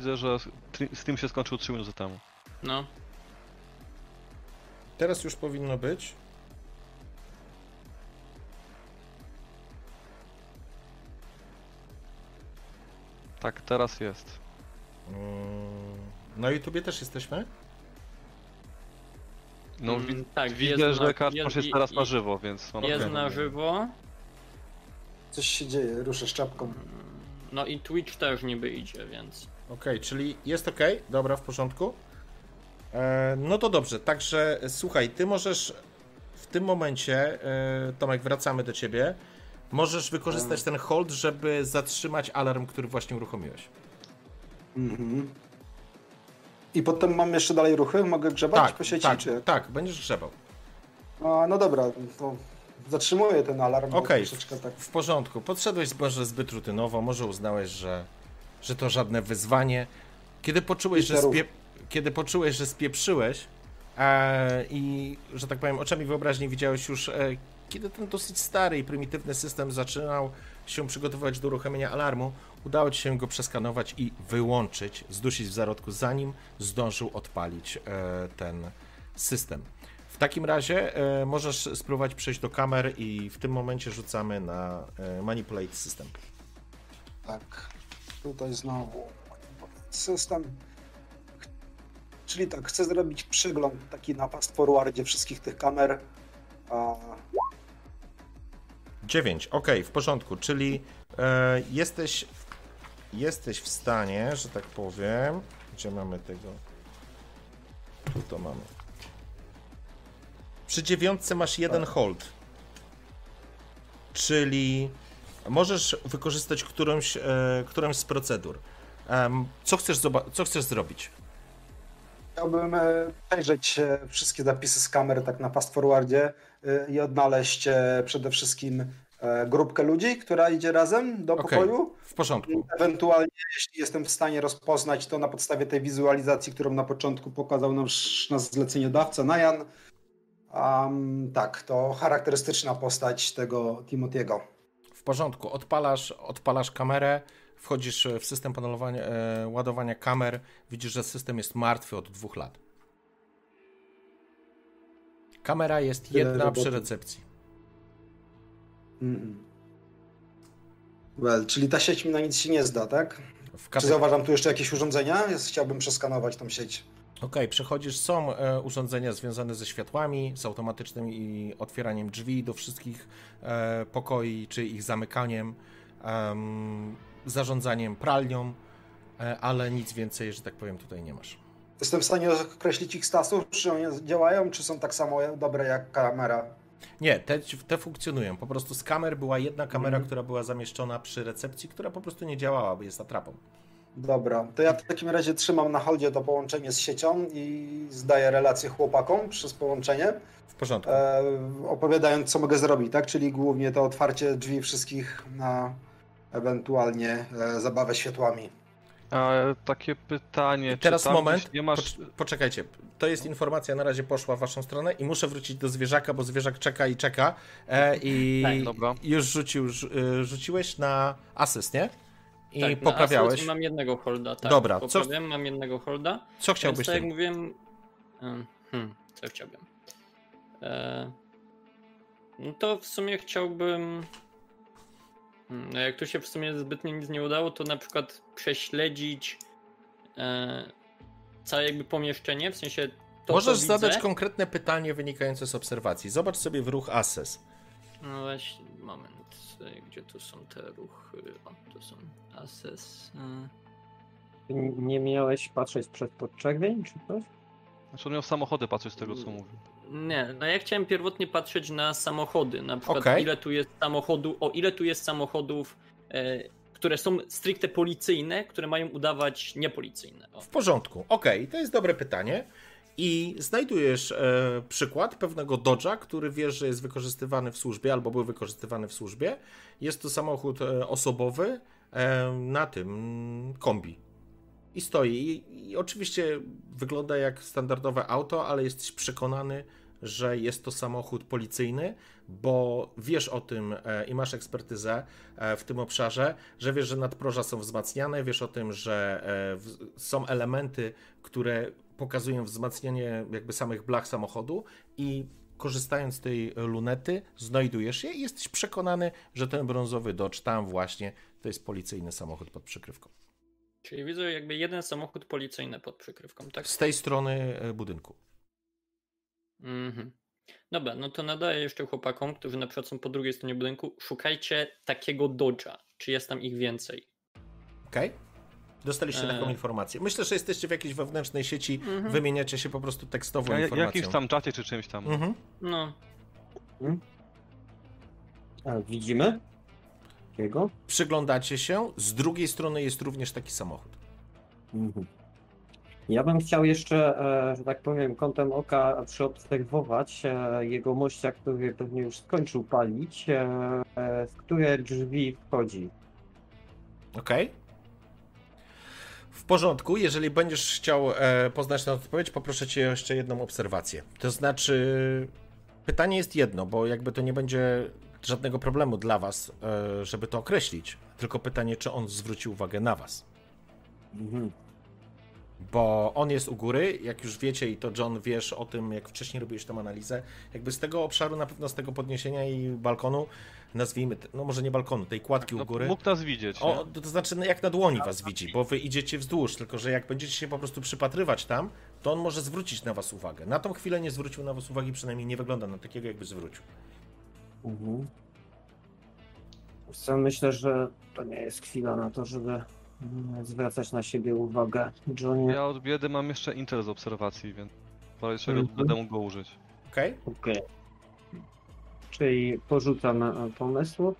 Widzę, że Steam się skończył 3 minuty temu. No. Teraz już powinno być. Tak, teraz jest. Mm, Na YouTubie też jesteśmy? No Mm, wi- tak, widzę, jest że Kacperz jest- jest teraz i- na żywo, więc... mam Jest na żywo. Coś się dzieje, ruszę szczapką. No i Twitch też niby idzie, więc. Okej, czyli jest ok, dobra, w porządku. E, no to dobrze, także słuchaj, ty możesz w tym momencie, e, Tomek, wracamy do ciebie. Możesz wykorzystać ten hold, żeby zatrzymać alarm, który właśnie uruchomiłeś. Mhm. I potem mam jeszcze dalej ruchy? Mogę grzebać Tak, po sieci? tak, Czy... tak, będziesz grzebał. A, no dobra, to zatrzymuję ten alarm. Okej, troszeczkę tak. w porządku. Podszedłeś może zbyt rutynowo, może uznałeś, że, że to żadne wyzwanie. Kiedy poczułeś, że, spie, kiedy poczułeś, że spieprzyłeś e, i, że tak powiem, oczami wyobraźni widziałeś już, e, kiedy ten dosyć stary i prymitywny system zaczynał się przygotowywać do uruchomienia alarmu, udało ci się go przeskanować i wyłączyć, zdusić w zarodku, zanim zdążył odpalić e, ten system. W takim razie e, możesz spróbować przejść do kamer i w tym momencie rzucamy na e, Manipulate System. Tak. Tutaj znowu system. Czyli tak, chcę zrobić przegląd taki na fast forwardzie wszystkich tych kamer. A 9, ok, w porządku, czyli e, jesteś, jesteś w stanie, że tak powiem, gdzie mamy tego, tu to mamy. Przy dziewiątce masz jeden hold, czyli możesz wykorzystać którąś, e, którąś z procedur. Co, chcesz co chcesz zrobić? Chciałbym e, przejrzeć e, wszystkie zapisy z kamer tak na fast forwardzie e, i odnaleźć przede wszystkim grupkę ludzi, która idzie razem do Okej. pokoju. W porządku. Ewentualnie, jeśli jestem w stanie rozpoznać to na podstawie tej wizualizacji, którą na początku pokazał nam nasz zleceniodawca Najan, um, tak, to charakterystyczna postać tego Timothy'ego. Porządku, odpalasz, odpalasz kamerę, wchodzisz w system panelowania, e, ładowania kamer, widzisz, że system jest martwy od dwóch lat. Kamera jest Tyle jedna roboty. przy recepcji. Mm. Well, czyli ta sieć mi na nic się nie zda, tak? Czy zauważam tu jeszcze jakieś urządzenia? Chciałbym przeskanować tą sieć. Okej, przechodzisz, są e, urządzenia związane ze światłami, z automatycznym i otwieraniem drzwi do wszystkich e, pokoi, czy ich zamykaniem, em, zarządzaniem pralnią, e, ale nic więcej, że tak powiem, tutaj nie masz. Jestem w stanie określić ich status, czy one działają, czy są tak samo dobre jak kamera. Nie, te, te funkcjonują. Po prostu z kamer była jedna kamera, Mhm. która była zamieszczona przy recepcji, która po prostu nie działała, bo jest atrapą. Dobra, to ja w takim razie trzymam na holdzie to połączenie z siecią i zdaję relację chłopakom przez połączenie, W porządku. e, opowiadając co mogę zrobić, tak? Czyli głównie to otwarcie drzwi wszystkich na ewentualnie e, zabawę światłami. A, takie pytanie, I teraz czy tam moment, nie masz... pocz- poczekajcie. To jest informacja, na razie poszła w waszą stronę i muszę wrócić do zwierzaka, bo zwierzak czeka i czeka. E, I Tak, dobra. już rzucił, rzu- y, rzuciłeś na asyst, nie? I tak, na poprawiałeś. Mam jednego holda, tak. Dobra, co- mam jednego holda. Co chciałbyś tak jak mówiłem. em, Hmm, co chciałbym? E, no to w sumie chciałbym. Hmm, no jak tu się w sumie zbytnio nic nie udało, to na przykład prześledzić e, całe jakby pomieszczenie, w sensie to, Możesz co zadać widzę. konkretne pytanie wynikające z obserwacji. Zobacz sobie w ruch Assess. No właśnie, moment, gdzie tu są te ruchy? O, tu są assess. e. Nie miałeś patrzeć przed podczerwień czy coś? Znaczy on miał samochody patrzeć z tego, co mówił. Nie, no ja chciałem pierwotnie patrzeć na samochody, na przykład Okej. ile tu jest samochodu, o ile tu jest samochodów, e, które są stricte policyjne, które mają udawać niepolicyjne. O. W porządku. Okej, to jest dobre pytanie. I znajdujesz e, przykład pewnego Dodge'a, który wiesz, że jest wykorzystywany w służbie albo był wykorzystywany w służbie. Jest to samochód e, osobowy e, na tym mm, kombi. I stoi. I, I oczywiście wygląda jak standardowe auto, ale jesteś przekonany, że jest to samochód policyjny, bo wiesz o tym e, i masz ekspertyzę e, w tym obszarze, że wiesz, że nadproża są wzmacniane, wiesz o tym, że e, są elementy, które pokazują wzmacnianie jakby samych blach samochodu i korzystając z tej lunety znajdujesz je i jesteś przekonany, że ten brązowy Dodge tam właśnie to jest policyjny samochód pod przykrywką. Czyli widzę jakby jeden samochód policyjny pod przykrywką, tak? Z tej strony e, budynku. Mhm. Dobra, no to nadaję jeszcze chłopakom, którzy na przykład są po drugiej stronie budynku, szukajcie takiego Dodge'a. Czy jest tam ich więcej? Okej? Dostaliście taką E. informację. Myślę, że jesteście w jakiejś wewnętrznej sieci, Mhm. wymieniacie się po prostu tekstową Ja, informacją. jakimś tam czacie czy czymś tam. Mhm. No, A, widzimy? Jakiego? Przyglądacie się, z drugiej strony jest również taki samochód. Mhm. Ja bym chciał jeszcze, e, że tak powiem, kątem oka przeobserwować e, jego mościa, który pewnie już skończył palić, e, e, w które drzwi wchodzi. Okej? W porządku, jeżeli będziesz chciał e, poznać tę odpowiedź, poproszę cię jeszcze jedną obserwację. To znaczy, pytanie jest jedno, bo jakby to nie będzie żadnego problemu dla was, e, żeby to określić. Tylko pytanie, czy on zwróci uwagę na was. Mhm. Bo on jest u góry, jak już wiecie, i to John wiesz o tym, jak wcześniej robiłeś tę analizę, jakby z tego obszaru, na pewno z tego podniesienia i balkonu, nazwijmy, no może nie balkonu, tej kładki No, u góry. mógł nas widzieć. O, to znaczy no, jak na dłoni was widzi, bo wy idziecie wzdłuż, tylko że jak będziecie się po prostu przypatrywać tam, to on może zwrócić na was uwagę. Na tą chwilę nie zwrócił na was uwagi, przynajmniej nie wygląda na takiego, jakby zwrócił. Mhm. Myślę, że to nie jest chwila na to, żeby zwracać na siebie uwagę. Johnie, Ja od biedy mam jeszcze intel z obserwacji, więc w razie czego Mhm. będę mógł go użyć. Okej? Okej. Czyli porzucam e, pomysł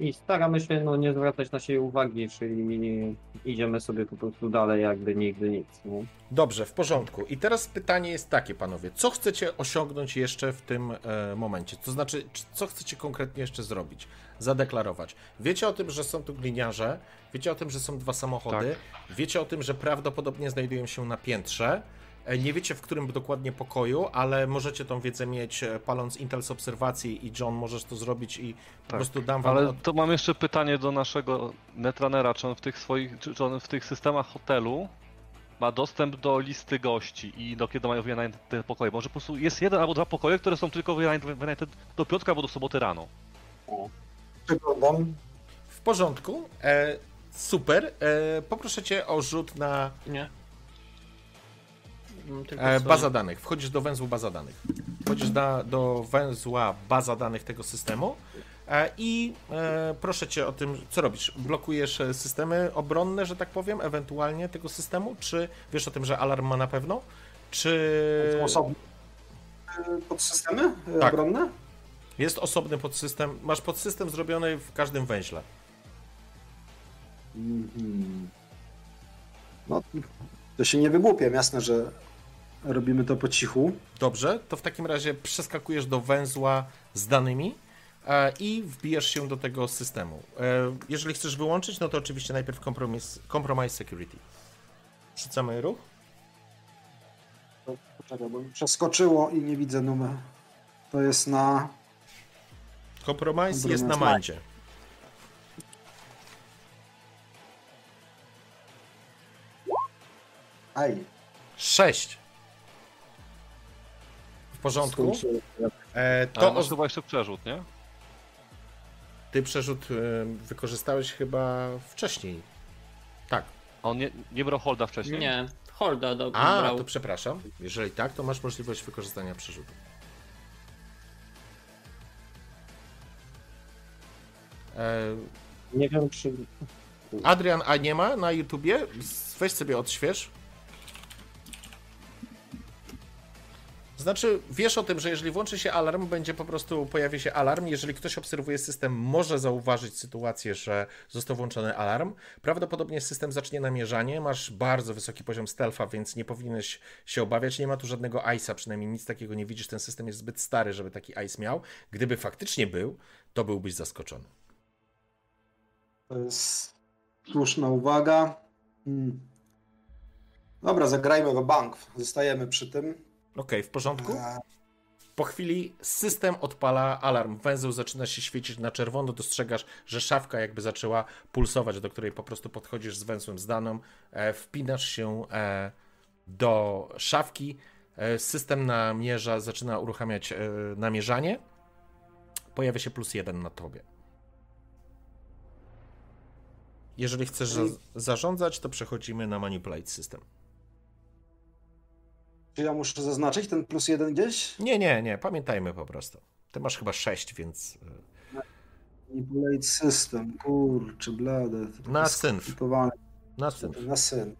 i staramy się no, nie zwracać na siebie uwagi, czyli idziemy sobie po prostu dalej, jakby nigdy nic. Nie? Dobrze, w porządku. I teraz pytanie jest takie, panowie. Co chcecie osiągnąć jeszcze w tym e, momencie? To znaczy, co chcecie konkretnie jeszcze zrobić? Zadeklarować. Wiecie o tym, że są tu gliniarze, wiecie o tym, że są dwa samochody, wiecie o tym, że prawdopodobnie znajdują się na piętrze. E, Nie wiecie w którym dokładnie pokoju, ale możecie tą wiedzę mieć e, paląc Intel z obserwacji i John możesz to zrobić i po Tak. prostu dam wam Ale od... to mam jeszcze pytanie do naszego netrunnera, czy on w tych swoich, czy on w tych systemach hotelu ma dostęp do listy gości i do kiedy mają wynajęte te pokoje. Może po prostu jest jeden albo dwa pokoje, które są tylko wynajęte, wynajęte do piątka albo do soboty rano. Przyglądam. W porządku. E, super. E, poproszę cię o rzut na nie. Tylko E, swoje. baza danych. Wchodzisz do węzłu baza danych. Wchodzisz da, do węzła baza danych tego systemu e, i e, proszę cię o tym, co robisz? Blokujesz e, systemy obronne, że tak powiem, ewentualnie tego systemu? Czy wiesz o tym, że alarm ma na pewno? Czy Są osobne podsystemy e, Tak. obronne? jest osobny podsystem? Masz podsystem zrobiony w każdym węźle. Mhm. No, to się nie wygłupiam. Jasne, że robimy to po cichu. Dobrze, to w takim razie przeskakujesz do węzła z danymi e, i wbijasz się do tego systemu. E, jeżeli chcesz wyłączyć, no to oczywiście najpierw compromise, compromise security. Rzucamy ruch. Poczekaj, bo mi przeskoczyło i nie widzę numer. To jest na. Compromise jest na mandzie. Aj. 6. W porządku. E, To masz chyba jeszcze przerzut, nie? ty przerzut e, wykorzystałeś chyba wcześniej. Tak. A on nie, nie brał holda wcześniej? Nie, Holda do, A, brał. to przepraszam. Jeżeli tak, to masz możliwość wykorzystania przerzutu. E, Nie wiem, czy Adrian, a nie ma na YouTubie? Weź sobie odśwież. Znaczy, wiesz o tym, że jeżeli włączy się alarm, będzie po prostu, pojawi się alarm. Jeżeli ktoś obserwuje system, może zauważyć sytuację, że został włączony alarm. Prawdopodobnie system zacznie namierzanie. Masz bardzo wysoki poziom stealtha, więc nie powinieneś się obawiać. Nie ma tu żadnego ICE-a, przynajmniej nic takiego nie widzisz. Ten system jest zbyt stary, żeby taki ICE miał. Gdyby faktycznie był, to byłbyś zaskoczony. To jest słuszna uwaga. Hmm. Dobra, zagrajmy w bank. Zostajemy przy tym. Okej, w porządku? Po chwili system odpala alarm. Węzeł zaczyna się świecić na czerwono. Dostrzegasz, że szafka jakby zaczęła pulsować, do której po prostu podchodzisz z węzłem zdaną. E, wpinasz się e, do szafki. E, system namierza, zaczyna uruchamiać e, namierzanie. Pojawia się plus jeden na tobie. Jeżeli chcesz za zarządzać, to przechodzimy na Manipulate System. Czy ja muszę zaznaczyć ten plus jeden gdzieś? Nie, nie, nie, pamiętajmy po prostu. Ty masz chyba 6, więc. Manipulate system, kurczę, blade. Na synf. Na syn. Na syn.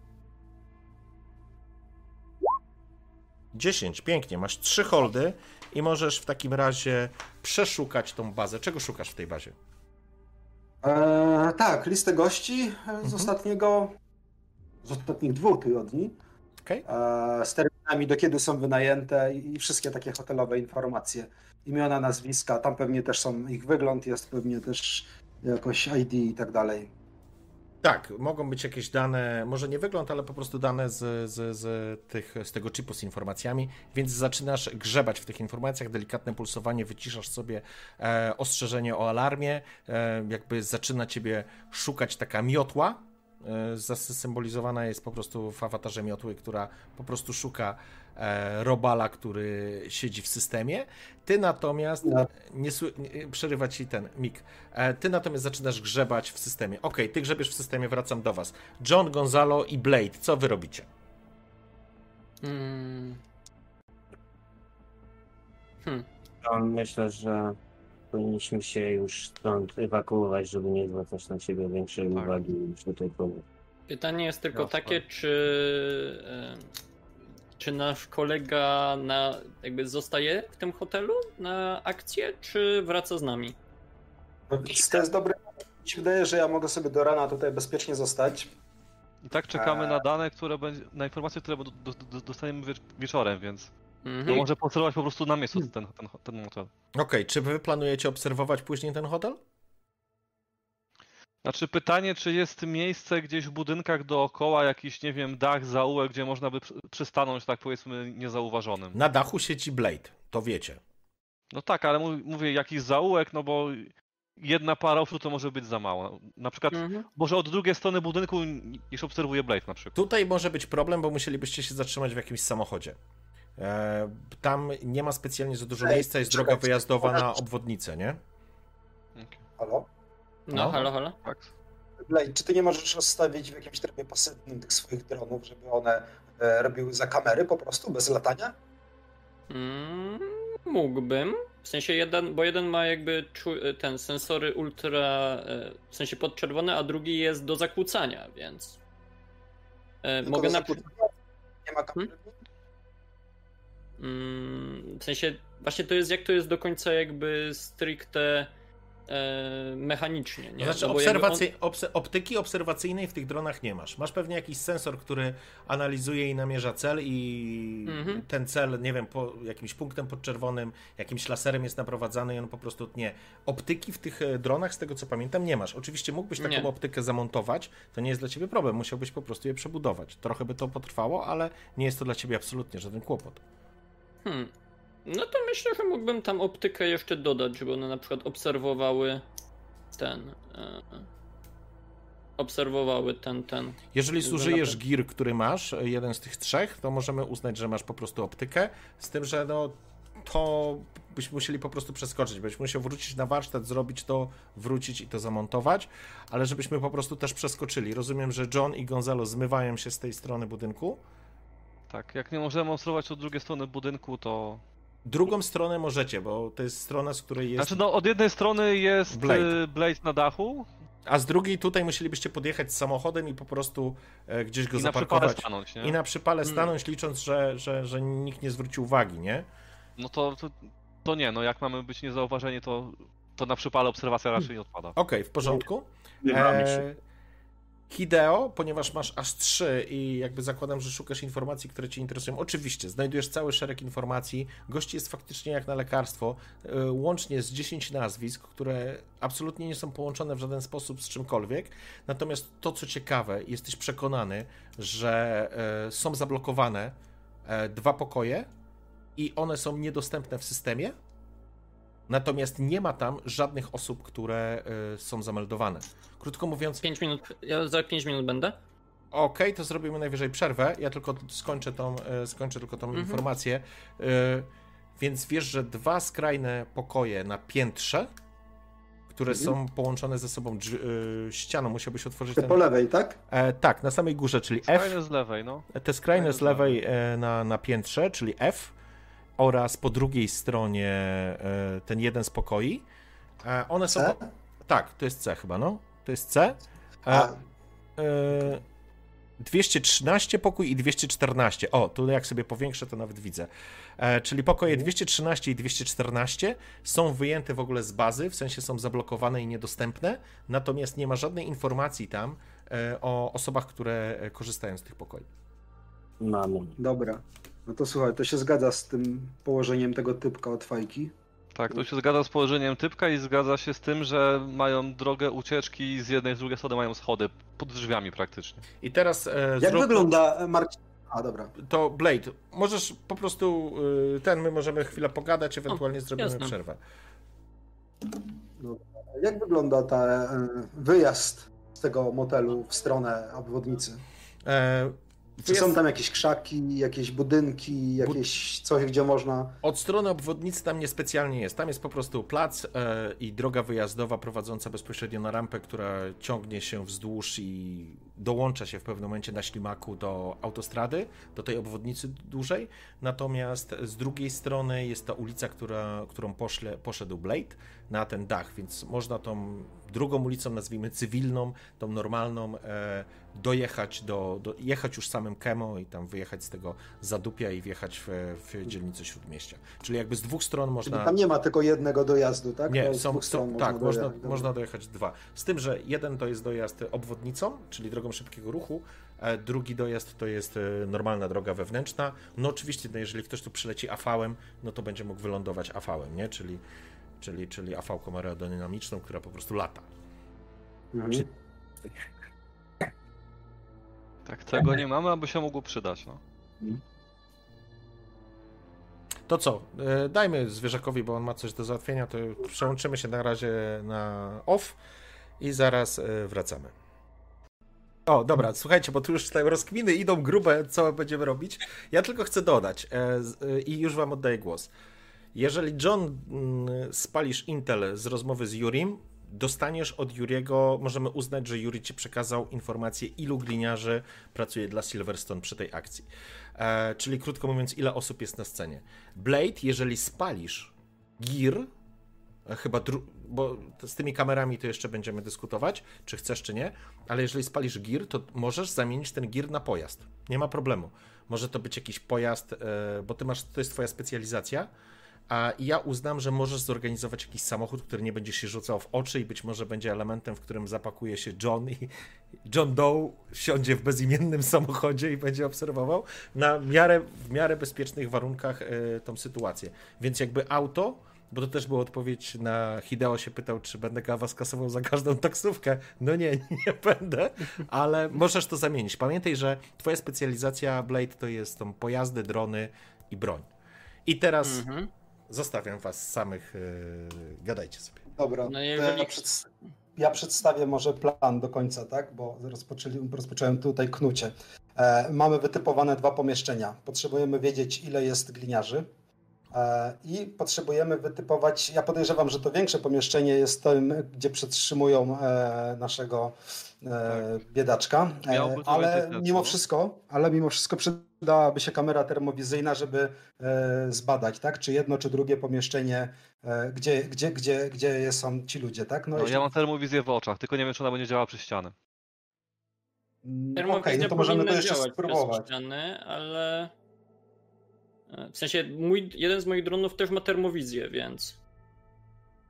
10, pięknie. Masz 3 holdy i możesz w takim razie przeszukać tą bazę. Czego szukasz w tej bazie? Eee, tak, listę gości e, z Mhm. ostatniego, z ostatnich dwóch tygodni. Okej. Eee, do kiedy są wynajęte i, wszystkie takie hotelowe informacje. Imiona, nazwiska, tam pewnie też są, ich wygląd jest pewnie też jakoś ID i tak dalej. Tak, mogą być jakieś dane, może nie wygląd, ale po prostu dane z, z, z, tych, z tego chipu z informacjami, więc zaczynasz grzebać w tych informacjach, delikatne pulsowanie, wyciszasz sobie e, ostrzeżenie o alarmie, e, jakby zaczyna ciebie szukać taka miotła, zasymbolizowana jest po prostu w awatarze miotły, która po prostu szuka e, robala, który siedzi w systemie. Ty natomiast, No. nie, nie przerywa ci ten mik, E, Ty natomiast zaczynasz grzebać w systemie. Okej, ty grzebiesz w systemie, wracam do was. John, Gonzalo i Blade, co wy robicie? Hmm. Hmm. To myślę, że powinniśmy się już stąd ewakuować, żeby nie zwracać na siebie większej Tak. uwagi niż do tej pory. Pytanie jest tylko Jasne. takie, czy, czy nasz kolega na, jakby zostaje w tym hotelu na akcję, czy wraca z nami? Więc to jest dobre. Mi się wydaje, że ja mogę sobie do rana tutaj bezpiecznie zostać. I tak czekamy na dane, które będzie, na informacje, które do, do, do, dostaniemy wiecz, wieczorem, więc Mhm. może pocelować po prostu na miejscu ten, ten, ten motel. Okej, czy wy planujecie obserwować później ten hotel? Znaczy pytanie, czy jest miejsce gdzieś w budynkach dookoła, jakiś, nie wiem, dach, zaułek, gdzie można by przy- przystanąć, tak powiedzmy, niezauważonym. Na dachu sieci Blade, to wiecie. No tak, ale mów- mówię jakiś zaułek, no bo jedna para oczu to może być za mało. Na przykład, Mhm. może od drugiej strony budynku niż obserwuje Blade na przykład. Tutaj może być problem, bo musielibyście się zatrzymać w jakimś samochodzie. E, tam nie ma specjalnie za dużo Ej, miejsca, jest czekaj, droga wyjazdowa na obwodnicę, nie? Okej, Halo? No, No. halo, halo. Tak. Blade, czy ty nie możesz rozstawić w jakimś trybie pasywnym tych swoich dronów, żeby one e, robiły za kamery po prostu, bez latania? Mm, mógłbym. W sensie jeden, bo jeden ma jakby czu- ten sensory ultra, e, w sensie podczerwone, a drugi jest do zakłócania, więc e, Tylko mogę na? Nie ma kamery? mm, w sensie właśnie to jest jak to jest do końca jakby stricte e, mechanicznie, nie? Znaczy No obserwacy... obse... optyki obserwacyjnej w tych dronach nie masz. Masz pewnie jakiś sensor, który analizuje i namierza cel i Mhm. ten cel, nie wiem, po jakimś punktem podczerwonym, jakimś laserem jest naprowadzany i on po prostu tnie. Optyki w tych e, dronach, z tego co pamiętam, nie masz. Oczywiście mógłbyś taką Nie. optykę zamontować, to nie jest dla ciebie problem, musiałbyś po prostu je przebudować. Trochę by to potrwało, ale nie jest to dla ciebie absolutnie żaden kłopot. Hmm. No to myślę, że mógłbym tam optykę jeszcze dodać, żeby one na przykład obserwowały ten. E, obserwowały ten, ten. Jeżeli Że zużyjesz gir, który masz, e, jeden z tych trzech, to możemy uznać, że masz po prostu optykę, z tym, że no to byśmy musieli po prostu przeskoczyć, byś musiał wrócić na warsztat, zrobić to, wrócić i to zamontować, ale żebyśmy po prostu też przeskoczyli. Rozumiem, że John i Gonzalo zmywają się z tej strony budynku. Tak, jak nie możemy obserwować od drugiej strony budynku, to... Drugą stronę możecie, bo to jest strona, z której jest... Znaczy no, od jednej strony jest Blade. Blade, Blade na dachu A z drugiej tutaj musielibyście podjechać samochodem i po prostu e, gdzieś go i na zaparkować. stanąć, nie? I na przypale Mm. stanąć, licząc, że, że, że nikt nie zwróci uwagi, nie? No to, to, to nie, no jak mamy być niezauważeni, to, to na przypale obserwacja raczej nie odpada. Okej, w porządku. Bywamy się. E, Hideo, ponieważ masz aż trzy i jakby zakładam, że szukasz informacji, które Cię interesują. Oczywiście, znajdujesz cały szereg informacji. Gości jest faktycznie jak na lekarstwo, e, łącznie z 10 nazwisk, które absolutnie nie są połączone w żaden sposób z czymkolwiek. Natomiast to, co ciekawe, jesteś przekonany, że e, są zablokowane e, dwa pokoje i one są niedostępne w systemie. Natomiast nie ma tam żadnych osób, które y, są zameldowane. Krótko mówiąc, 5 minut. Ja za 5 minut będę. Okej, to zrobimy najwyżej przerwę. Ja tylko skończę tą, e, skończę tylko tą Mhm. informację. E, Więc wiesz, że dwa skrajne pokoje na piętrze, które Mhm. są połączone ze sobą drzwi, ścianą, musiałbyś otworzyć Te ten... po lewej, tak? E, tak, na samej górze, czyli F. Fajne z lewej, no. Te skrajne z Skrajne z lewej e, na, na piętrze, czyli F, oraz po drugiej stronie e, ten jeden z pokoi. E, One są... C? Tak, to jest C chyba, no. To jest C. E, A, E, 213 pokój i 214. O, tu jak sobie powiększę, to nawet widzę. E, czyli pokoje 213 i 214 są wyjęte w ogóle z bazy, w sensie są zablokowane i niedostępne, natomiast nie ma żadnej informacji tam e, o osobach, które korzystają z tych pokoi. Mamy. dobra. No to słuchaj, to się zgadza z tym położeniem tego typka od fajki. Tak, to się zgadza z położeniem typka i zgadza się z tym, że mają drogę ucieczki z jednej, z drugiej strony mają schody pod drzwiami praktycznie. I teraz e, Jak zrób wygląda e, Marcin? A, dobra. to Blade. Możesz po prostu e, ten, my możemy chwilę pogadać, ewentualnie zrobimy jasne. przerwę. Jak wygląda ta e, wyjazd z tego motelu w stronę obwodnicy? E, Czy wyjazd- są tam jakieś krzaki, jakieś budynki, jakieś coś, gdzie można... Od strony obwodnicy tam niespecjalnie jest. Tam jest po prostu plac e, i droga wyjazdowa prowadząca bezpośrednio na rampę, która ciągnie się wzdłuż i dołącza się w pewnym momencie na ślimaku do autostrady, do tej obwodnicy dużej. Natomiast z drugiej strony jest ta ulica, która, którą poszle, poszedł Blade na ten dach, więc można tą drugą ulicą, nazwijmy cywilną, tą normalną, e, dojechać do, do, jechać już samym Kemo i tam wyjechać z tego zadupia i wjechać w, w dzielnicę Śródmieścia. Czyli jakby z dwóch stron Czyli można... tam nie ma tylko jednego dojazdu, tak? Nie, z są, dwóch stron są, tak, można, dojechać. Dobra. można dojechać dwa. Z tym, że jeden to jest dojazd obwodnicą, czyli drogą szybkiego ruchu, a drugi dojazd to jest e, normalna droga wewnętrzna. No oczywiście, no jeżeli ktoś tu przyleci AV-em, no to będzie mógł wylądować AV-em, nie? Czyli, czyli, czyli AV-ką aerodynamiczną, która po prostu lata. Mhm. Czy- Tak, tego nie mamy, aby się mogło przydać, no. To co? E, Dajmy zwierzakowi, bo on ma coś do załatwienia, to przełączymy się na razie na off i zaraz e, wracamy. O, dobra, słuchajcie, bo tu już tutaj rozkminy idą grube, co będziemy robić. Ja tylko chcę dodać e, e, i już wam oddaję głos. Jeżeli John mm, spalisz Intel z rozmowy z Jurim, dostaniesz od Juriego, możemy uznać, że Juri ci przekazał informację, ilu gliniarzy pracuje dla Silverstone przy tej akcji. E, czyli krótko mówiąc, ile osób jest na scenie. Blade, jeżeli spalisz Gear, e, chyba, dru- bo z tymi kamerami to jeszcze będziemy dyskutować, czy chcesz, czy nie, ale jeżeli spalisz Gear, to możesz zamienić ten Gear na pojazd. Nie ma problemu. Może to być jakiś pojazd, e, bo ty masz, to jest twoja specjalizacja, a ja uznam, że możesz zorganizować jakiś samochód, który nie będzie się rzucał w oczy i być może będzie elementem, w którym zapakuje się John i John Doe wsiądzie w bezimiennym samochodzie i będzie obserwował na miarę, w miarę bezpiecznych warunkach e, tą sytuację. Więc jakby auto, bo to też była odpowiedź na Hideo się pytał, czy będę kawa skasował za każdą taksówkę. No nie, nie będę, ale możesz to zamienić. Pamiętaj, że twoja specjalizacja Blade to jest tą pojazdy, drony i broń. I teraz Mhm. zostawiam was samych, e, gadajcie sobie. Dobra, No jeżeli- ja, ja przedstawię może plan do końca, tak? Bo rozpoczęli, rozpocząłem tutaj knucie. E, mamy wytypowane dwa pomieszczenia. Potrzebujemy wiedzieć, ile jest gliniarzy. E, I potrzebujemy wytypować. Ja podejrzewam, że to większe pomieszczenie jest tym, gdzie przetrzymują e, naszego e, biedaczka. Miałby to ale mimo no. wszystko, ale mimo wszystko przydałaby się kamera termowizyjna, żeby zbadać, tak? Czy jedno, czy drugie pomieszczenie, gdzie, gdzie, gdzie, gdzie są ci ludzie, tak? no jeśli- ja mam termowizję w oczach, tylko nie wiem, czy ona będzie działała przez ścianę. Mm, Termowizja Okej, no to możemy to jeszcze działać spróbować. przez ściany, ale... e, W sensie, mój, jeden z moich dronów też ma termowizję, więc...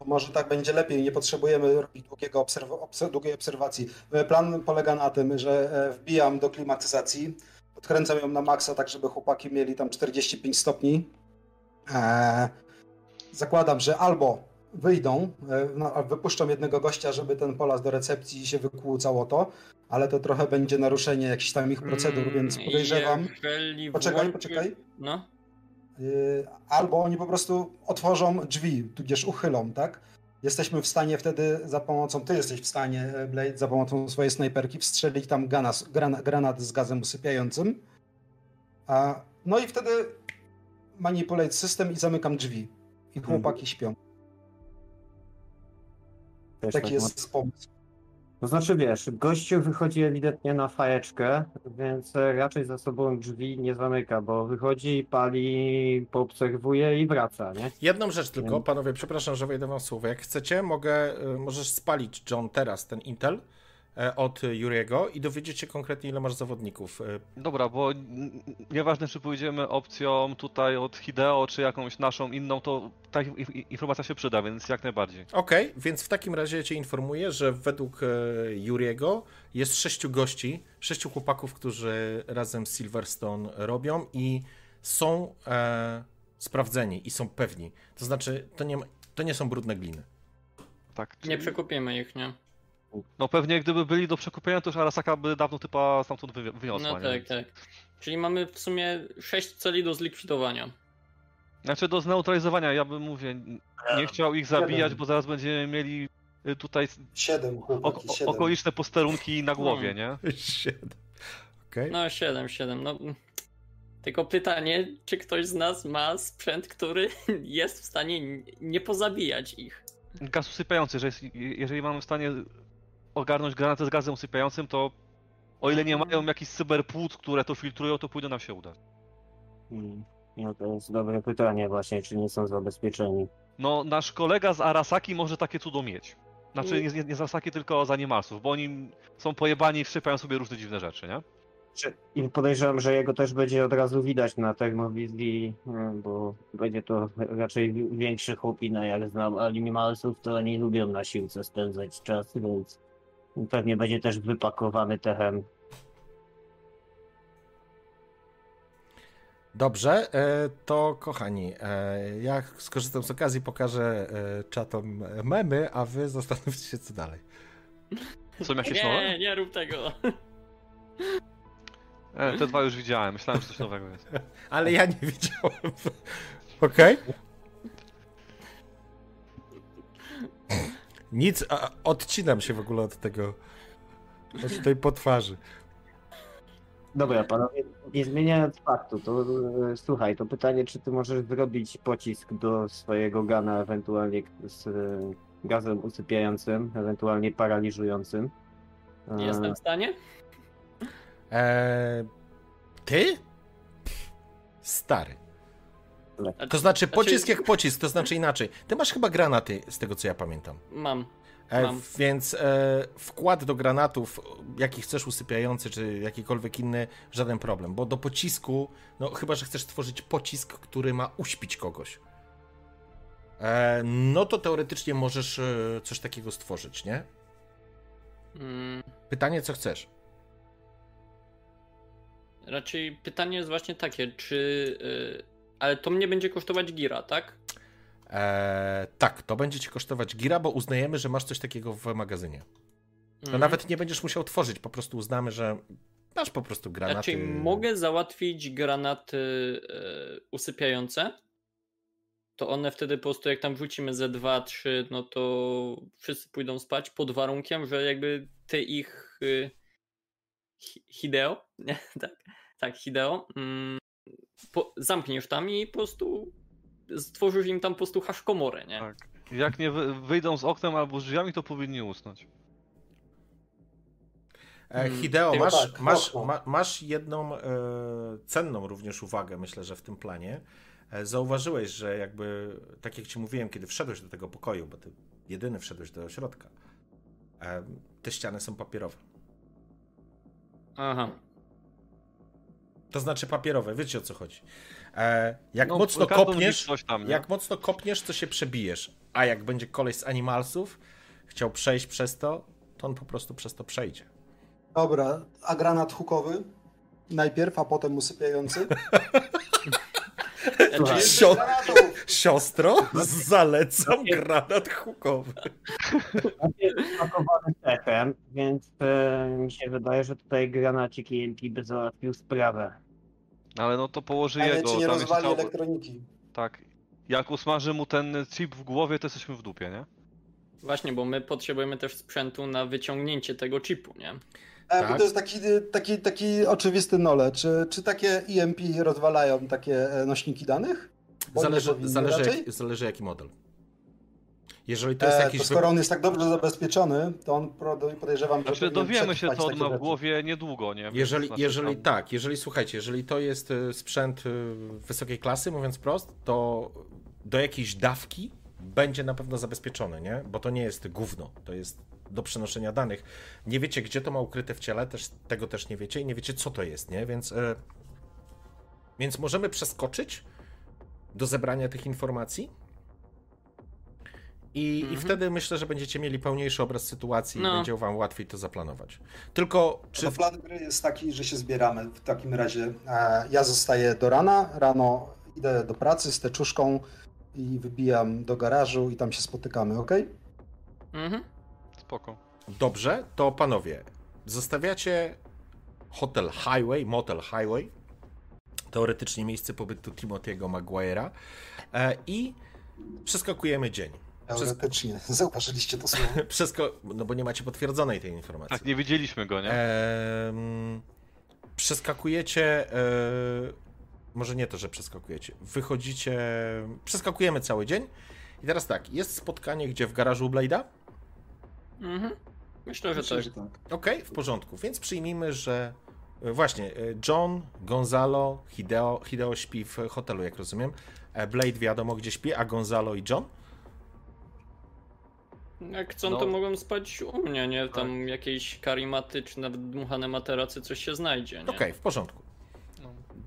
Może tak będzie lepiej, nie potrzebujemy robić długiego obserw- obs- długiej obserwacji. E, Plan polega na tym, że e, wbijam do klimatyzacji, odkręcam ją na maksa, tak żeby chłopaki mieli tam 45 stopni. E, zakładam, że albo wyjdą, no, wypuszczą jednego gościa, żeby ten polas do recepcji się wykłócało to, ale to trochę będzie naruszenie jakichś tam ich procedur, Mm, więc podejrzewam. Poczekaj, włączy- poczekaj. No. Y, albo oni po prostu otworzą drzwi, tudzież uchylą, tak? Jesteśmy w stanie wtedy za pomocą, ty jesteś w stanie, e, Blade, za pomocą swojej snajperki wstrzelić tam ganas, granat, granat z gazem usypiającym. A, no i wtedy manipulate system i zamykam drzwi. I chłopaki śpią. Też Taki tak jest pomysł. To znaczy wiesz, gościu wychodzi ewidentnie na fajeczkę, więc e, raczej za sobą drzwi nie zamyka, bo wychodzi, pali, poobserwuje i wraca, nie? Jedną rzecz tylko, panowie, przepraszam, że wejdę wam słowo. Jak chcecie, mogę, y, możesz spalić, John, teraz ten Intel e, od Juriego i dowiedzieć się konkretnie, ile masz zawodników. E, Dobra, bo nieważne czy pójdziemy opcją tutaj od Hideo, czy jakąś naszą inną, to ta informacja się przyda, więc jak najbardziej. Okej, więc w takim razie cię informuję, że według e, Juriego jest sześciu gości, sześciu chłopaków, którzy razem z Silverstone robią i są e, sprawdzeni i są pewni. To znaczy, to nie, to nie są brudne gliny. Tak. Nie czyli- przekupimy ich, nie? No pewnie gdyby byli do przekupienia, to już Arasaka by dawno typa stamtąd wywi- wyniosła, No nie? tak, tak. Czyli mamy w sumie 6 celi do zlikwidowania. Znaczy do zneutralizowania, ja bym mówię, nie chciał ich zabijać, bo zaraz będziemy mieli y, tutaj Siedem chłopaki, siedem. okoliczne posterunki na głowie, nie? Siedem. Okej. No 7, 7. No. Tylko pytanie, czy ktoś z nas ma sprzęt, który jest w stanie nie pozabijać ich. Gaz usypiający, że jest, jeżeli mamy w stanie ogarnąć granatę z gazem usypiającym, to o ile nie mają jakichś cyberpłuc, które to filtrują, to pójdzie nam się uda. Hmm. No to jest dobre pytanie właśnie, czy nie są zabezpieczeni. No, nasz kolega z Arasaki może takie cudo mieć. Znaczy, nie, nie, nie z Arasaki, tylko z Animalsów, bo oni są pojebani i wszypają sobie różne dziwne rzeczy, nie? I podejrzewam, że jego też będzie od razu widać na termowizji, mm, bo będzie to raczej wi- większy chłopina, jak znam animalsów, to oni lubią na siłce spędzać czas, więc pewnie będzie też wypakowany techem. Dobrze, e, to kochani, e, ja skorzystam z okazji, pokażę e, czatom memy, a wy zastanówcie się, co dalej. Są jakieś nowe? Nie, nie rób tego. E, te dwa już widziałem, myślałem, że coś nowego jest. Ale ja nie widziałem. Okej? Nic, a, odcinam się w ogóle od tego, od tej potwarzy. Dobra, panowie, nie zmieniając faktu, to e, słuchaj, to pytanie, czy ty możesz zrobić pocisk do swojego gana, ewentualnie z e, gazem usypiającym, ewentualnie paraliżującym. E, Jestem w stanie? E, ty? Stary. A- To znaczy, Znaczy- pocisk jak pocisk, to znaczy inaczej. Ty masz chyba granaty, z tego co ja pamiętam. Mam. E, Mam. więc e, wkład do granatów, jaki chcesz usypiający, czy jakikolwiek inny, żaden problem. Bo do pocisku, no chyba, że chcesz stworzyć pocisk, który ma uśpić kogoś. E, no to teoretycznie możesz e, coś takiego stworzyć, nie? Mm, Pytanie, co chcesz? raczej pytanie jest właśnie takie, czy. Ale to mnie będzie kosztować gira, tak? E, tak, to będzie ci kosztować gira, bo uznajemy, że masz coś takiego w magazynie. To Mhm. nawet nie będziesz musiał tworzyć, po prostu uznamy, że masz po prostu granaty. Znaczy, mogę załatwić granaty e, usypiające. To one wtedy po prostu, jak tam wrzucimy ze 2, 3, no to wszyscy pójdą spać pod warunkiem, że jakby ty ich. y, Hi- Hideo? Tak, tak, Hideo. Mm, po, zamkniesz tam i po prostu stworzysz im tam po prostu haszkomorę, nie? Tak. Jak nie wy, wyjdą z oknem albo z drzwiami, to powinni usnąć. E, Hmm, Hideo, masz, tak, masz, ma, masz jedną e, cenną również uwagę, myślę, że w tym planie. E, zauważyłeś, że jakby, tak jak ci mówiłem, kiedy wszedłeś do tego pokoju, bo ty jedyny wszedłeś do środka, e, te ściany są papierowe. Aha. To znaczy papierowe, wiecie o co chodzi. E, jak No, mocno kopniesz, tam, jak mocno kopniesz, to się przebijesz. A jak będzie koleś z animalsów chciał przejść przez to, to on po prostu przez to przejdzie. Dobra, a granat hukowy? Najpierw, a potem usypiający? Znaczy, Sio-! Siostro, zalecam granat hukowy. wypakowany techem, więc e, mi się wydaje, że tutaj granacik EMP by załatwił sprawę. Ale no to położy Ale jego. czy nie tam rozwali jeszcze- elektroniki. Tak. Jak usmaży mu ten chip w głowie, to jesteśmy w dupie, nie? Właśnie, bo my potrzebujemy też sprzętu na wyciągnięcie tego chipu, nie? E, Tak. Bo to jest taki, taki, taki oczywisty nole. Czy, czy takie EMP rozwalają takie e, nośniki danych? Bo Zależy, zależy, jak, zależy jaki model. Jeżeli to jest E, jakiś... to skoro on jest tak dobrze zabezpieczony, to on podejrzewam, że Znaczy powinien dowiemy się, co on ma w głowie niedługo, nie? Jeżeli, znaczy jeżeli tam- tak, jeżeli słuchajcie, jeżeli to jest sprzęt wysokiej klasy, mówiąc prost, to do jakiejś dawki będzie na pewno zabezpieczony, nie? Bo to nie jest gówno, to jest do przenoszenia danych. Nie wiecie, gdzie to ma ukryte w ciele, też, tego też nie wiecie i nie wiecie, co to jest, nie? Więc, y, więc możemy przeskoczyć do zebrania tych informacji. I, I Mhm. wtedy myślę, że będziecie mieli pełniejszy obraz sytuacji i No. będzie wam łatwiej to zaplanować. Tylko czy To plan gry jest taki, że się zbieramy. W takim razie e, ja zostaję do rana, rano idę do pracy z teczuszką i wybijam do garażu i tam się spotykamy, ok? Mhm. Spoko. Dobrze, to panowie, zostawiacie hotel Highway, motel Highway, teoretycznie miejsce pobytu Timothy'ego Maguire'a e, i przeskakujemy dzień. Teoretycznie. Zauważyliście to słowo. Przesko... No bo nie macie potwierdzonej tej informacji. Tak, nie widzieliśmy go, nie? Em, przeskakujecie. E, może nie to, że przeskakujecie. Wychodzicie. Przeskakujemy cały dzień. I teraz tak, jest spotkanie gdzie w garażu Blade'a? Mhm. Myślę, że Myślę, tak. że tak. Okej, w porządku. Więc przyjmijmy, że. e, Właśnie, e, John, Gonzalo, Hideo, Hideo śpi w hotelu, jak rozumiem. E, Blade wiadomo, gdzie śpi, a Gonzalo i John? Jak chcą, No. to mogą spać u mnie, nie? Tam jakieś karimaty, czy nawet dmuchane materacy, coś się znajdzie, nie? Okej, w porządku.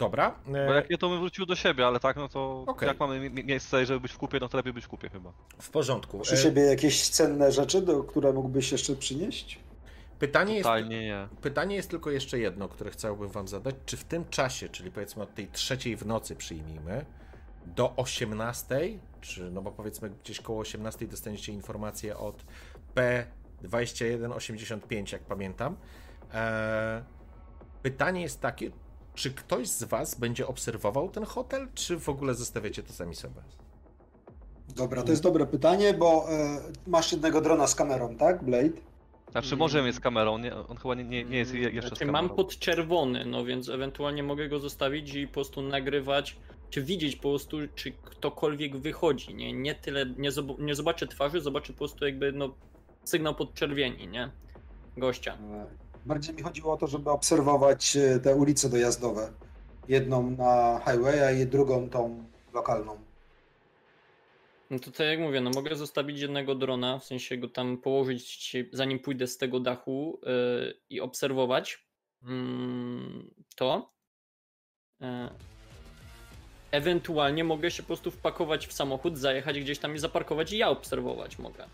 Dobra. e, Bo jak nie, to bym wrócił do siebie, ale tak, no to Okej. jak mamy mi- miejsce, żeby być w kupie, no to lepiej być w kupie chyba. W porządku. Przy E, siebie jakieś cenne rzeczy, do, które mógłbyś jeszcze przynieść? Pytanie jest. Nie. Pytanie jest tylko jeszcze jedno, które chciałbym wam zadać. Czy w tym czasie, czyli powiedzmy od tej trzeciej w nocy przyjmijmy, do 18, czy no bo powiedzmy gdzieś koło 18 dostaniecie informację od P2185, jak pamiętam. Eee, pytanie jest takie, czy ktoś z was będzie obserwował ten hotel, czy w ogóle zostawiacie to sami sobie? Dobra, to jest dobre pytanie, bo e, masz jednego drona z kamerą, tak, Blade? Znaczy może mieć z kamerą, nie, on chyba nie, nie, nie jest je- jeszcze z Znaczy, kamerą. mam podczerwony, no więc ewentualnie mogę go zostawić i po prostu nagrywać, czy widzieć po prostu, czy ktokolwiek wychodzi, nie? Nie tyle, nie, zob- nie zobaczę twarzy, zobaczę po prostu jakby, no, sygnał podczerwieni, nie? Gościa. Bardziej mi chodziło o to, żeby obserwować e, te ulice dojazdowe. Jedną na highwaya i drugą tą lokalną. No to tak jak mówię, no mogę zostawić jednego drona, w sensie go tam położyć, zanim pójdę z tego dachu yy, i obserwować mm, to. Yy. Ewentualnie mogę się po prostu wpakować w samochód, zajechać gdzieś tam i zaparkować i ja obserwować mogę.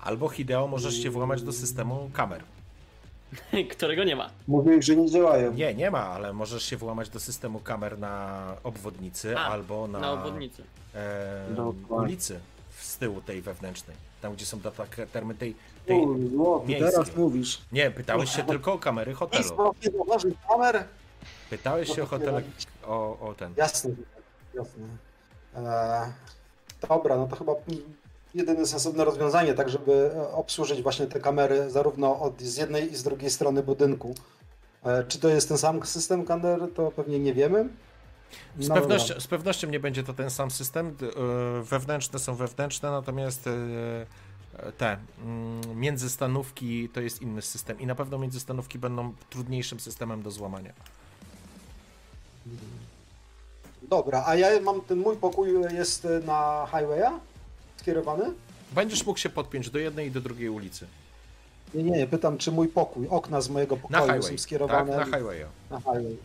Albo Hideo możesz się włamać do systemu kamer. Którego nie ma. Mówiłeś, że nie działają. Nie, nie ma, ale możesz się włamać do systemu kamer na obwodnicy A, albo na, Na obwodnicy. e, ulicy z tyłu tej wewnętrznej. Tam, gdzie są data termy tej. tej... Miejskie. teraz mówisz. Nie, pytałeś się tylko o kamery hotelu. nie zauważył kamer? Pytałeś się o hotel, o, o ten. Jasne, jasne. E, dobra, no to chyba jedyne sensowne rozwiązanie, tak żeby e, obsłużyć właśnie te kamery zarówno od, z jednej i z drugiej strony budynku. E, czy to jest ten sam system kamer, to pewnie nie wiemy. Z, No pewnością, z pewnością nie będzie to ten sam system. E, Wewnętrzne są wewnętrzne, natomiast te mm, międzystanówki to jest inny system i na pewno międzystanówki będą trudniejszym systemem do złamania. Dobra, a ja mam ten mój pokój jest na highwaya skierowany? Będziesz mógł się podpiąć do jednej i do drugiej ulicy. Nie, nie, nie, pytam, czy mój pokój, okna z mojego pokoju są highway. Tak, skierowane na highwaya. na highway.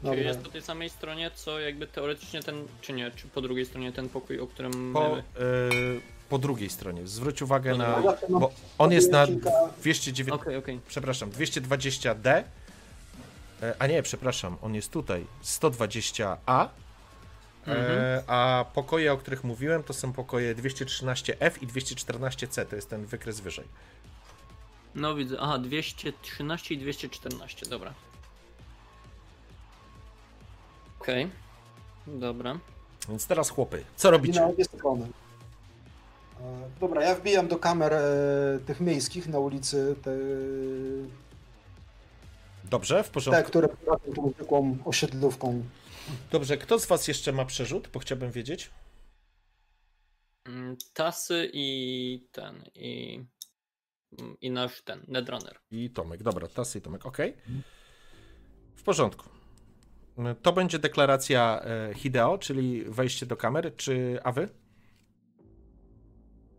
Czyli Dobra. jest po tej samej stronie, co jakby teoretycznie ten, czy nie, czy po drugiej stronie ten pokój, o którym Po, e, po drugiej stronie. Zwróć uwagę No na. mam Bo on jest na kilka- 209. Okej, okej. Przepraszam, 220D. E, A nie, przepraszam, on jest tutaj. 120A. E, a pokoje, o których mówiłem, to są pokoje 213F i 214C. To jest ten wykres wyżej. No widzę, aha, 213 i 214, dobra. Okej. Dobra. Więc teraz chłopy, co I robicie? na obie strony. E, Dobra, ja wbijam do kamer e, tych miejskich na ulicy, te, Dobrze, w te porządku. które prowadzą tą zwykłą osiedlówką. Dobrze, kto z was jeszcze ma przerzut? Bo chciałbym wiedzieć. Mm, Tasy i ten, i, i nasz ten, Netrunner. I Tomek, dobra, Tasy i Tomek, ok. W porządku. To będzie deklaracja e, Hideo, czyli wejście do kamery, czy a wy?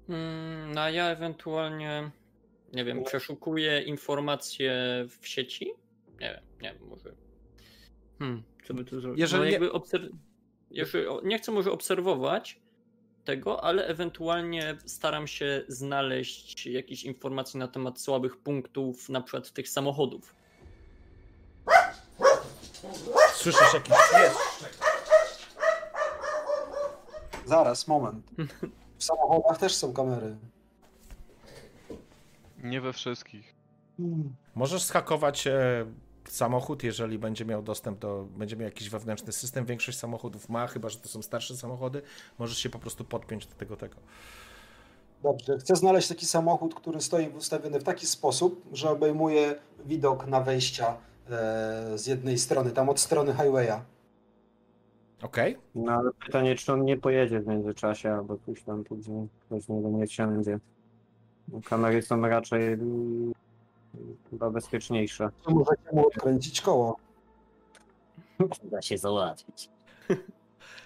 Mm, No a ja ewentualnie, nie wiem, przeszukuję informacje w sieci? Nie wiem, nie wiem, może. Hmm, co by tu zrobić? Jeżeli no nie- jakby obser... Jeżeli... Nie chcę może obserwować tego, ale ewentualnie staram się znaleźć jakieś informacje na temat słabych punktów, na przykład tych samochodów. Słyszysz jakiś jest. Zaraz, moment. W samochodach też są kamery. Nie we wszystkich. Możesz schakować e, samochód, jeżeli będzie miał dostęp do, będzie miał jakiś wewnętrzny system. Większość samochodów ma, chyba że to są starsze samochody. Możesz się po prostu podpiąć do tego tego. Dobrze, chcę znaleźć taki samochód, który stoi ustawiony w taki sposób, że obejmuje widok na wejścia e, z jednej strony, tam od strony highwaya. Okej? No ale pytanie, czy on nie pojedzie w międzyczasie, albo coś tam później ktoś nie nie wsiądzie. Bo Kamery są raczej mm, chyba bezpieczniejsze. To możecie mu odkręcić koło. Da się załatwić.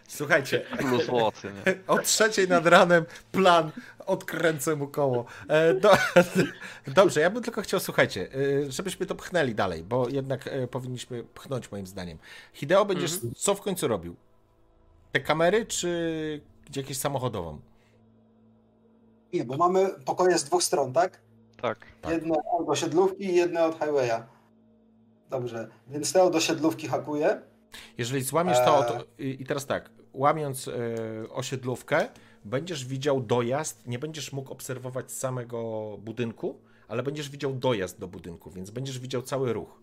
Słuchajcie, Plus nie? o trzeciej nad ranem plan, odkręcę mu koło. E, do, dobrze, ja bym tylko chciał, słuchajcie, e, żebyśmy to pchnęli dalej, bo jednak e, powinniśmy pchnąć moim zdaniem. Hideo, będziesz co w końcu robił? Te kamery, czy jakieś samochodową? Nie, bo mamy pokoje z dwóch stron, tak? Tak. Tak. Jedne od osiedlówki i jedne od highwaya. Dobrze, więc te od osiedlówki hakuję. Jeżeli złamiesz to, Eee. to i teraz tak, łamiąc e, osiedlówkę, będziesz widział dojazd, nie będziesz mógł obserwować samego budynku, ale będziesz widział dojazd do budynku, więc będziesz widział cały ruch.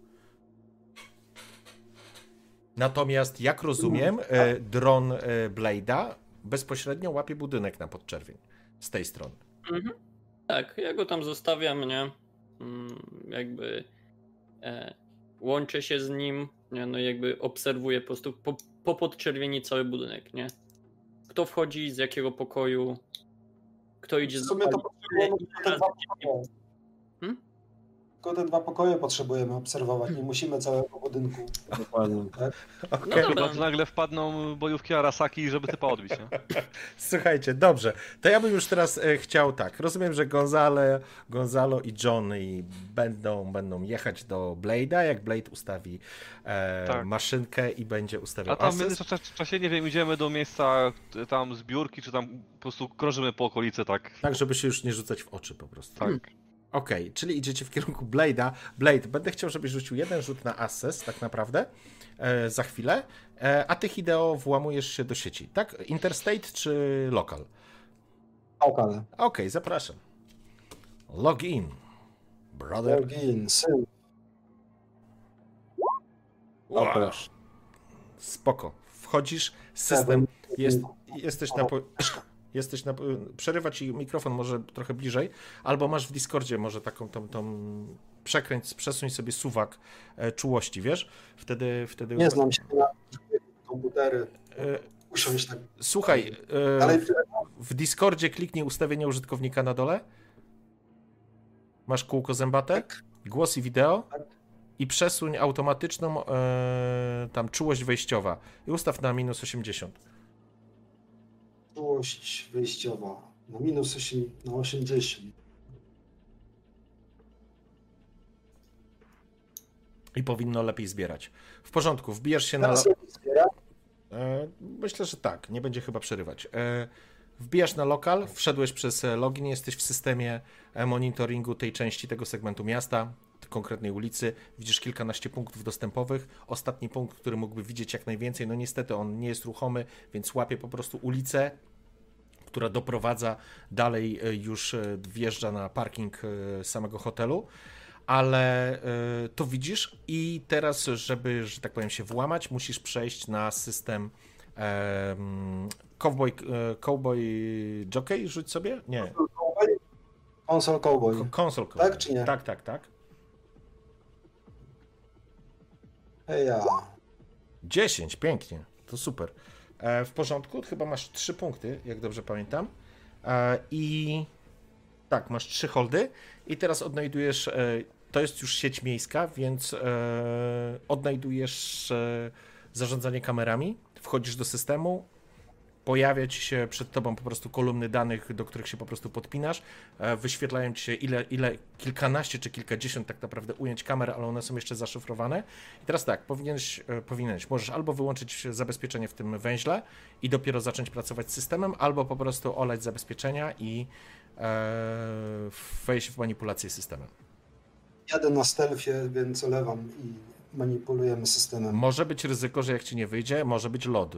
Natomiast, jak rozumiem, e, dron e, Blade'a bezpośrednio łapie budynek na podczerwień z tej strony. Mhm. Tak, ja go tam zostawiam, nie? Mm, Jakby e, łączę się z nim, nie? No i jakby obserwuję po prostu po, po podczerwieni cały budynek, nie? Kto wchodzi, z jakiego pokoju, kto idzie z sumie Tylko te dwa pokoje potrzebujemy obserwować, nie musimy całego budynku. Dokładnie. Okej. No dobra. Chyba, że nagle wpadną bojówki Arasaki, żeby typa odbić, nie? Słuchajcie, dobrze. To ja bym już teraz e, chciał tak. Rozumiem, że Gonzale, Gonzalo i Johnny będą, będą jechać do Blade'a, jak Blade ustawi e, Tak. maszynkę i będzie ustawiał A tam w międzyczasie, nie wiem, idziemy do miejsca tam zbiórki, czy tam po prostu krążymy po okolicy, tak? Tak, żeby się już nie rzucać w oczy po prostu. Tak. Okej, czyli idziecie w kierunku Blade'a. Blade, będę chciał, żebyś rzucił jeden rzut na assess, tak naprawdę, e, za chwilę. E, a ty, Hideo, włamujesz się do sieci, tak? Interstate czy local? Okale. Okej, zapraszam. Login. Brother. Login, syn. Wow. Spoko. Wchodzisz, system, jest, jesteś na... Po... Jesteś na... Przerywa ci mikrofon może trochę bliżej, albo masz w Discordzie może taką tą, tą... Przekręć, przesuń sobie suwak e, czułości, wiesz? Wtedy... wtedy... Nie znam się na komputery. E, Usiąść tak. Słuchaj, e, w Discordzie kliknij ustawienia użytkownika na dole. Masz kółko zębate, głos i wideo Tak. i przesuń automatyczną tam czułość wejściowa i ustaw na minus 80. czułość wyjściowa na minus 8, na 80. I powinno lepiej zbierać. W porządku, wbijasz się na. Teraz lepiej zbiera. E, myślę, że tak, nie będzie chyba przerywać. E, wbijasz na lokal, wszedłeś przez login, jesteś w systemie e, monitoringu tej części tego segmentu miasta, konkretnej ulicy. Widzisz kilkanaście punktów dostępowych. Ostatni punkt, który mógłby widzieć jak najwięcej, no niestety on nie jest ruchomy, więc łapie po prostu ulicę, która doprowadza dalej, e, już e, wjeżdża na parking e, samego hotelu. ale to widzisz i teraz, żeby, że tak powiem, się włamać, musisz przejść na system um, Cowboy, Cowboy Jockey, rzuć sobie? Nie. Console Cowboy. Console Cowboy. Tak czy nie? Tak, tak, tak. Ja. 10, pięknie, to super. E, w porządku, chyba masz 3 punkty, jak dobrze pamiętam. E, I tak, masz 3 holdy i teraz odnajdujesz, e, to jest już sieć miejska, więc odnajdujesz zarządzanie kamerami, wchodzisz do systemu, pojawia ci się przed tobą po prostu kolumny danych, do których się po prostu podpinasz, e, wyświetlają ci się ile, ile kilkanaście czy kilkadziesiąt tak naprawdę ujęć kamer, ale one są jeszcze zaszyfrowane. I teraz tak, powinieneś, e, powinieneś, możesz albo wyłączyć zabezpieczenie w tym węźle i dopiero zacząć pracować z systemem, albo po prostu olać zabezpieczenia i e, wejść w manipulację systemem. Jadę na stealthie, więc olewam i manipulujemy systemem. Może być ryzyko, że jak ci nie wyjdzie, może być lod.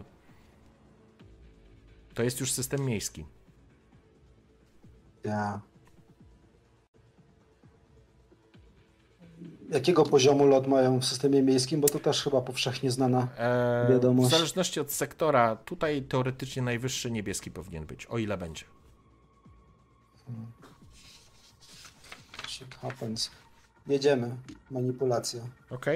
To jest już system miejski. Ja. Jakiego poziomu lot mają w systemie miejskim, bo to też chyba powszechnie znana Eee, w wiadomość. zależności od sektora, tutaj teoretycznie najwyższy niebieski powinien być, o ile będzie. Shit happens. Jedziemy. Manipulacja. Ok?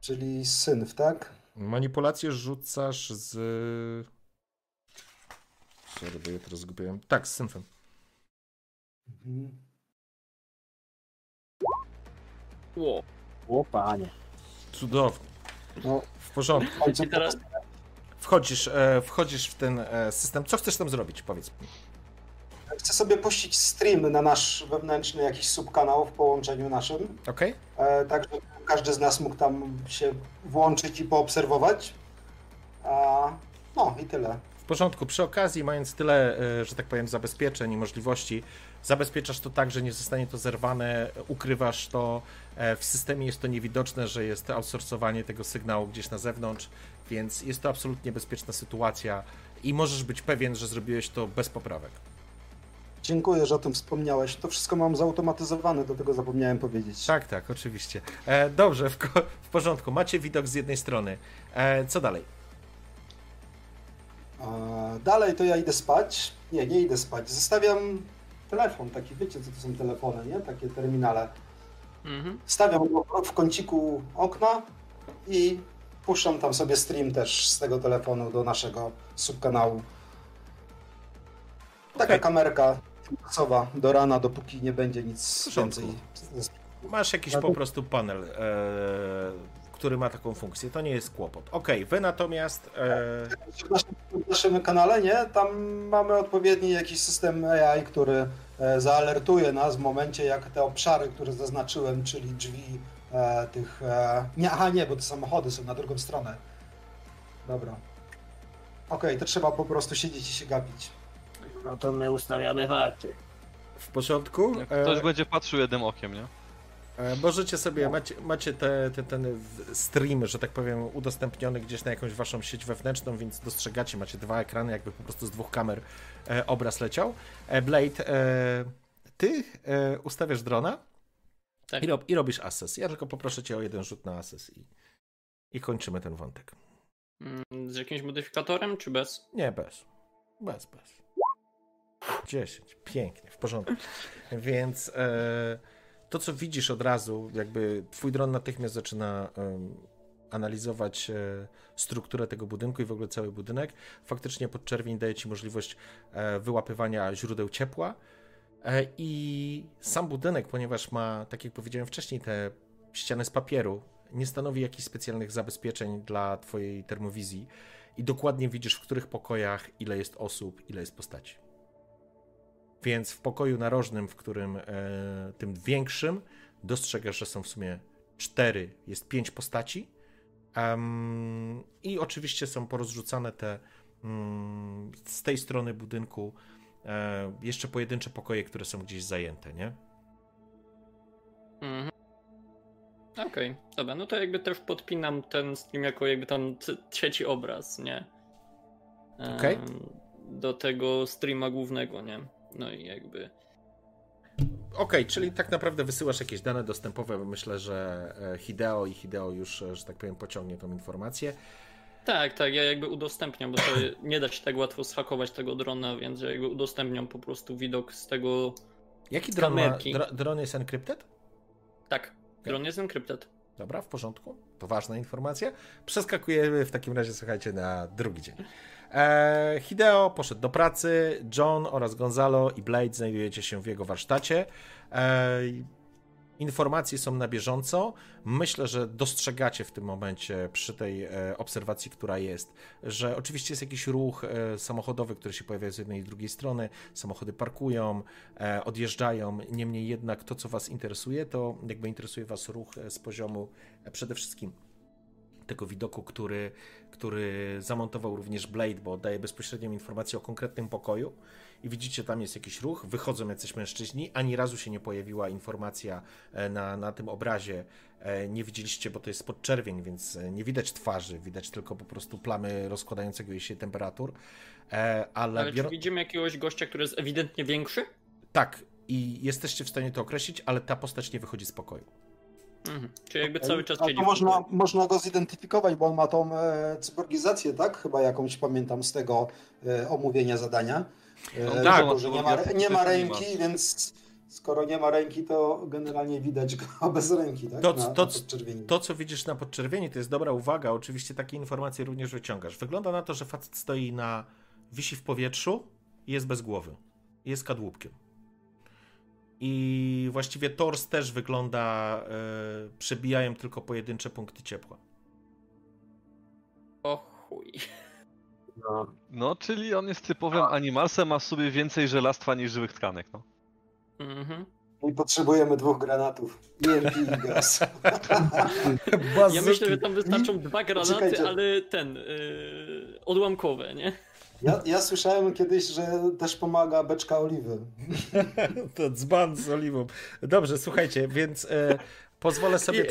Czyli synf, tak? Manipulację rzucasz z. Sorry, bo ja teraz zgubiłem. Tak, z synfem. Mhm. Ło. O panie. Cudownie. No, W porządku. I teraz Wchodzisz, e, wchodzisz w ten e, system. Co chcesz tam zrobić? Powiedz mi. Chcę sobie puścić stream na nasz wewnętrzny jakiś subkanał w połączeniu naszym, Ok? e, tak żeby każdy z nas mógł tam się włączyć i poobserwować. A, no i tyle. W porządku. Przy okazji, mając tyle, e, że tak powiem, zabezpieczeń i możliwości, zabezpieczasz to tak, że nie zostanie to zerwane, ukrywasz to. e, W systemie jest to niewidoczne, że jest outsourcowanie tego sygnału gdzieś na zewnątrz, więc jest to absolutnie bezpieczna sytuacja i możesz być pewien, że zrobiłeś to bez poprawek. Dziękuję, że o tym wspomniałeś. To wszystko mam zautomatyzowane, do tego zapomniałem powiedzieć. Tak, tak, oczywiście. E, dobrze, w, w porządku. Macie widok z jednej strony. E, co dalej? A, dalej to ja idę spać. Nie, nie idę spać. Zostawiam telefon, taki wiecie co to są telefony, nie? Takie terminale. Mhm. Stawiam go w kąciku okna i puszczam tam sobie stream też z tego telefonu do naszego subkanału. Taka Okej. kamerka tymczasowa do rana, dopóki nie będzie nic więcej. Masz jakiś po prostu panel, e, który ma taką funkcję. To nie jest kłopot. Okej, wy natomiast. E, W naszym, w naszym kanale, nie? Tam mamy odpowiedni jakiś system AI, który e, zaalertuje nas w momencie, jak te obszary, które zaznaczyłem, czyli drzwi e, tych... E, nie, aha, nie, bo te samochody są na drugą stronę. Dobra. Okej, to trzeba po prostu siedzieć i się gapić. No to my ustawiamy warty. w porządku. Jak E, ktoś będzie patrzył jednym okiem, nie? E, Możecie sobie, macie, macie te, te, ten stream, że tak powiem, udostępniony gdzieś na jakąś waszą sieć wewnętrzną, więc dostrzegacie, macie dwa ekrany, jakby po prostu z dwóch kamer e, obraz leciał. E, Blade, e, ty e, ustawiasz drona Tak. i, rob, i robisz assess. Ja tylko poproszę cię o jeden rzut na assess i, i kończymy ten wątek. Mm, Z jakimś modyfikatorem, czy bez? Nie, bez. Bez, bez. 10. Pięknie, w porządku. Więc e, to, co widzisz od razu, jakby twój dron natychmiast zaczyna em, analizować e, strukturę tego budynku i w ogóle cały budynek. Faktycznie podczerwień daje ci możliwość e, wyłapywania źródeł ciepła. E, I sam budynek, ponieważ ma, tak jak powiedziałem wcześniej, te ściany z papieru, nie stanowi jakichś specjalnych zabezpieczeń dla twojej termowizji i dokładnie widzisz, w których pokojach ile jest osób, ile jest postaci. Więc w pokoju narożnym, w którym e, tym większym, dostrzegasz, że są w sumie cztery, jest pięć postaci. Em, I oczywiście są porozrzucane te mm, z tej strony budynku e, jeszcze pojedyncze pokoje, które są gdzieś zajęte, nie? Mhm. Okej, dobra, no to jakby też podpinam ten stream jako jakby tam trzeci obraz, nie? Okej. Do tego streama głównego, nie? No i jakby. Okej, czyli tak naprawdę wysyłasz jakieś dane dostępowe. Myślę, że e, Hideo i Hideo już, e, że tak powiem, pociągnie tą informację. Tak, tak, ja jakby udostępniam, bo to nie da się tak łatwo schakować tego drona, więc ja jakby udostępniam po prostu widok z tego. Jaki dron ma? Dro, dron jest encrypted? Tak, dron jest encrypted. Dobra, w porządku. To ważna informacja. Przeskakujemy w takim razie, słuchajcie, na drugi dzień. E, Hideo poszedł do pracy. John oraz Gonzalo i Blade znajdujecie się w jego warsztacie. E, informacje są na bieżąco. Myślę, że dostrzegacie w tym momencie przy tej e, obserwacji, która jest, że oczywiście jest jakiś ruch samochodowy, który się pojawia z jednej i drugiej strony. Samochody parkują, odjeżdżają. Niemniej jednak to, co Was interesuje, to jakby interesuje Was ruch z poziomu przede wszystkim tego widoku, który, który zamontował również Blade, bo daje bezpośrednią informację o konkretnym pokoju i widzicie, tam jest jakiś ruch, wychodzą jacyś mężczyźni, ani razu się nie pojawiła informacja e, na, na tym obrazie, e, nie widzieliście, bo to jest podczerwień, więc e, nie widać twarzy, widać tylko po prostu plamy rozkładającego się temperatur, ale, Ale bior- czy widzimy jakiegoś gościa, który jest ewidentnie większy? tak, i jesteście w stanie to określić, ale ta postać nie wychodzi z pokoju. Mhm. Czyli jakby cały czas A siedzi to w można, można go zidentyfikować, bo on ma tą e, cyborgizację, tak? Chyba jakąś pamiętam z tego e, omówienia zadania. E, No tak. że nie ma, nie ma ręki, więc skoro nie ma ręki, to generalnie widać go bez ręki, tak? To- na, to- na podczerwieni. To, co widzisz na podczerwieni, to jest dobra uwaga. Oczywiście takie informacje również wyciągasz. Wygląda na to, że facet stoi na. wisi w powietrzu i jest bez głowy. Jest kadłubkiem. I właściwie tors też wygląda. E, przebijają tylko pojedyncze punkty ciepła. O chuj. No, No, czyli on jest typowym animalsem, ma w sobie więcej żelastwa niż żywych tkanek, no. Mhm. I potrzebujemy dwóch granatów. EMP i gaz. Ja myślę, że tam wystarczą dwa granaty, Czekajcie. ale ten, yy, odłamkowe, nie? Ja, ja słyszałem kiedyś, że też pomaga beczka oliwy. to dzban z oliwą. Dobrze, słuchajcie, więc e, pozwolę sobie.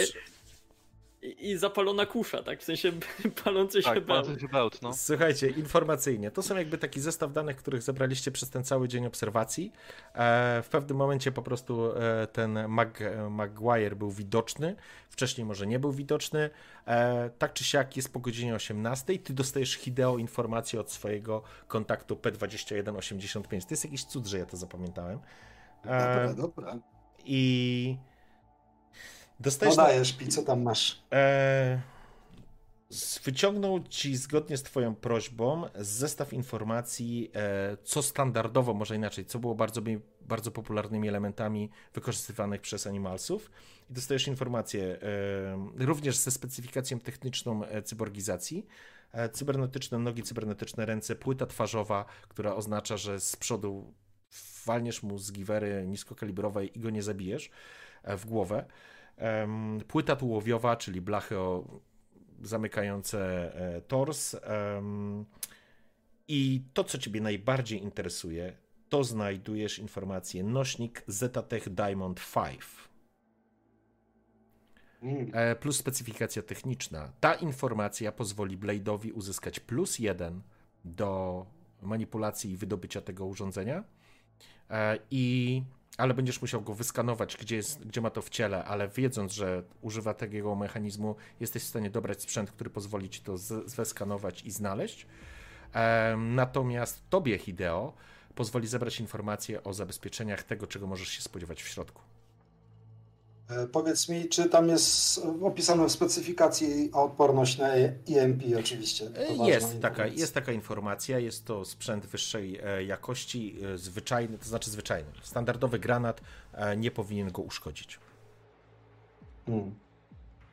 I- zapalona kusza, tak? W sensie palący się Tak, się bełt, no. Słuchajcie, informacyjnie. To są jakby taki zestaw danych, których zebraliście przez ten cały dzień obserwacji. E, w pewnym momencie po prostu e, ten Mag, Maguire był widoczny. Wcześniej może nie był widoczny. E, tak czy siak jest po godzinie 18. Ty dostajesz Hideo informację od swojego kontaktu P2185. To jest jakiś cud, że ja to zapamiętałem. Dobra, dobra. I dostajesz na- dajesz, co tam masz? E, wyciągnął ci zgodnie z Twoją prośbą zestaw informacji, e, co standardowo, może inaczej, co było bardzo, bardzo popularnymi elementami wykorzystywanych przez animalsów. I dostajesz informację e, również ze specyfikacją techniczną e, cyborgizacji. E, cybernetyczne nogi, cybernetyczne ręce, płyta twarzowa, która oznacza, że z przodu walniesz mu z giwery niskokalibrowej i go nie zabijesz w głowę. Płyta tułowiowa, czyli blachy zamykające e, tors. I to, co Ciebie najbardziej interesuje, to znajdujesz informację nośnik Zetatech Diamond 5 Mm. e, plus specyfikacja techniczna. Ta informacja pozwoli Blade'owi uzyskać plus jeden do manipulacji i wydobycia tego urządzenia. E, I ale będziesz musiał go wyskanować, gdzie, jest, gdzie ma to w ciele, ale wiedząc, że używa takiego mechanizmu, jesteś w stanie dobrać sprzęt, który pozwoli ci to zeskanować i znaleźć. Natomiast tobie, Hideo, pozwoli zebrać informacje o zabezpieczeniach tego, czego możesz się spodziewać w środku. E, Powiedz mi, czy tam jest opisane w specyfikacji odporność na EMP oczywiście? To ważna Jest taka, informacja. jest taka informacja, jest to sprzęt wyższej e, jakości, e, zwyczajny, to znaczy zwyczajny. Standardowy granat e, nie powinien go uszkodzić. Mm.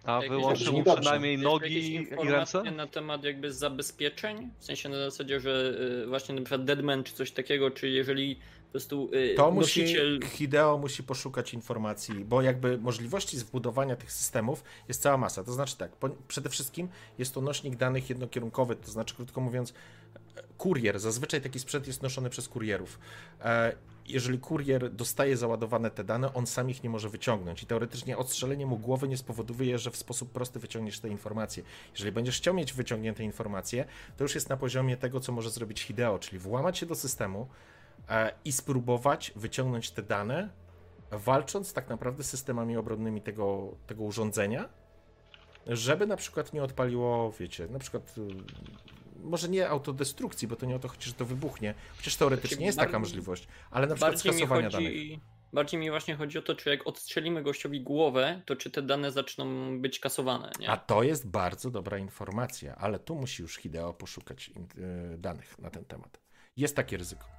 A wyłączył przynajmniej nogi i informacje ręce? na temat jakby zabezpieczeń? W sensie na zasadzie, że właśnie na przykład Deadman czy coś takiego, czy jeżeli po prostu y, To musi, nosiciel... Hideo musi poszukać informacji, bo jakby możliwości zbudowania tych systemów jest cała masa. To znaczy tak, po, przede wszystkim jest to nośnik danych jednokierunkowy, to znaczy krótko mówiąc kurier. Zazwyczaj taki sprzęt jest noszony przez kurierów. E, Jeżeli kurier dostaje załadowane te dane, on sam ich nie może wyciągnąć i teoretycznie odstrzelenie mu głowy nie spowoduje, że w sposób prosty wyciągniesz te informacje. Jeżeli będziesz chciał mieć wyciągnięte informacje, to już jest na poziomie tego, co może zrobić Hideo, czyli włamać się do systemu, i spróbować wyciągnąć te dane walcząc tak naprawdę z systemami obronnymi tego, tego urządzenia, żeby na przykład nie odpaliło, wiecie, na przykład y, może nie autodestrukcji, bo to nie o to chodzi, że to wybuchnie, chociaż teoretycznie jest taka możliwość, ale na przykład skasowania danych. chodzi, bardziej mi właśnie chodzi o to, czy jak odstrzelimy gościowi głowę, to czy te dane zaczną być kasowane, nie? A to jest bardzo dobra informacja, ale tu musi już Hideo poszukać y, danych na ten temat. Jest takie ryzyko.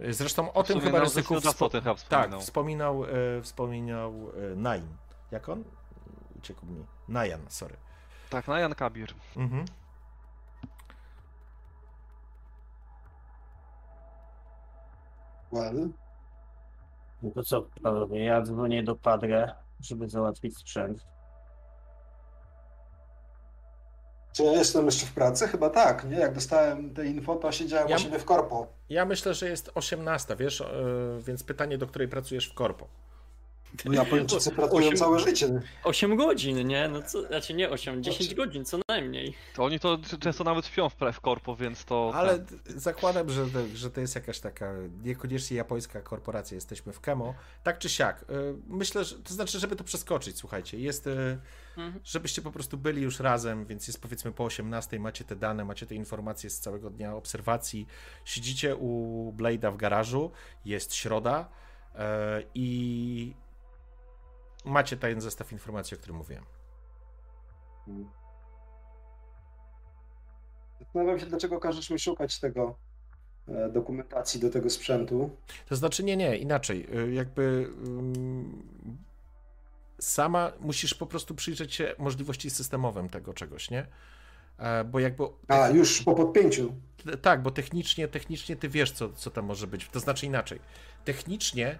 Zresztą o tym chyba ryzyku zdecydowanie o tym chyba tak, wspominał. wspominał, e, wspominał e, Nain. Jak on? Uciekł mi. Najan, sorry. Tak, na Jan Kabir. Mhm. Well. No to co, panowie, ja dzwonię do Padre, żeby załatwić sprzęt. Czy ja jestem jeszcze w pracy? Chyba tak, nie? Jak dostałem te info, to siedziałem Ja- u siebie w korpo. Ja myślę, że jest 18, wiesz, e, więc pytanie, do której pracujesz w korpo. No Japończycy pracują Osiem- całe życie. 8 godzin, nie? No co, znaczy nie 8, 10 godzin co najmniej. To oni to często nawet śpią w, w korpo, więc to... Ale tak. zakładam, że, to- że to jest jakaś taka niekoniecznie japońska korporacja, jesteśmy w Kemo. Tak czy siak, e, myślę, że to znaczy, żeby to przeskoczyć, słuchajcie, jest, e, Mhm. żebyście po prostu byli już razem, więc jest powiedzmy po 18, macie te dane, macie te informacje z całego dnia obserwacji, siedzicie u Blade'a w garażu, jest środa e, i macie ten zestaw informacji, o którym mówiłem. Zastanawiam się, dlaczego każesz mi szukać tego e, dokumentacji do tego sprzętu. To znaczy, nie, nie, inaczej. y, Jakby sama musisz po prostu przyjrzeć się możliwości systemowym tego czegoś, nie? E, Bo jakby. A, już po podpięciu. Tak, bo technicznie, technicznie ty wiesz, co, co tam może być. To znaczy inaczej. Technicznie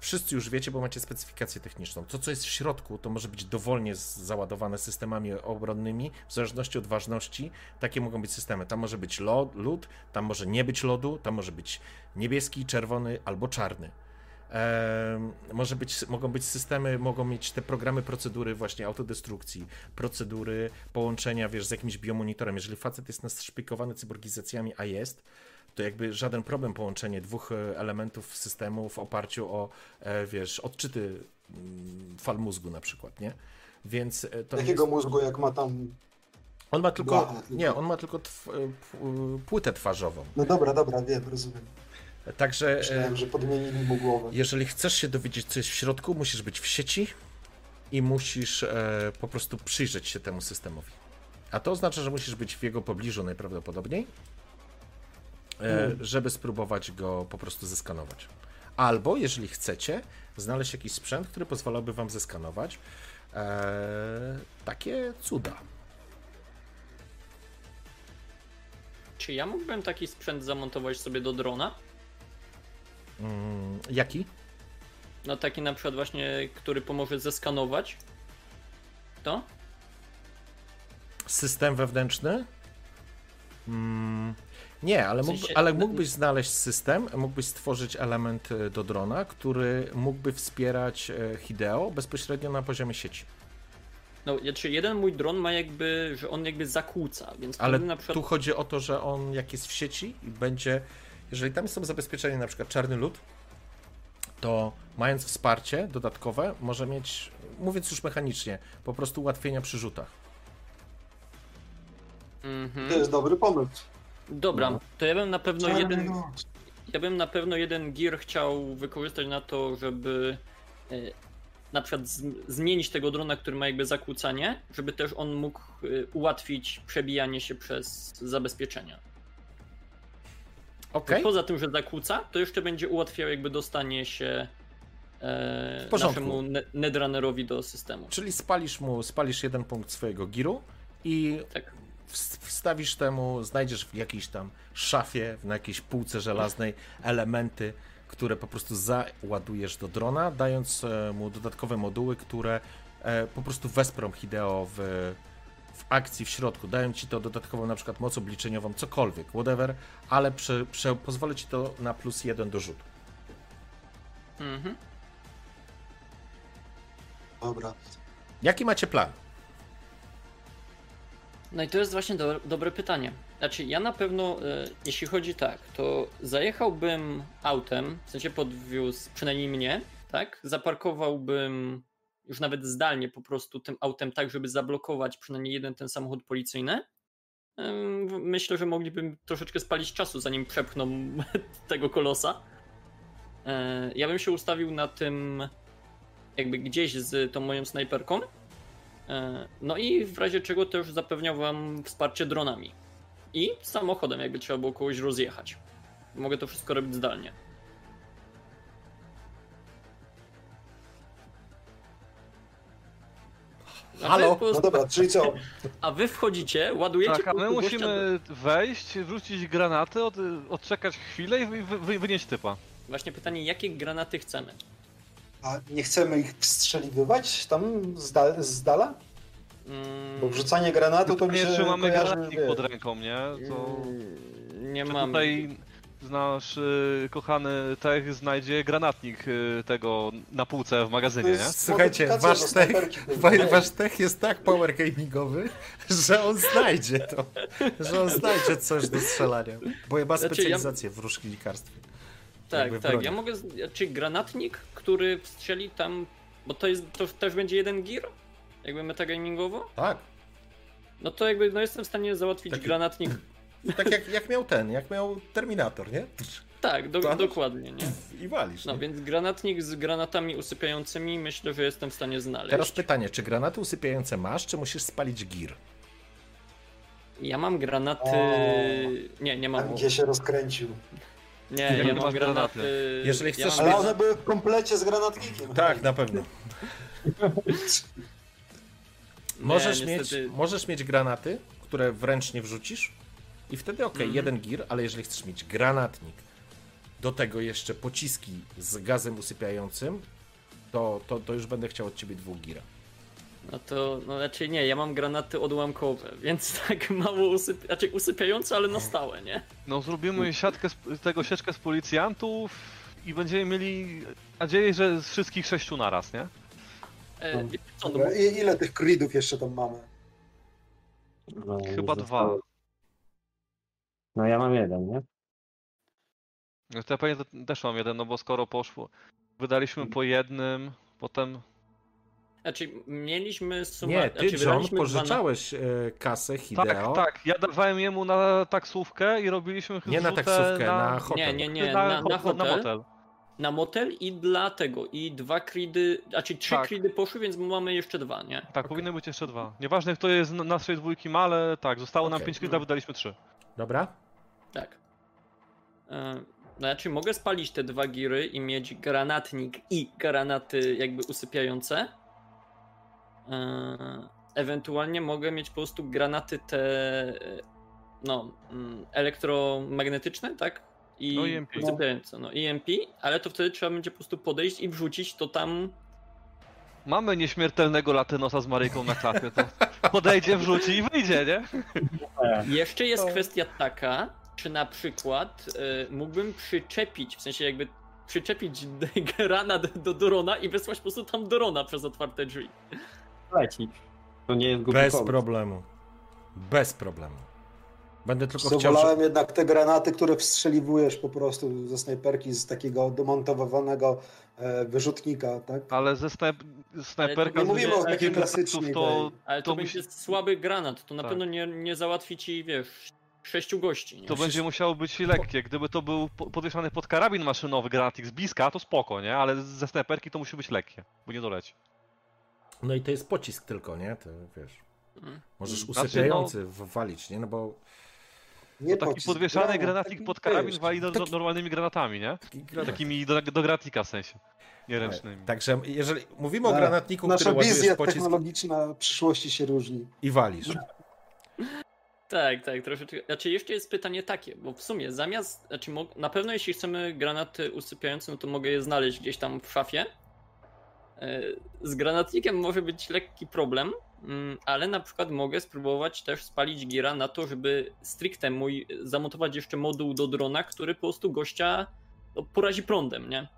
wszyscy już wiecie, bo macie specyfikację techniczną. To, co jest w środku, to może być dowolnie załadowane systemami obronnymi, w zależności od ważności. Takie mogą być systemy. Tam może być lod, lód, tam może nie być lodu, tam może być niebieski, czerwony albo czarny. Może być, mogą być systemy, mogą mieć te programy, procedury właśnie autodestrukcji, procedury połączenia, wiesz, z jakimś biomonitorem. Jeżeli facet jest naszpikowany cyborgizacjami, a jest, to jakby żaden problem połączenie dwóch e, elementów systemu w oparciu o, e, wiesz, odczyty mm, fal mózgu na przykład, nie? Więc e, to Jakiego jest... mózgu, jak ma tam... On ma tylko, tylko. nie, on ma tylko tw, płytę twarzową. No dobra, dobra, wiem, rozumiem. Także e, Myślałem, że podmienili mu głowę. jeżeli chcesz się dowiedzieć, co jest w środku, musisz być w sieci i musisz e, po prostu przyjrzeć się temu systemowi. A to oznacza, że musisz być w jego pobliżu najprawdopodobniej, e, Mm. żeby spróbować go po prostu zeskanować. Albo, jeżeli chcecie, znaleźć jakiś sprzęt, który pozwalałby wam zeskanować e, takie cuda. Czy ja mógłbym taki sprzęt zamontować sobie do drona? Mm, jaki? No taki na przykład właśnie, który pomoże zeskanować. To? System wewnętrzny? Mm, nie, ale, mógł, ale mógłbyś znaleźć system, mógłbyś stworzyć element e, do drona, który mógłby wspierać e, Hideo bezpośrednio na poziomie sieci. No, znaczy jeden mój dron ma jakby, że on jakby zakłóca, więc Ale na przykład... tu chodzi o to, że on jak jest w sieci i będzie, jeżeli tam są zabezpieczenia na przykład czarny lód, to mając wsparcie dodatkowe, może mieć, mówiąc już mechanicznie, po prostu ułatwienia przy rzutach. Mhm. To jest dobry pomysł. Dobra, No. to ja bym na pewno Czarny jeden... lód. Ja bym na pewno jeden gear chciał wykorzystać na to, żeby e, na przykład zmienić tego drona, który ma jakby zakłócanie, żeby też on mógł e, ułatwić przebijanie się przez zabezpieczenia. Okej? Poza tym, że zakłóca, to jeszcze będzie ułatwiał jakby dostanie się e, naszemu ne- Netrunnerowi do systemu. Czyli spalisz mu, spalisz jeden punkt swojego giru i Tak. ws- wstawisz temu, znajdziesz w jakiejś tam szafie, na jakiejś półce żelaznej elementy, które po prostu załadujesz do drona, dając e, mu dodatkowe moduły, które e, po prostu wesprą Hideo w akcji w środku. Dają ci to dodatkową na przykład moc obliczeniową, cokolwiek, whatever, ale prze, prze, pozwolę ci to na plus jeden do rzutu. Mhm. Dobra. Jaki macie plan? No i to jest właśnie do, dobre pytanie. Znaczy, ja na pewno, e, jeśli chodzi tak, to zajechałbym autem, w sensie podwiózł przynajmniej mnie, tak? Zaparkowałbym już nawet zdalnie po prostu tym autem tak, żeby zablokować przynajmniej jeden ten samochód policyjny. Myślę, że moglibym troszeczkę spalić czasu, zanim przepchną tego kolosa. E, Ja bym się ustawił na tym, jakby gdzieś z tą moją snajperką. E, No i w razie czego też zapewniał wam wsparcie dronami. I samochodem, jakby trzeba było kogoś rozjechać. Mogę to wszystko robić zdalnie. Halo? po No dobra, czyli co? A wy wchodzicie, ładujecie Tak, a my musimy wejść, wrzucić granaty, od, odczekać chwilę i wy, wy, wynieść typa. Właśnie pytanie, jakie granaty chcemy? A nie chcemy ich wstrzeliwywać tam z, dal, z dala? Mm, Bo wrzucanie granatu to mi Nie, się czy mamy kojarzy, granatnik wie. pod ręką, nie? To... mm, Nie Czy mam. tutaj nasz y, kochany Tech znajdzie granatnik y, tego na półce w To magazynie, nie? jest Słuchajcie, modyfikacja wasz tech, snajperki. wa- wasz tech jest tak power gamingowy, że on znajdzie to. Że on znajdzie coś do strzelania. Bo ja ma Znaczy, ja- specjalizację w różnikarstwie. Tak, jakby tak. broni. Ja mogę. z- Czy granatnik, który strzeli tam. Bo to jest. To też będzie jeden gear? Jakby metagamingowo? Tak. No to jakby no jestem w stanie załatwić Taki- granatnik. Tak jak, jak miał ten, jak miał Terminator, nie? Tak, do, dokładnie, nie? I walisz. No nie? więc granatnik z granatami usypiającymi myślę, że jestem w stanie znaleźć. Teraz pytanie, czy granaty usypiające masz, czy musisz spalić gir? Ja mam granaty. O. Nie, nie mam. Tam gdzie się rozkręcił. Nie, ja masz mam granaty. granaty? Jeżeli ja chcesz mam Ale one były w komplecie z granatnikiem. Tak, na pewno. Nie, Możesz, niestety- mieć, możesz mieć granaty, które wręcznie wrzucisz i wtedy ok, Mhm. jeden gir, ale jeżeli chcesz mieć granatnik, do tego jeszcze pociski z gazem usypiającym, to, to, to już będę chciał od ciebie dwóch gira. No to, no raczej nie, ja mam granaty odłamkowe, więc tak mało usyp... znaczy usypiające, ale na stałe, nie? No zrobimy siatkę z, tego sieczkę z policjantów i będziemy mieli nadzieję, że z wszystkich sześciu naraz, nie? E, co, no, Dobra, i, ile tych creedów jeszcze tam mamy? No, Chyba zostało- dwa. No ja mam jeden, nie? No to ja pewnie te- też mam jeden, no bo skoro poszło, wydaliśmy po jednym, potem znaczy mieliśmy sumę... Nie, ty znaczy, John dwa na- pożyczałeś e, kasę Hideo. Tak, tak. Ja dawałem jemu na taksówkę i robiliśmy Nie na taksówkę, na, na, hotel. Nie, nie, nie, na, na, na, ho- na hotel, na motel i dla tego, i dwa kridy, znaczy trzy Tak. kridy poszły, więc mamy jeszcze dwa, nie? Tak, powinny być jeszcze dwa. Nieważne kto jest z naszej dwójki ma, ale tak, zostało nam Okej. pięć kilka, wydaliśmy trzy. Dobra? Tak. E, Znaczy mogę spalić te dwa giry i mieć granatnik i granaty jakby usypiające. E, Ewentualnie mogę mieć po prostu granaty te e, no mm, elektromagnetyczne, tak? I No, EMP. usypiające, no EMP, ale to wtedy trzeba będzie po prostu podejść i wrzucić to tam Mamy nieśmiertelnego latynosa z Maryjką na klapie, to podejdzie, wrzuci i wyjdzie, nie? Jeszcze jest kwestia taka, czy na przykład y, mógłbym przyczepić, w sensie jakby przyczepić d- granat do drona i wysłać po prostu tam drona przez otwarte drzwi. Leci. To nie jest Bez pomysł. problemu. Bez problemu. Będę tylko chciał... wolałem jednak te granaty, które wstrzeliwujesz po prostu ze snajperki z takiego demontowanego e, wyrzutnika, tak? Ale ze snajp snajperka nie mówimy o takiej granatów, klasycznej to, Ale to, To będzie musi- słaby granat, to na Tak. pewno nie, nie załatwi ci, wiesz, sześciu gości. Nie? to będzie musiało być lekkie. Gdyby to był po- podwieszany pod karabin maszynowy granatnik z bliska, to spoko, nie? Ale ze snajperki to musi być lekkie, bo nie doleci. No i to jest pocisk tylko, nie? To wiesz... Mhm. Możesz Znaczy, usypiający walić, nie? No bo... Nie taki pocisk, podwieszany granat, granatnik taki, pod karabin wiesz, wali do, taki- normalnymi granatami, nie? Granat. Takimi do, do granatnika w sensie. Nieręcznymi. Także jeżeli mówimy o Tak. granatniku, Nasza który ładujesz wizja pocisk technologiczna przyszłości się różni. i walisz. Tak, tak, troszeczkę. Znaczy jeszcze jest pytanie takie, bo w sumie zamiast, znaczy na pewno jeśli chcemy granaty usypiające, no to mogę je znaleźć gdzieś tam w szafie. E, Z granatnikiem może być lekki problem, mm, ale na przykład mogę spróbować też spalić gira na to, żeby stricte mój zamontować jeszcze moduł do drona, który po prostu gościa no, porazi prądem, nie?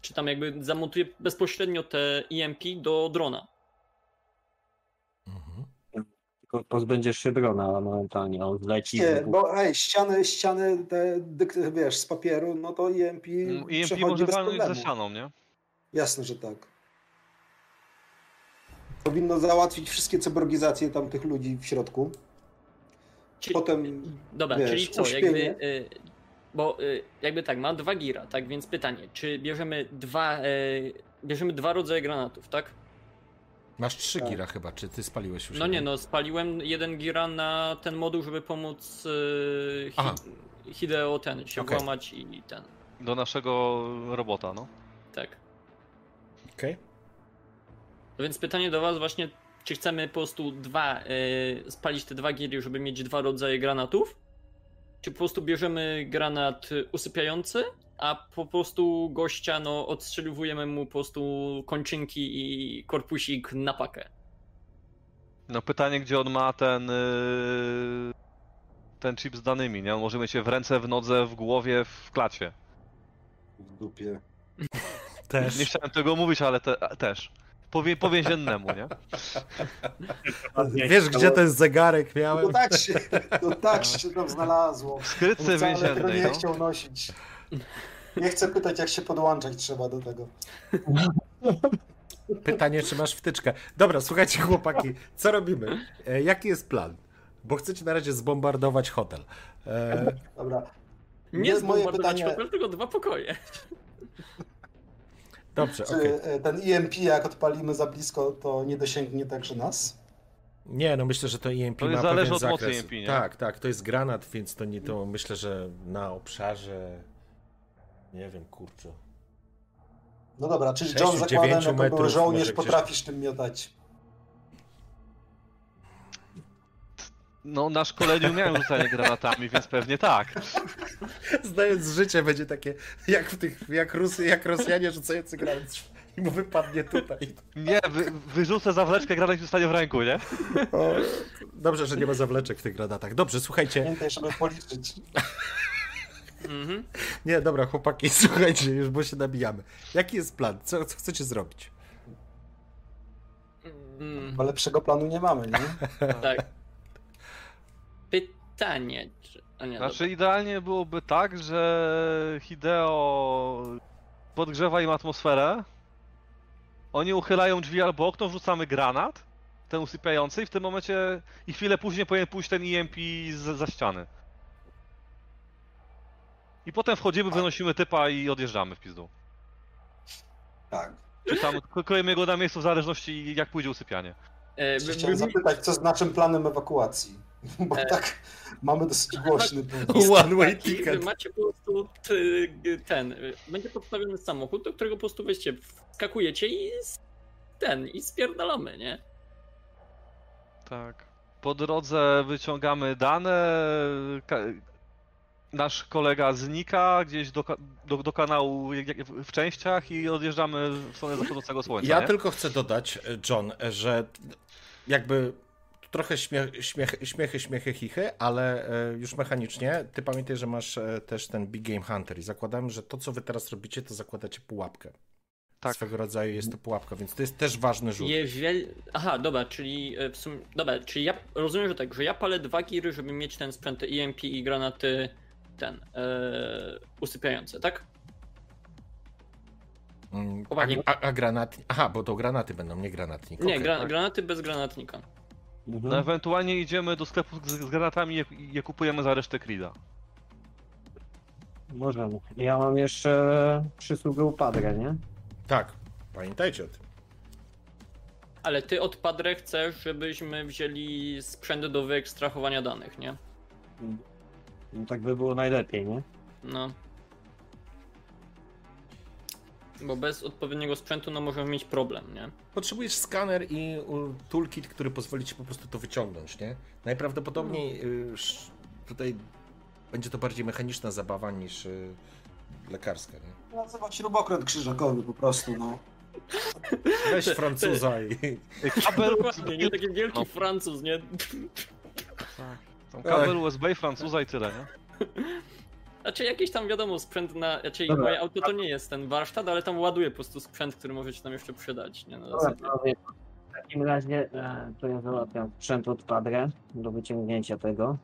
Czy tam jakby zamontuję bezpośrednio te EMP do drona. Tylko pozbędziesz się drona momentalnie, on zleci. Nie, bo ej, ściany, ściany te, wiesz, z papieru, no to EMP, Mm, EMP przechodzi może bez walnąć problemu. ze ścianą, nie? Jasne, że tak. Powinno załatwić wszystkie cyborgizacje tam tych ludzi w środku. Czyli, Potem, Dobra, wiesz, czyli co, uśpienie. jakby. Y, bo y, jakby tak, mam dwa gira, tak więc pytanie, czy bierzemy dwa. Y, bierzemy dwa rodzaje granatów, tak? Masz trzy Tak. gira chyba, czy ty spaliłeś już? No nie, jeden? no spaliłem jeden gira na ten moduł, żeby pomóc y, Aha. Hi, Hideo ten się Okej. włamać i ten. Do naszego robota, no. Tak. Okej. No więc pytanie do was właśnie, czy chcemy po prostu dwa, y, spalić te dwa giry, żeby mieć dwa rodzaje granatów? Czy po prostu bierzemy granat usypiający, a po prostu gościa, no odstrzeliwujemy mu po prostu kończynki i korpusik na pakę. No pytanie, gdzie on ma ten yy, ten chip z danymi, nie? On może mieć je w ręce, w nodze, w głowie, w klacie. w dupie. Też. Nie chciałem tego mówić, ale te, też. Powie, po więziennemu, nie? Wiesz, gdzie ten zegarek No miałem? tak się, no tak się tam znalazło. W skrytce więziennej, nie no. chciał nosić. Nie chcę pytać, jak się podłączać trzeba do tego. Pytanie, czy masz wtyczkę. Dobra, słuchajcie, chłopaki, co robimy? E, jaki jest plan? Bo chcecie na razie zbombardować hotel. E, Dobra. Nie Moje zbombardować pytanie- hotel, tylko dwa pokoje. dobrze, Czy okej. e, ten EMP, jak odpalimy za blisko, to nie dosięgnie także nas? Nie, no myślę, że to EMP To ma zależy pewien od mocy zakres. EMP, nie? Tak, tak, to jest granat, więc to nie to myślę, że na obszarze nie wiem, kurczę. No dobra, czyli John zakładam, jako były metrów, żołnierz, może gdzieś- potrafisz tym miotać. No na szkoleniu miałem rzucanie granatami, więc pewnie tak. Znając życie będzie takie, jak w tych, jak, Rusy, jak Rosjanie rzucający granat i mu wypadnie tutaj. Nie, wy, wyrzucę zawleczkę, granat zostanie w ręku, nie? O, dobrze, że nie ma zawleczek w tych granatach. Dobrze, słuchajcie. Pamiętaj, żeby policzyć. Mhm. Nie, dobra, chłopaki, słuchajcie, już bo się nabijamy. Jaki jest plan? Co, co chcecie zrobić? Mm, Bo lepszego planu nie mamy, nie? tak. Pytanie, czy... A nie, Znaczy idealnie byłoby tak, że Hideo podgrzewa im atmosferę, oni uchylają drzwi albo okno, wrzucamy granat, ten usypiający i w tym momencie i chwilę później powinien pójść ten EMP z, za ściany. I potem wchodzimy, wynosimy typa i odjeżdżamy w pizdu. Tak. Czy tam k- kroimy go na miejscu w zależności jak pójdzie usypianie. E, Chciałem zapytać, co z naszym planem ewakuacji? Bo E. tak mamy dosyć głośny punkt. One way taki, ticket. wy macie po prostu ty, ten, y, będzie podstawiony samochód, do którego po prostu weźcie, wskakujecie i ten, i spierdalamy, nie? Tak. Po drodze wyciągamy dane. Nasz kolega znika gdzieś do, do, do kanału w częściach i odjeżdżamy w stronę zachodzącego słońca. Ja nie? tylko chcę dodać, John, że jakby trochę śmiech, śmiech, śmiechy, śmiechy, chichy, ale e, już mechanicznie, ty pamiętaj, że masz e, też ten Big Game Hunter i zakładam, że to, co wy teraz robicie, to zakładacie pułapkę. Tak. Swego rodzaju jest to pułapka, więc to jest też ważny rzut. Jeżeli... Aha, dobra, czyli e, w sumie, dobra, czyli ja rozumiem, że tak, że ja palę dwa giry, żeby mieć ten sprzęt EMP i granaty ten, e, usypiające, tak? Mm, Uwagi. A, a, a granat... Aha, bo to granaty będą, nie granatnik. Nie, Okej. gra, granaty bez granatnika. Mhm. No ewentualnie idziemy do sklepu z, z granatami i je, je kupujemy za resztę Krida. Możemy. Ja mam jeszcze przysługę upadrę, nie? Tak, pamiętajcie o tym. Ale ty od Padre chcesz, żebyśmy wzięli sprzęt do wyekstrahowania danych, nie? No tak by było najlepiej, nie? No. Bo bez odpowiedniego sprzętu no możemy mieć problem, nie? Potrzebujesz skaner i toolkit, który pozwoli ci po prostu to wyciągnąć, nie? Najprawdopodobniej y, sz- tutaj będzie to bardziej mechaniczna zabawa niż y, lekarska, nie? Nazywa śrubokręt krzyżakowy po prostu, no. Weź Francuza i... Dokładnie, nie? Taki wielki No. Francuz, nie? Tam kabel USB i Francuza i tyle, nie? Znaczy jakiś tam wiadomo sprzęt na. Znaczy Dobra. moje auto to nie jest ten warsztat, ale tam ładuje po prostu sprzęt, który możecie tam jeszcze przydać, nie? Na zasadzie. panowie, takim razie e, to ja załatwiam sprzęt od Padre do wyciągnięcia tego.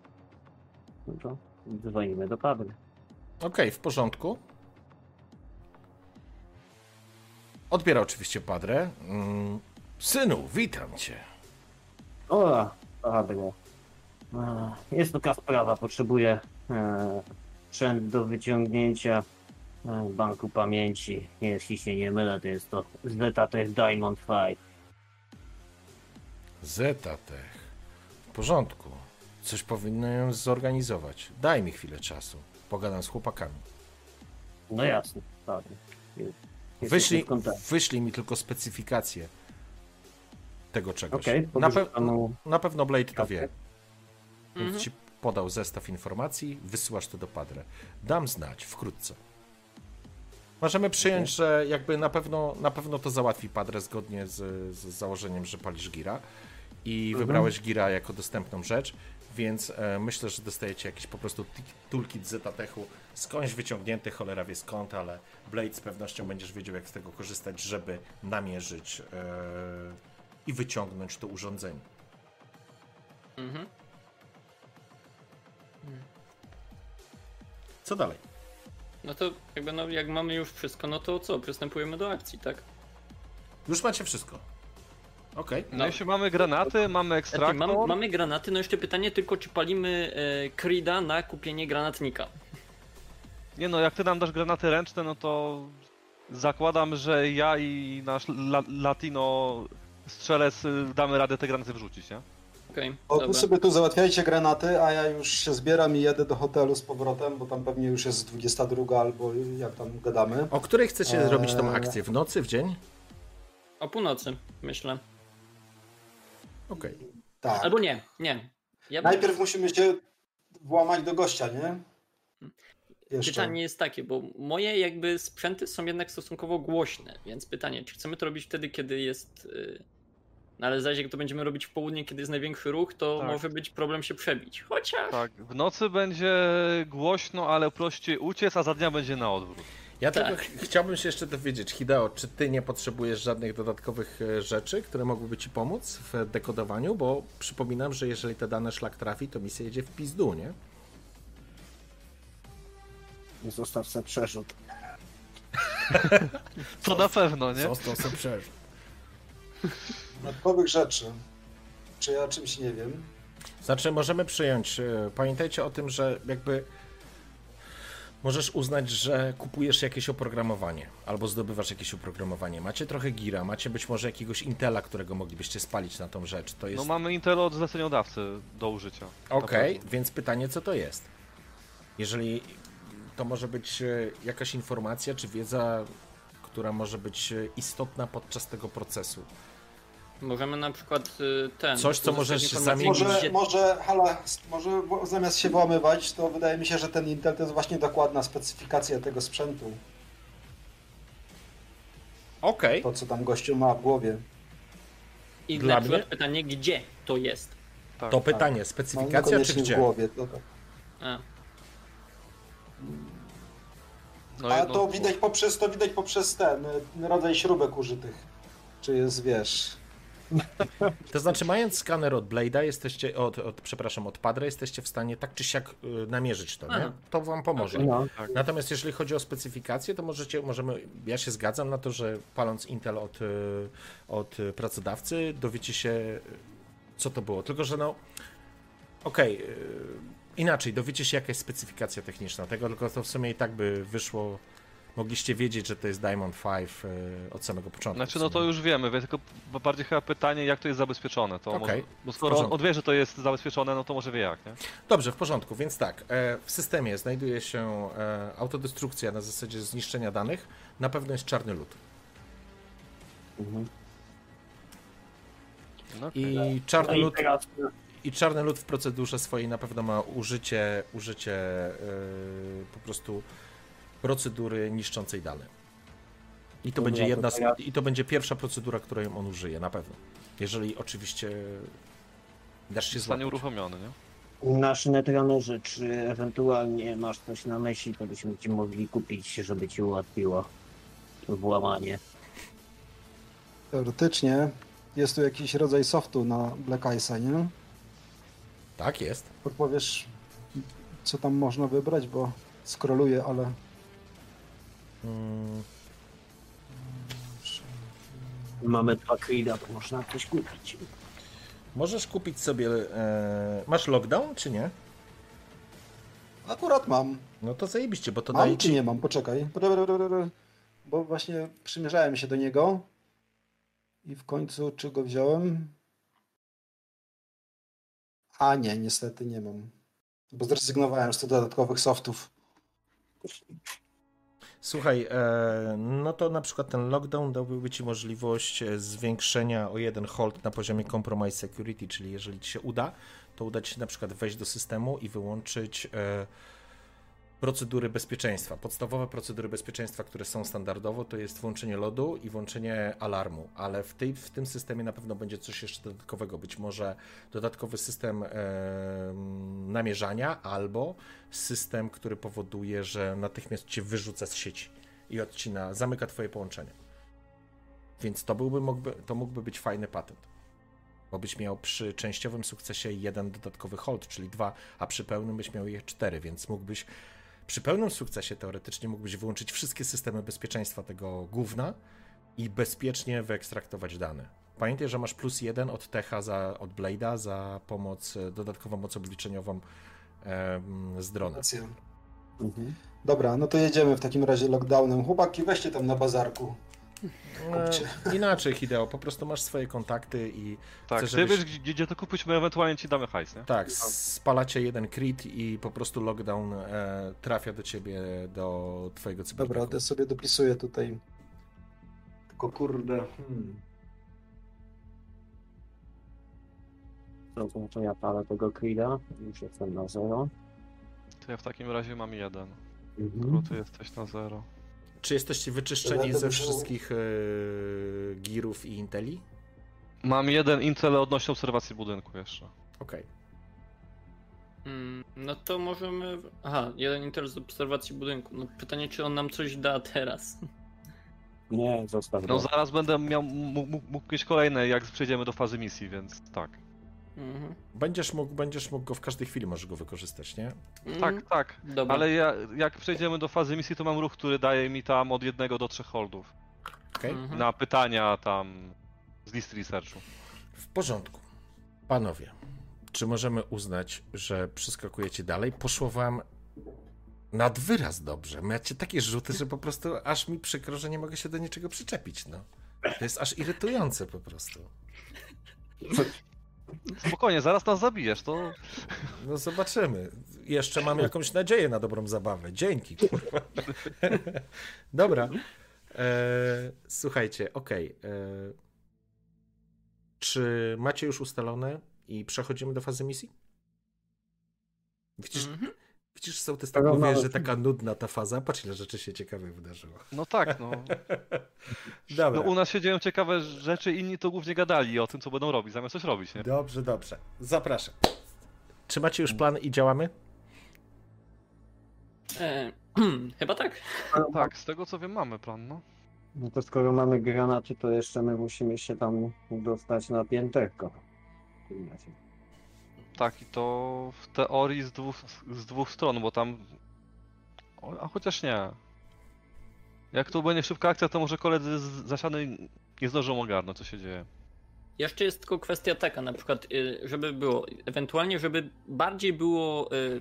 No to dzwonimy do Padre. Okej, w porządku. Odbiera oczywiście Padre. Mm, synu, witam cię. O, Padre. E, Jest taka sprawa, potrzebuję e, sprzęt do wyciągnięcia e, banku pamięci. Jeśli się nie mylę, to jest to Zetatech Diamond 5. Zetatech. W porządku. Coś powinienem zorganizować. Daj mi chwilę czasu. Pogadam z chłopakami. No jasne, Padre. Jest- jesteśmy Wyślij, w kontakcie. wyślij mi tylko specyfikację tego czegoś. Okej, na, pe- na pewno Blade to Tak. Więc Mhm. ci podał zestaw informacji, wysyłasz to do Padre. Dam znać wkrótce. Możemy przyjąć, że jakby na pewno, na pewno to załatwi Padre zgodnie z, z założeniem, że palisz gira i Mhm. wybrałeś gira jako dostępną rzecz, więc e, myślę, że dostajecie jakiś po prostu toolkit Zetatechu skądś wyciągnięty, cholera wie skąd, ale Blade z pewnością będziesz wiedział, jak z tego korzystać, żeby namierzyć e, i wyciągnąć to urządzenie. Mhm. Co dalej? No to jakby no, jak mamy już wszystko, no to co? Przystępujemy do akcji, tak? Już macie wszystko. Okej. No jeśli mamy granaty, mamy Znaczy, ekstraktor. mam, mamy granaty, no jeszcze pytanie tylko, czy palimy e, Krida na kupienie granatnika. Nie no, jak ty nam dasz granaty ręczne, no to zakładam, że ja i nasz la latino strzelec y, damy radę te granaty wrzucić, nie? Okej, O, dobra. tu sobie tu załatwiajcie granaty, a ja już się zbieram i jedę do hotelu z powrotem, bo tam pewnie już jest 22 albo jak tam gadamy. O której chcecie Eee. zrobić tą akcję? W nocy, w dzień? O północy, myślę. Okej. Tak. Albo nie, nie. Ja bym- Najpierw musimy się włamać do gościa, nie? Jeszcze. Pytanie jest takie, bo moje jakby sprzęty są jednak stosunkowo głośne, więc pytanie, czy chcemy to robić wtedy, kiedy jest. No ale zaś jak to będziemy robić w południe, kiedy jest największy ruch, to Tak. może być problem się przebić. Chociaż. Tak, w nocy będzie głośno, ale prościej uciec, a za dnia będzie na odwrót. Ja Tak. tylko ch- chciałbym się jeszcze dowiedzieć, Hideo, czy ty nie potrzebujesz żadnych dodatkowych e, rzeczy, które mogłyby ci pomóc w dekodowaniu? Bo przypominam, że jeżeli te dane szlak trafi, to misja jedzie w pizdu, nie? Zostaw sobie przerzut. To na pewno, nie? Został sobie przeżył. Dodatkowych rzeczy. Czy ja o czymś nie wiem? Znaczy, możemy przyjąć. e, Pamiętajcie o tym, że jakby możesz uznać, że kupujesz jakieś oprogramowanie albo zdobywasz jakieś oprogramowanie. Macie trochę gira, macie być może jakiegoś Intela, którego moglibyście spalić na tą rzecz. To jest. No mamy Intel od zleceniodawcy do użycia. Okej, pewno. więc pytanie, co to jest? Jeżeli to może być e, jakaś informacja czy wiedza, która może być e, istotna podczas tego procesu. Możemy na przykład y, ten. Coś, co możesz zamienić- Może, może, hala, może zamiast się włamywać, to wydaje mi się, że ten Intel to jest właśnie dokładna specyfikacja tego sprzętu. Okej, To, co tam gościu ma w głowie. I Dla na przykład mnie? pytanie, gdzie to jest. Tak. to pytanie, No, specyfikacja czy niekoniecznie gdzie? w głowie. To, tak. A, No, to widać poprzez, to widać poprzez ten y, rodzaj śrubek użytych. Czy jest, wiesz... To znaczy, mając skaner od Blade'a, jesteście, od, od, przepraszam, od Padre, jesteście w stanie tak czy siak y, namierzyć to, nie? To wam pomoże. No, Natomiast jeżeli chodzi o specyfikację, to możecie, możemy, ja się zgadzam na to, że paląc Intel od, y, od pracodawcy, dowiecie się, y, co to było. Tylko, że no, okej, y, inaczej, dowiecie się, jaka jest specyfikacja techniczna tego, tylko to w sumie i tak by wyszło, mogliście wiedzieć, że to jest Diamond 5 y, od samego początku. Znaczy no to już wiemy, więc tylko bardziej chyba pytanie, jak to jest zabezpieczone. To Okej, może, bo skoro on, porządku. on wie, że to jest zabezpieczone, no to może wie jak, nie? Dobrze, w porządku, więc tak, e, w systemie znajduje się e, autodestrukcja na zasadzie zniszczenia danych, na pewno jest czarny lód. mhm. No, I No czarny i lód I czarny lód w procedurze swojej na pewno ma użycie, użycie yy, po prostu procedury niszczącej dane. I to Dobra, będzie to jedna z, teraz- i to będzie pierwsza procedura, której on użyje, na pewno. Jeżeli oczywiście dasz się jest stanie złapać. uruchomiony, nie? Nasz netrunnerze, czy ewentualnie masz coś na myśli, to byśmy ci mogli kupić, żeby ci ułatwiło włamanie. Teoretycznie jest tu jakiś rodzaj softu na Black Ice'a, nie? Tak jest. Podpowiesz, co tam można wybrać, bo skroluję, ale... Mm, Mamy dwa Creed'a, to można coś kupić. możesz kupić sobie. E, masz lockdown, czy nie? Akurat mam. No to zajebiście, bo to Mam daje czy ci. nie mam? Poczekaj. Bo właśnie przymierzałem się do niego i w końcu czy go wziąłem? A nie, niestety nie mam. Bo zrezygnowałem z tych dodatkowych softów. Słuchaj, e, no to na przykład ten lockdown dałby ci możliwość e, zwiększenia o jeden hold na poziomie compromise security, czyli jeżeli ci się uda, to uda ci się na przykład wejść do systemu i wyłączyć e, procedury bezpieczeństwa. Podstawowe procedury bezpieczeństwa, które są standardowo, to jest włączenie lodu i włączenie alarmu, ale w, tej, w tym systemie na pewno będzie coś jeszcze dodatkowego. Być może dodatkowy system e, namierzania albo system, który powoduje, że natychmiast cię wyrzuca z sieci i odcina, zamyka twoje połączenie. Więc to, byłby, mógłby, to mógłby być fajny patent. Bo byś miał przy częściowym sukcesie jeden dodatkowy hold, czyli dwa, a przy pełnym byś miał je cztery, więc mógłbyś przy pełnym sukcesie teoretycznie mógłbyś wyłączyć wszystkie systemy bezpieczeństwa tego gówna i bezpiecznie wyekstraktować dane. Pamiętaj, że masz plus jeden od Techa za, od Blade'a za pomoc, e, dodatkową moc obliczeniową em, z drona. Mhm. Dobra, no to jedziemy w takim razie lockdownem. Chłopaki, weźcie tam na bazarku. Kupcie. E, inaczej, Hideo, po prostu masz swoje kontakty i Tak, Chcę, ty żebyś- wiesz, gdzie, to kupić, my ewentualnie ci damy hajs, nie? tak, spalacie jeden crit i po prostu lockdown e, trafia do ciebie, do twojego cyberpunku. Dobra, to sobie dopisuję tutaj. Tylko kurde. Hmm. Do włączenia palę tego Creed'a. Już jestem na zero. To ja w takim razie mam jeden. Mhm. Skoro ty jesteś na zero. Czy jesteście wyczyszczeni ze wszystkich e, girów i inteli? Mam jeden intel odnośnie obserwacji budynku jeszcze. Okej. Mm, No to możemy. Aha, jeden interes z obserwacji budynku. No pytanie, czy on nam coś da teraz. Nie, zostaw No zaraz będę miał, mógł, mógł, mógł mieć kolejne, jak przejdziemy do fazy misji, więc tak. Mhm. Będziesz mógł, będziesz mógł go w każdej chwili możesz go wykorzystać, nie? Mhm. Tak, tak. Dobra. Ale ja, jak przejdziemy do fazy misji, to mam ruch, który daje mi tam od jednego do trzech holdów. Okej? Mhm. Na pytania tam z list researchu. W porządku. Panowie, czy możemy uznać, że przeskakujecie dalej? Poszło wam nad wyraz dobrze. Macie takie rzuty, że po prostu aż mi przykro, że nie mogę się do niczego przyczepić, no. To jest aż irytujące po prostu. Spokojnie, zaraz nas zabijesz, to... No zobaczymy. Jeszcze mam jakąś nadzieję na dobrą zabawę. Dzięki, kurwa. Dobra. E, słuchajcie, okej. e, Czy macie już ustalone i przechodzimy do fazy misji? Widzisz, Mhm. Widzisz sołtys tak mówi, ale- że taka nudna ta faza. Patrz, ile rzeczy się ciekawych wydarzyło. No tak, no. Dobra. no. U nas się dzieją ciekawe rzeczy, inni to głównie gadali o tym, co będą robić, zamiast coś robić, nie? Dobrze, dobrze. Zapraszam. Czy macie już plan i działamy? E, chyba tak. Tak, z tego co wiem, mamy plan, no. No to skoro mamy granaty, to jeszcze my musimy się tam dostać na pięterko. Tak, i to w teorii z dwóch, z dwóch stron, bo tam. A chociaż nie. Jak to będzie szybka akcja, to może koledzy z zasiany nie zdążą ogarnąć, co się dzieje. Jeszcze jest tylko kwestia taka, na przykład, y, żeby było, ewentualnie, żeby bardziej było, y,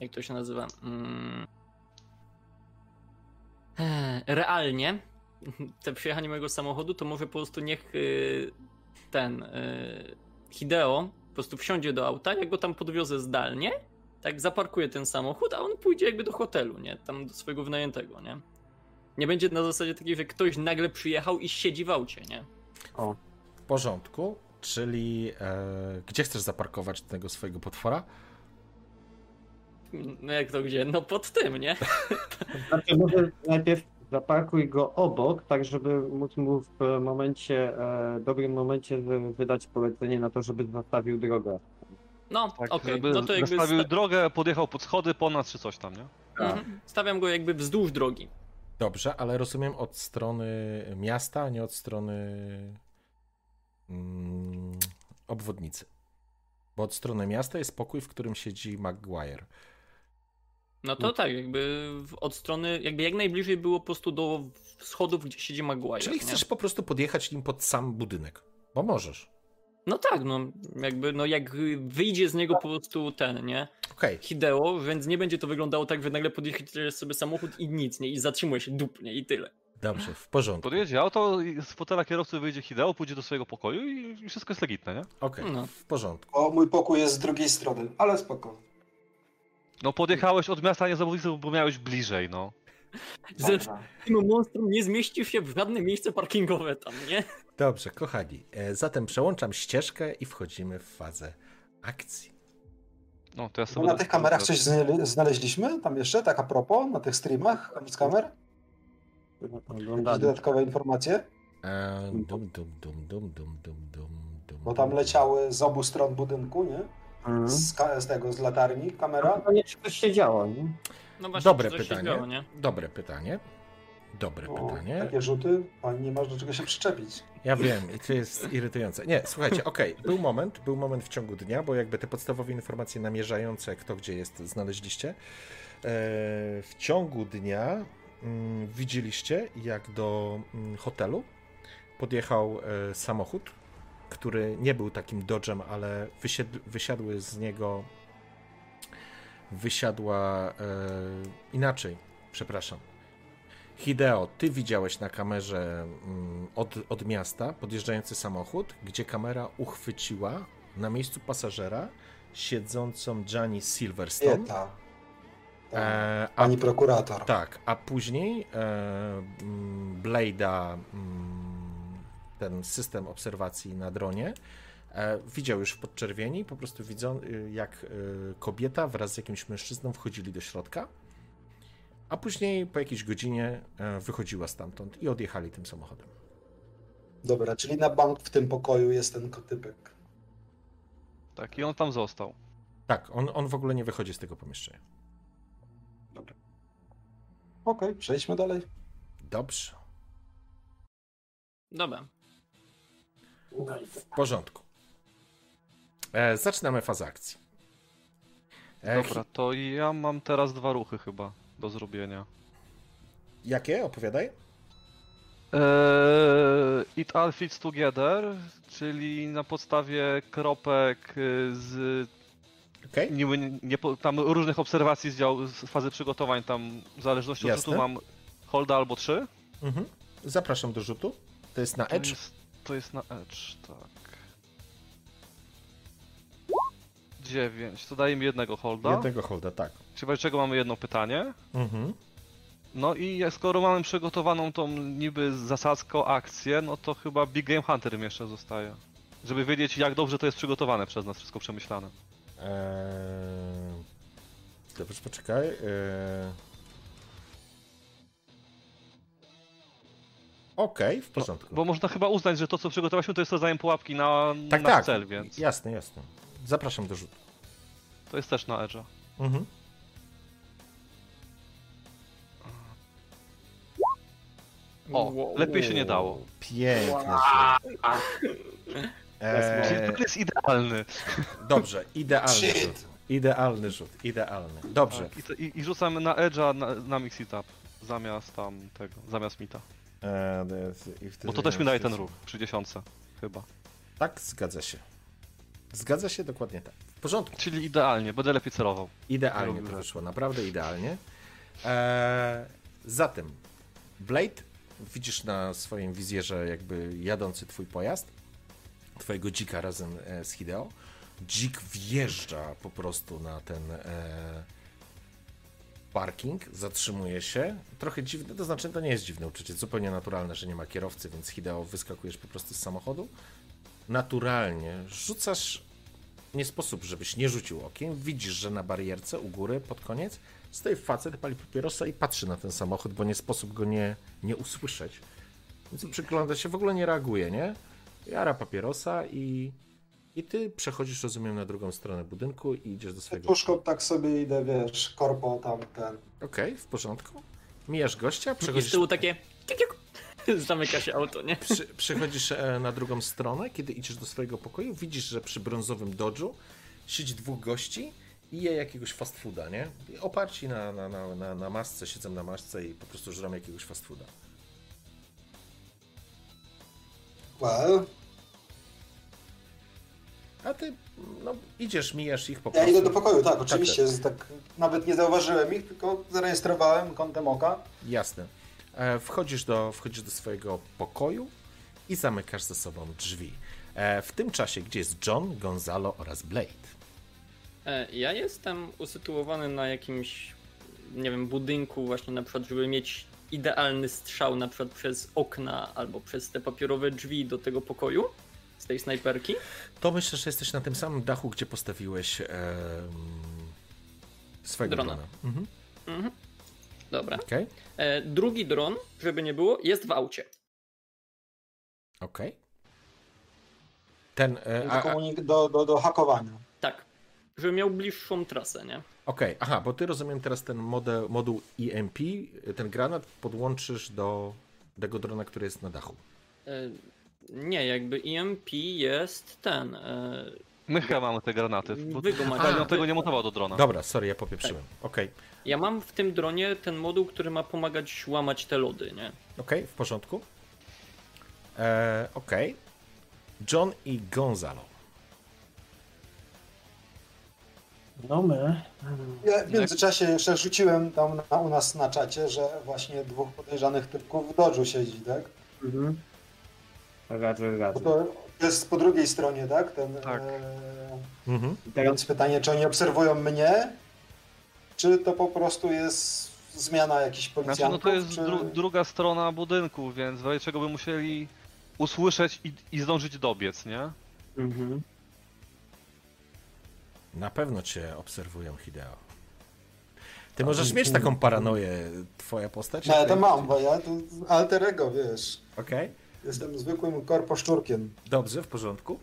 jak to się nazywa, mm, e, realnie te przyjechanie mojego samochodu, to może po prostu niech y, ten Hideo prostu wsiądzie do auta, ja go tam podwiozę zdalnie, tak zaparkuję ten samochód, a on pójdzie jakby do hotelu, nie? Tam do swojego wynajętego, nie? Nie będzie na zasadzie takiej, że ktoś nagle przyjechał i siedzi w aucie, nie? W porządku. Czyli e, gdzie chcesz zaparkować tego swojego potwora? No jak to gdzie? No pod tym, nie? Znaczy, może najpierw zaparkuj go obok, tak żeby móc mu w momencie, e, dobrym momencie wy- wydać polecenie na to, żeby zostawił drogę. No, Tak, okej, żeby no to jakby nastawił sta- drogę, podjechał pod schody, ponad czy coś tam, nie? mhm. stawiam go jakby wzdłuż drogi. Dobrze, ale rozumiem od strony miasta, a nie od strony mm, obwodnicy. Bo od strony miasta jest pokój, w którym siedzi Maguire. No to tak, jakby od strony, jakby jak najbliżej było po prostu do schodów, gdzie siedzi Maguire. Czyli nie? chcesz po prostu podjechać nim pod sam budynek. Bo możesz. No tak, no jakby, no jak wyjdzie z niego po prostu ten, nie? Okej, Hideo, więc nie będzie to wyglądało tak, że nagle podjedziesz sobie samochód i nic, nie? I zatrzymuje się dupnie i tyle. dobrze, w porządku. Podjedzie auto, i z fotela kierowcy wyjdzie Hideo, pójdzie do swojego pokoju i wszystko jest legitne, nie? Okej, No. w porządku. O, mój pokój jest z drugiej strony, ale spoko. No podjechałeś od miasta, a nie z obwodnicy, bo miałeś bliżej, no. Że tym monstrum nie zmieścił się w żadne miejsce parkingowe tam, nie? Dobrze, kochani. e, Zatem przełączam ścieżkę i wchodzimy w fazę akcji. No, to ja sobie na będę- tych kamerach coś znale- znaleźliśmy? Tam jeszcze, tak a propos, na tych streamach, koniec kamer? Jakieś dodatkowe informacje? E, Dum, dum, dum, dum, dum, dum, dum, dum. Bo tam leciały z obu stron budynku, nie? Mhm. Z, ka- z tego, z latarni, kamera. To nie czy coś się działo, nie? No właśnie, Dobre pytanie. działo, nie? Dobre pytanie. Dobre O, pytanie. takie rzuty, pani nie masz do czego się przyczepić. Ja wiem, i to jest irytujące. Nie, słuchajcie, okej, był moment, był moment w ciągu dnia, bo jakby te podstawowe informacje namierzające, kto gdzie jest, znaleźliście. E, w ciągu dnia mm, widzieliście, jak do mm, hotelu podjechał e, samochód, który nie był takim Dodge'em, ale wysiadł, wysiadły z niego wysiadła e, inaczej, przepraszam. Hideo, ty widziałeś na kamerze mm, od, od miasta podjeżdżający samochód, gdzie kamera uchwyciła na miejscu pasażera siedzącą Gianni Silverstone. Dieta. Tak. E, a, Pani prokurator. tak, a później e, mm, Blade'a, mm, ten system obserwacji na dronie, e, widział już w podczerwieni, po prostu widzą, y, jak y, kobieta wraz z jakimś mężczyzną wchodzili do środka, a później po jakiejś godzinie e, wychodziła stamtąd i odjechali tym samochodem. Dobra, czyli na bank w tym pokoju jest ten kotypek. Tak, i on tam został. Tak, on, on w ogóle nie wychodzi z tego pomieszczenia. Okej, przejdźmy dalej. Dobrze, Dobra. W porządku. E, zaczynamy fazę akcji. E, Dobra, to ja mam teraz dwa ruchy chyba do zrobienia. Jakie? Opowiadaj. Eee, it all fits together, czyli na podstawie kropek y, z niby nie, nie, tam różnych obserwacji z, dział, z fazy przygotowań, tam w zależności od Jasne. rzutu mam holda albo trzy. Mhm. Zapraszam do rzutu. To jest na To Edge. jest, to jest na edge, tak. 9, to daje mi jednego holda. Jednego holda, tak. Chyba czego mamy jedno pytanie. Mhm. No i skoro mamy przygotowaną tą niby zasadzką akcję, no to chyba Big Game Hunter mi jeszcze zostaje. Żeby wiedzieć jak dobrze to jest przygotowane przez nas, wszystko przemyślane. Eee... Dobrze, poczekaj. Eee... Okej, w porządku. Bo można chyba uznać, że to co przygotowaliśmy to jest rozdajem pułapki na tak, nasz tak. cel, więc Jasne, jasne. Zapraszam do rzutu. to jest też na Edge'a. Mhm. O, Wow. lepiej się nie dało. Piękny rzut. Eee, to jest idealny. dobrze, idealny rzut. Idealny rzut, idealny. Dobrze. Tak, i, to- i, I rzucamy na Edge'a na, na Mix It Up. Zamiast tam tego, zamiast Mita. I wtedy Bo to też mi daje ten ruch przy dziesiątce. Chyba. Tak, zgadza się. Zgadza się dokładnie tak. W porządku. Czyli idealnie, będę lepiej celował. Idealnie to wyszło, naprawdę idealnie. Eee, zatem, Blade, widzisz na swoim wizjerze jakby jadący twój pojazd, twojego dzika razem e, z Hideo. Dzik wjeżdża po prostu na ten e, parking, zatrzymuje się. Trochę dziwne, to znaczy to nie jest dziwne uczucie, zupełnie naturalne, że nie ma kierowcy, więc Hideo wyskakujesz po prostu z samochodu. Naturalnie rzucasz nie sposób, żebyś nie rzucił okiem. Widzisz, że na barierce u góry pod koniec stoi facet, pali papierosa i patrzy na ten samochód, bo nie sposób go nie, nie usłyszeć. Więc przygląda się, w ogóle nie reaguje, nie? Jara papierosa i, i ty przechodzisz, rozumiem, na drugą stronę budynku i idziesz do swojego... Puszką tak sobie idę, wiesz, korpo tam ten. Okej, w porządku. Mijasz gościa, I z przechodzisz... tyłu takie... Zamyka się auto, nie? Przy, przychodzisz e, na drugą stronę, kiedy idziesz do swojego pokoju, widzisz, że przy brązowym dodżu siedzi dwóch gości i je jakiegoś fast fooda, nie? I oparci na, na, na, na, na masce, siedzą na masce i po prostu żrą jakiegoś fast fooda. Well, A ty, no, idziesz, mijasz ich po ja prostu. idę do pokoju, tak, oczywiście. Tak, tak, nawet nie zauważyłem ich, tylko zarejestrowałem kątem oka. Jasne. E, wchodzisz, do, wchodzisz do swojego pokoju i zamykasz za sobą drzwi. E, w tym czasie, gdzie jest John, Gonzalo oraz Blade. E, Ja jestem usytuowany na jakimś, nie wiem, budynku właśnie na przykład, żeby mieć idealny strzał na przykład przez okna albo przez te papierowe drzwi do tego pokoju z tej snajperki. To myślę, że jesteś na tym samym dachu, gdzie postawiłeś em, swojego Drona. drona. Mhm. Mhm. Dobra. Okej, E, Drugi dron, żeby nie było, jest w aucie. okej. Ten, e, Do, a, a, do, do, do hakowania. Tak. Żeby miał bliższą trasę, nie? okej, aha, bo ty rozumiem teraz ten model, moduł EMP, ten granat podłączysz do tego drona, który jest na dachu. Nie, jakby EMP jest ten. e, My chyba mamy te granaty. Bo Wy go macie. Daniel A, tego nie montował do drona. Dobra, sorry, ja popieprzyłem. Okej, Ja mam w tym dronie ten moduł, który ma pomagać łamać te lody, nie? okej, w porządku. E, okej. John i Gonzalo. No my. Ja w międzyczasie jeszcze rzuciłem tam na, u nas na czacie, że właśnie dwóch podejrzanych typków w dodżu siedzi, tak? Mhm. Bo Roger. to jest po drugiej stronie, tak? Ten, Tak. E, Mhm. I teraz więc pytanie, czy oni obserwują mnie, czy to po prostu jest zmiana jakichś Znaczy, policjantów? no to jest czy... dru druga strona budynku, więc w czego by musieli usłyszeć i, i zdążyć dobiec, nie? Mhm. Na pewno cię obserwują, Hideo. Ty możesz mieć taką paranoję, twoja postać? No, ja to mam, bo ja to alterego, wiesz. Okej, Jestem zwykłym korposzczurkiem. dobrze, w porządku.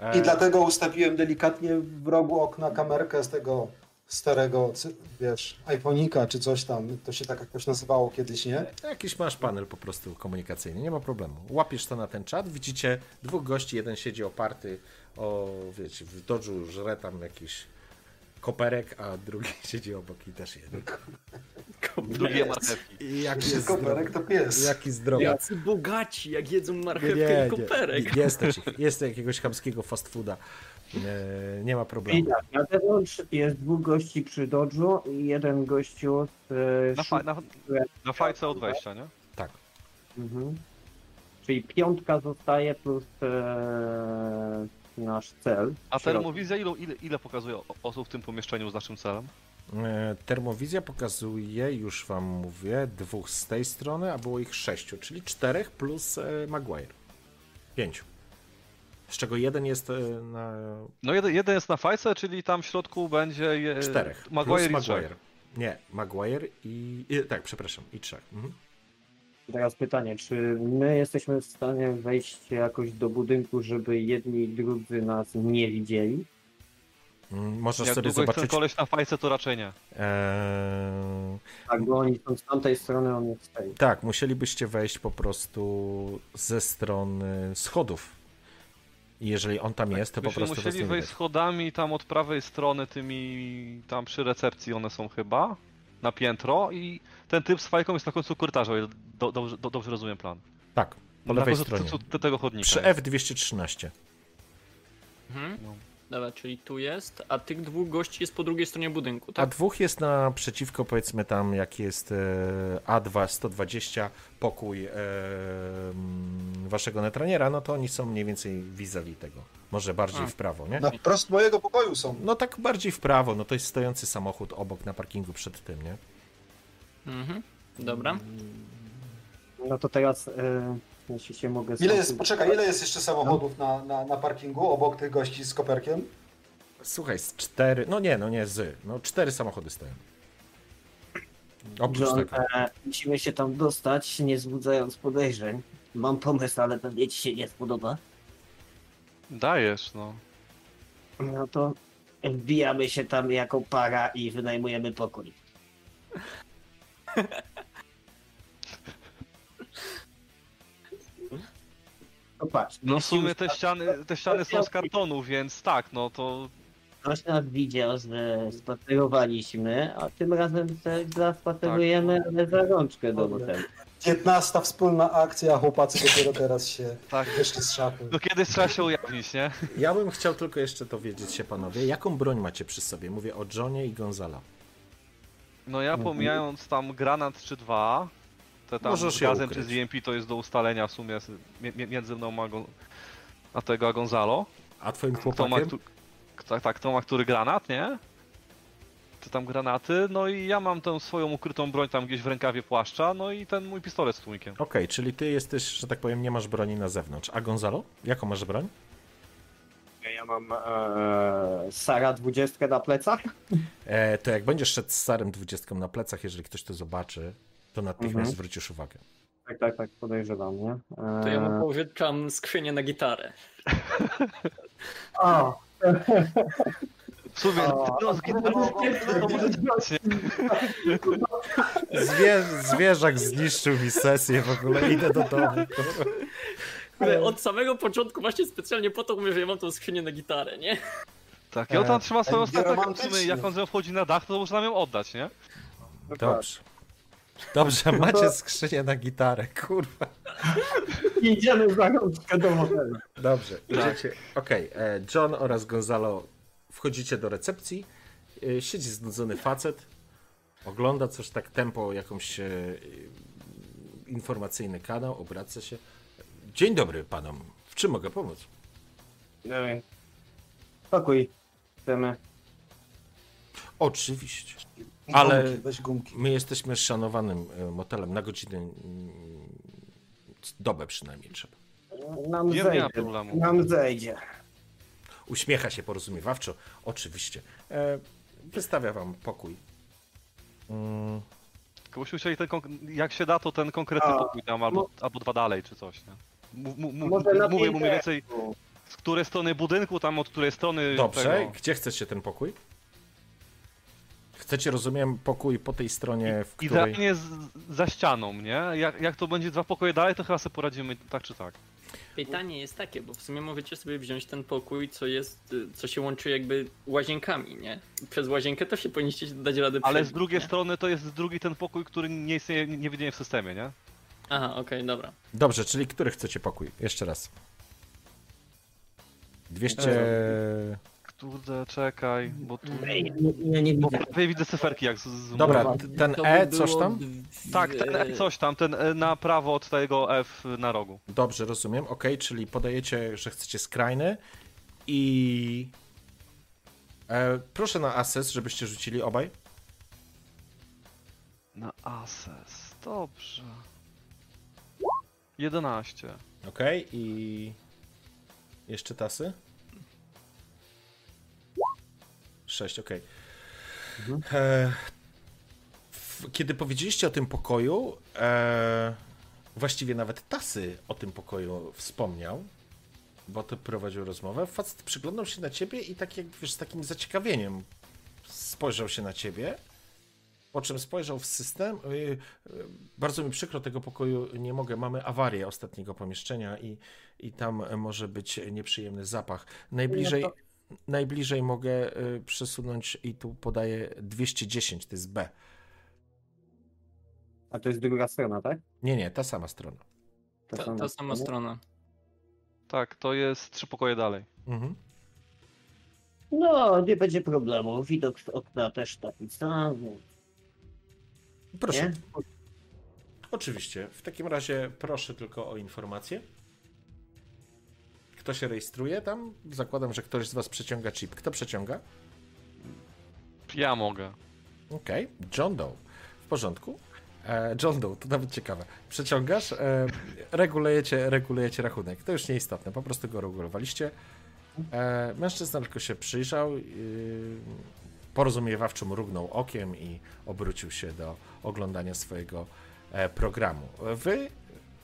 E, I dlatego ustawiłem delikatnie w rogu okna kamerkę z tego starego, wiesz, iPhone'ika czy coś tam. To się tak jakoś nazywało kiedyś, nie? Jakiś masz panel po prostu komunikacyjny, nie ma problemu. Łapiesz to na ten czat, widzicie dwóch gości, jeden siedzi oparty o, wiecie, w dodżu żre tam jakiś koperek, a drugi siedzi obok i też jeden. Drugie marchewki. Jeszcze jest koperek to pies. Jaki zdrowy. Jacy bogaci, jak jedzą Nie, marchewkę nie, i koperek. nie, ich, jest jakiegoś chamskiego fast fooda. E, nie ma problemu. tak, na zewnątrz jest dwóch gości przy dodżu i jeden gościu z e, Na, fa na, na fajce od wejścia, nie? Tak. Mhm. Czyli piątka zostaje plus e, nasz cel. A termowizja ilu, ile, ile pokazuje osób w tym pomieszczeniu z naszym celem? E, Termowizja pokazuje, już wam mówię, dwóch z tej strony, a było ich sześciu, czyli czterech plus e, Maguire. Pięciu. Z czego jeden jest e, na No jeden, jeden jest na fajce, czyli tam w środku będzie je, czterech. Maguire plus i Trzech. Maguire. Nie, Maguire i, i. Tak, przepraszam, i trzech. Mhm. Teraz pytanie, czy my jesteśmy w stanie wejść jakoś do budynku, żeby jedni i drudzy nas nie widzieli? Mm, Możesz Jak sobie długo jest ten zobaczyć. koleś na fajce, to raczej nie. E, Tak, bo oni są z tamtej strony, on jest z tej. tak, musielibyście wejść po prostu ze strony schodów. I jeżeli on tam jest, to po prostu was musieli nie wejść widać. schodami tam od prawej strony, tymi tam przy recepcji one są chyba, na piętro i ten typ z fajką jest na końcu korytarza, o ile do, dobrze, do, dobrze rozumiem plan. Tak, po na lewej końcu stronie. tego chodnika. Przy jest. F213. Mhm. No. Dobra, czyli tu jest, a tych dwóch gości jest po drugiej stronie budynku, A tak? dwóch jest naprzeciwko, powiedzmy tam, jak jest e, A2 120, pokój e, mm, waszego netraniera, no to oni są mniej więcej vis-a-vis tego. Może bardziej A. w prawo, nie? Na prost mojego pokoju są. No tak bardziej w prawo, no to jest stojący samochód obok na parkingu przed tym, nie? Mhm. Dobra. No to teraz, e, jeśli się mogę... Ile jest, poczekaj, ile jest jeszcze samochodów na, na, na parkingu obok tych gości z koperkiem? Słuchaj, z cztery, no nie, no nie z, no cztery samochody stoją. Oprócz John, tego. e, musimy się tam dostać, nie wzbudzając podejrzeń. Mam pomysł, ale pewnie ci się nie spodoba. Dajesz, no. No to wbijamy się tam jako para i wynajmujemy pokój. to patrz. No w sumie te ściany, te ściany są z kartonu, więc tak, no to Ktoś nas widział, że spacerowaliśmy, a tym razem zaspacerujemy, Tak. ale za rączkę do hotelu. 15 wspólna akcja, chłopacy dopiero teraz się tak. wyszli z szafy. No kiedyś trzeba się ujawnić, nie? Ja bym chciał tylko jeszcze dowiedzieć się, panowie, jaką broń macie przy sobie? Mówię o Johnie i Gonzala. No ja pomijając tam granat czy dwa, te tam Możesz z gazem czy z EMP to jest do ustalenia w sumie między mną a, a tego a Gonzalo. A twoim Kto ma, chłopakiem? tak, tak, kto ma który granat, nie? Czy tam granaty, no i ja mam tę swoją ukrytą broń tam gdzieś w rękawie płaszcza, no i ten mój pistolet z tłumkiem. Okej, czyli ty jesteś, że tak powiem, nie masz broni na zewnątrz. A Gonzalo? Jaką masz broń? Ja mam e, Sara 20 na plecach. E, to jak będziesz szedł z starym dwudziestką na plecach, jeżeli ktoś to zobaczy, to natychmiast Mhm. zwrócisz uwagę. Tak, tak, tak, podejrzewam, nie? E, To ja mu pożyczam skrzynię na gitarę. O, W sumie, no z gitarą, to może? Zwie, zwierzak zniszczył mi sesję, w ogóle idę do domu. Od samego początku właśnie specjalnie po to mówię, że ja mam tą skrzynię na gitarę, nie? Tak, i on tam trzyma swoją będzie statkę, jak on z nią wchodzi na dach, to może nam ją oddać, nie? Dobrze. Dobrze, macie skrzynię na gitarę, kurwa. idziemy za rączkę do hotelu. Dobrze, idziecie. Okej, e, John oraz Gonzalo wchodzicie do recepcji. E, Siedzi znudzony facet. Ogląda coś tak tempo, jakąś e, informacyjny kanał, obraca się. Dzień dobry panom. W czym mogę pomóc? E, Pokój. Chcemy. Oczywiście. Ale- Gumki, weź gumki. My jesteśmy szanowanym e, motelem na godzinę, mm, dobę przynajmniej trzeba. Nam Nie, ma zejdzie. problemu. Nam zejdzie. Uśmiecha się porozumiewawczo. Oczywiście. E, wystawia wam pokój. Mm, Tylko byśmy chcieli ten, konk- jak się da, to ten konkretny A, pokój tam, albo, albo dwa dalej, czy coś, nie? Na mówię mu mniej więcej, z której strony budynku, tam od której strony Dobrze, tego... gdzie chcecie ten pokój? Chcecie, rozumiem, pokój po tej stronie, w której... Idealnie z, za ścianą, nie? Jak, jak to będzie dwa pokoje dalej, to chyba sobie poradzimy tak czy tak. Pytanie jest takie, bo w sumie możecie sobie wziąć ten pokój, co jest, co się łączy jakby łazienkami, nie? Przez łazienkę to się powinniście dać radę Ale z drugiej nie? strony to jest drugi ten pokój, który nie istnieje, nie widnieje w systemie, nie? Aha, okej, dobra. Dobrze, czyli który chcecie pokój? Jeszcze raz. 200... Kurde, czekaj, bo tu... Ej, nie, ja nie Bo widzę. prawie widzę cyferki jak z... z Dobra, ten To by E, coś było tam? dwie- Tak, ten E coś tam, ten E na prawo od tego F na rogu. Dobrze, rozumiem. Ok, czyli podajecie, że chcecie skrajny i... E, proszę na access, żebyście rzucili obaj. Na Ases, dobrze. 11. Ok, i... Jeszcze tasy? 6, ok. E, w- kiedy powiedzieliście o tym pokoju, e, właściwie nawet tasy o tym pokoju wspomniał, bo to prowadził rozmowę. Facet przyglądał się na ciebie i tak jak wiesz, z takim zaciekawieniem spojrzał się na ciebie. Po czym spojrzał w system. y, y, Bardzo mi przykro, tego pokoju nie mogę. Mamy awarię ostatniego pomieszczenia i, i tam może być nieprzyjemny zapach. Najbliżej, No najbliżej mogę y, przesunąć i tu podaję 210, to jest B. A to jest druga strona, tak? Nie, nie, ta sama strona. Ta Ta, sama ta sama strona. Tak, to jest trzy pokoje dalej. Mhm. No, nie będzie problemu. Widok z okna też taki sam. Proszę. Nie? Oczywiście. W takim razie proszę tylko o informację. Kto się rejestruje tam? Zakładam, że ktoś z Was przeciąga chip. Kto przeciąga? Ja mogę. Okej. John Doe. W porządku. E, John Doe, to nawet ciekawe. Przeciągasz, e, regulujecie, regulujecie rachunek. To już nieistotne, po prostu go regulowaliście. E, mężczyzna tylko się przyjrzał, yy, porozumiewawczo mrugnął okiem i obrócił się do oglądania swojego programu. Wy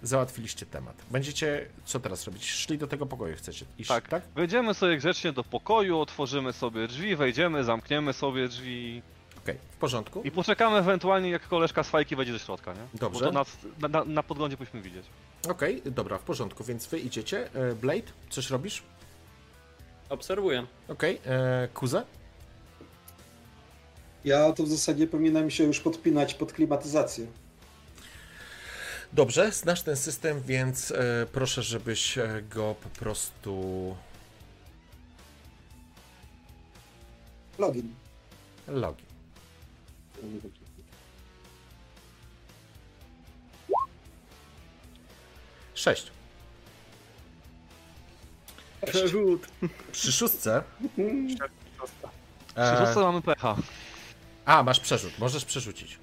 załatwiliście temat. Będziecie, co teraz robić? Szli do tego pokoju, chcecie iść, Tak. tak? Wejdziemy sobie grzecznie do pokoju, otworzymy sobie drzwi, wejdziemy, zamkniemy sobie drzwi. Okej, w porządku. I poczekamy ewentualnie, jak koleżka z fajki wejdzie do środka, nie? Dobrze. Bo to na, na, na podglądzie powinniśmy widzieć. Okej, dobra, w porządku, więc wy idziecie. E, Blade, coś robisz? Obserwuję. Okej, e, Kuza? Ja to w zasadzie powinienem się już podpinać pod klimatyzację. Dobrze, znasz ten system, więc e, proszę, żebyś e, go po prostu. Login. Login. Sześć. Przerzut. Przy szóstce. Przy E, szóstce mamy pecha. a, masz przerzut, możesz przerzucić.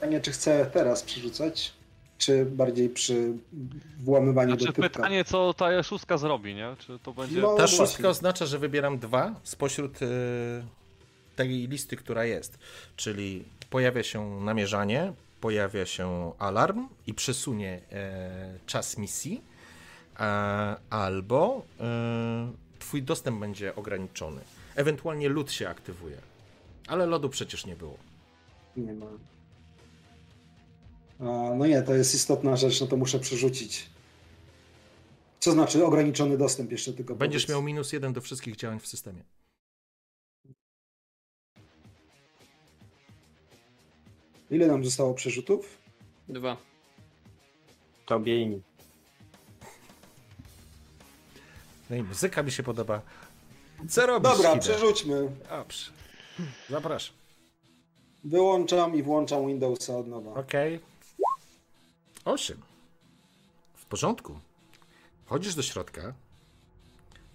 Pytanie, czy chcę teraz przerzucać, czy bardziej przy włamywaniu Znaczy do typka. pytanie, co ta szóstka zrobi, nie? Czy to będzie... No, Ta właśnie. szóstka oznacza, że wybieram dwa spośród e, tej listy, która jest. Czyli pojawia się namierzanie, pojawia się alarm i przesunie e, czas misji, a, albo e, twój dostęp będzie ograniczony. Ewentualnie lód się aktywuje. Ale lodu przecież nie było. Nie ma. No nie, to jest istotna rzecz, no to muszę przerzucić. Co znaczy ograniczony dostęp jeszcze tylko Będziesz powiedz. miał minus jeden do wszystkich działań w systemie. Ile nam zostało przerzutów? Dwa. Tobie i mi. No i muzyka mi się podoba. Co robisz? Dobra, Hide? przerzućmy. Dobrze. Zapraszam. Wyłączam i włączam Windowsa od nowa. Okej. Osiem. W porządku. Wchodzisz do środka,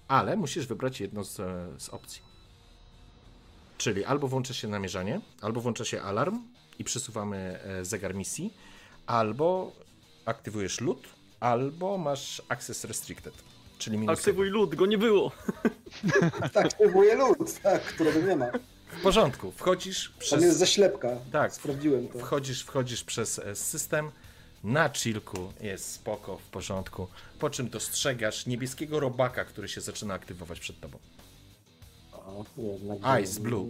ale musisz wybrać jedną z, z opcji. Czyli albo włącza się namierzanie, albo włącza się alarm i przesuwamy e, zegar misji, albo aktywujesz lód, albo masz access restricted, czyli minus Aktywuj lód, go nie było. Tak, aktywuję lód, tak, którego nie ma. jeden. W porządku. Wchodzisz Tam przez... jest zaślepka. Tak. Sprawdziłem to. Wchodzisz, wchodzisz przez e, system, na chillku jest spoko, w porządku, po czym dostrzegasz niebieskiego robaka, który się zaczyna aktywować przed tobą, Ice Blue.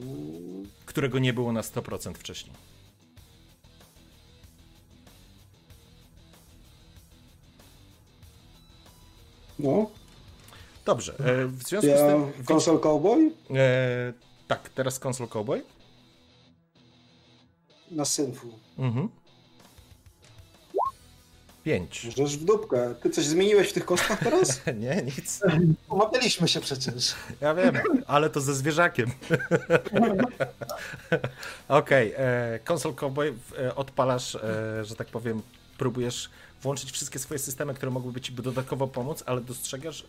którego nie było na 100% wcześniej. No, Dobrze, e, w związku z ja tym... konsol cowboy E, tak, teraz konsol Cowboy. na synfu. Mhm. 5. Żeż w dupkę. Ty coś zmieniłeś w tych kostkach teraz? Nie, nic. Umawialiśmy się przecież. Ja wiem, ale to ze zwierzakiem. Okej, okay, konsol Cowboy e, odpalasz, e, że tak powiem, próbujesz włączyć wszystkie swoje systemy, które mogłyby ci dodatkowo pomóc, ale dostrzegasz,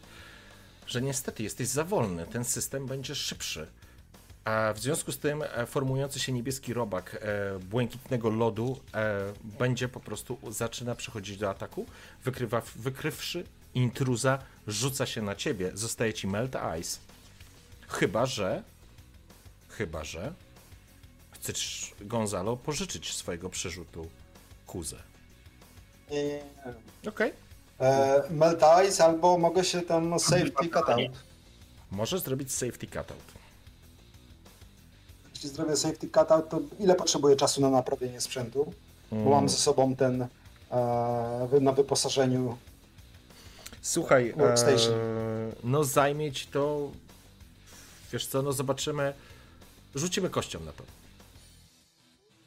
że niestety jesteś za wolny. Ten system będzie szybszy. A w związku z tym e, formujący się niebieski robak e, błękitnego lodu e, będzie po prostu zaczyna przechodzić do ataku, wykrywa, wykrywszy intruza, rzuca się na ciebie, zostaje ci melt ice. Chyba, że chyba, że chcesz Gonzalo pożyczyć swojego przerzutu kuzę. Okej. E, melt Ice albo mogę się tam safety cut out. Możesz zrobić safety cutout. Jeśli zrobię safety cut out, to ile potrzebuję czasu na naprawienie sprzętu? Bo Mm. mam ze sobą ten e, na wyposażeniu. Słuchaj, Workstation. e, no zajmie ci to, wiesz co, no zobaczymy, rzucimy kością na to.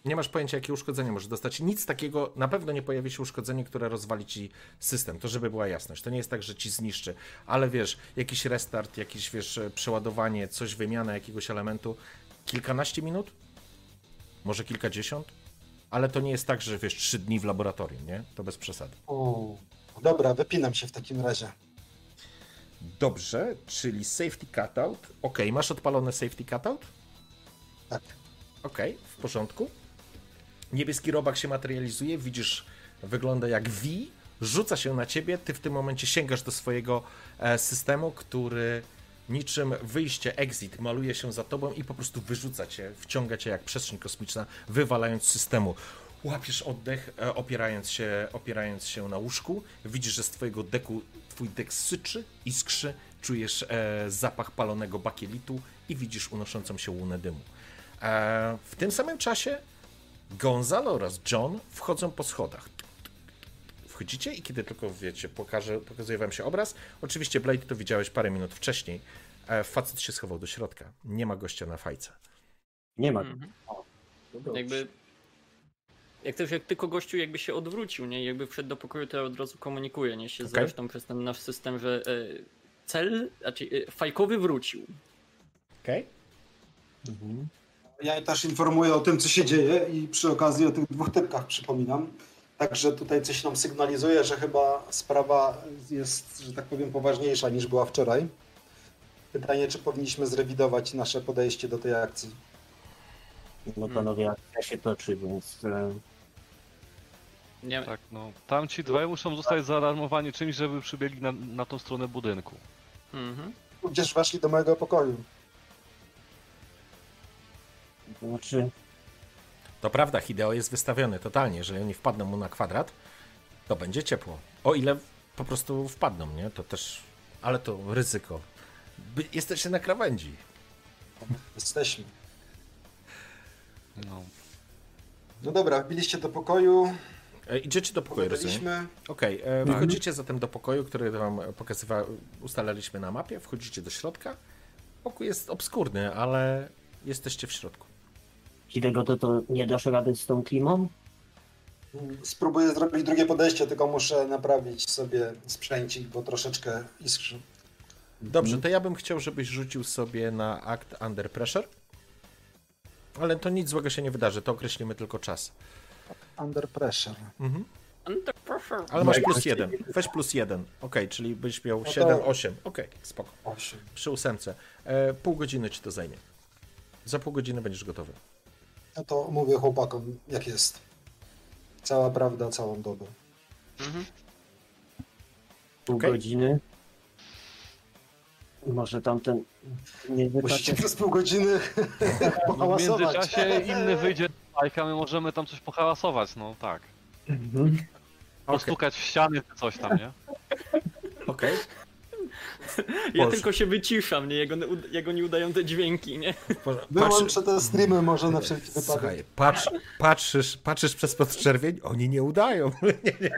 Nie masz pojęcia, jakie uszkodzenie możesz dostać. Nic takiego, na pewno nie pojawi się uszkodzenie, które rozwali ci system. To żeby była jasność. To nie jest tak, że ci zniszczy, ale wiesz, jakiś restart, jakieś wiesz, przeładowanie, coś, wymiana jakiegoś elementu, kilkanaście minut, może kilkadziesiąt, ale to nie jest tak, że wiesz, trzy dni w laboratorium, nie? To bez przesady. Dobra, wypinam się w takim razie. Dobrze, czyli safety cutout. Ok, masz odpalone safety cutout? Tak. Ok, w porządku. Niebieski robak się materializuje, widzisz, wygląda jak V, rzuca się na ciebie, ty w tym momencie sięgasz do swojego e, systemu, który niczym wyjście, exit, maluje się za tobą i po prostu wyrzuca cię, wciąga cię jak przestrzeń kosmiczna, wywalając systemu. Łapiesz oddech, e, opierając się, opierając się na łóżku. Widzisz, że z twojego deku twój dek syczy, iskrzy, czujesz e, zapach palonego bakielitu i widzisz unoszącą się łunę dymu. E, w tym samym czasie Gonzalo oraz John wchodzą po schodach. Wchodzicie i kiedy tylko wiecie, pokażę, pokazuje wam się obraz. Oczywiście Blade to widziałeś parę minut wcześniej. E, facet się schował do środka. Nie ma gościa na fajce. Nie ma. Mhm. O, no. Jakby. Jak też jak tylko gościu jakby się odwrócił, nie? Jakby wszedł do pokoju, to ja od razu komunikuję, nie? Się Okej. zresztą przez ten nasz system, że e, cel, znaczy e, fajkowy wrócił. Okej? Mhm. Ja też informuję o tym, co się dzieje i przy okazji o tych dwóch typkach przypominam. Także tutaj coś nam sygnalizuje, że chyba sprawa jest, że tak powiem, poważniejsza niż była wczoraj. Pytanie, czy powinniśmy zrewidować nasze podejście do tej akcji. No panowie, akcja się toczy, więc e, Nie, Tak, no. Tamci dwaj muszą zostać zaalarmowani czymś, żeby przybiegli na, na tą stronę budynku. Mhm. Gdzież weszli do mojego pokoju. znaczy To prawda, Hideo jest wystawiony totalnie. Jeżeli oni wpadną mu na kwadrat, to będzie ciepło. O ile po prostu wpadną, nie? To też... Ale to ryzyko. By... Jesteście na krawędzi. Jesteśmy. No. No dobra, wbiliście do pokoju, E, idziecie do pokoju, rozumiem? byliśmy. Okej, e, wchodzicie zatem do pokoju, który wam pokazywa, ustalaliśmy na mapie. Wchodzicie do środka. Pokój jest obskurny, ale jesteście w środku. Hidego to, to nie dasz rady z tą klimą? Spróbuję zrobić drugie podejście, tylko muszę naprawić sobie sprzęcik, bo troszeczkę iskrzy. Dobrze, to ja bym chciał, żebyś rzucił sobie na akt Under Pressure. Ale to nic złego się nie wydarzy, to określimy tylko czas. Under pressure. Mhm. Under pressure. Ale masz plus jeden. Weź plus jeden. Okej, czyli byś miał to- 7, 8. Okej, spoko. 8. Przy ósemce. E, pół godziny ci to zajmie. Za pół godziny będziesz gotowy. No to mówię chłopakom, jak jest. Cała prawda, całą dobę. Mhm. Pół Okej. godziny. Może tamten nie Musicie wypaczy. przez pół godziny no w międzyczasie inny wyjdzie bajka, my możemy tam coś pohałasować, no tak. Mhm. Postukać w ściany czy coś tam, nie? Okej. Ja Boże. tylko się wyciszam, nie? Jego, jego nieudające dźwięki, nie? Patrz, Wyłączę te streamy może na wszelki wypadek. słuchaj, patrz, patrzysz, patrzysz przez podczerwień, oni nie udają. nie, nie,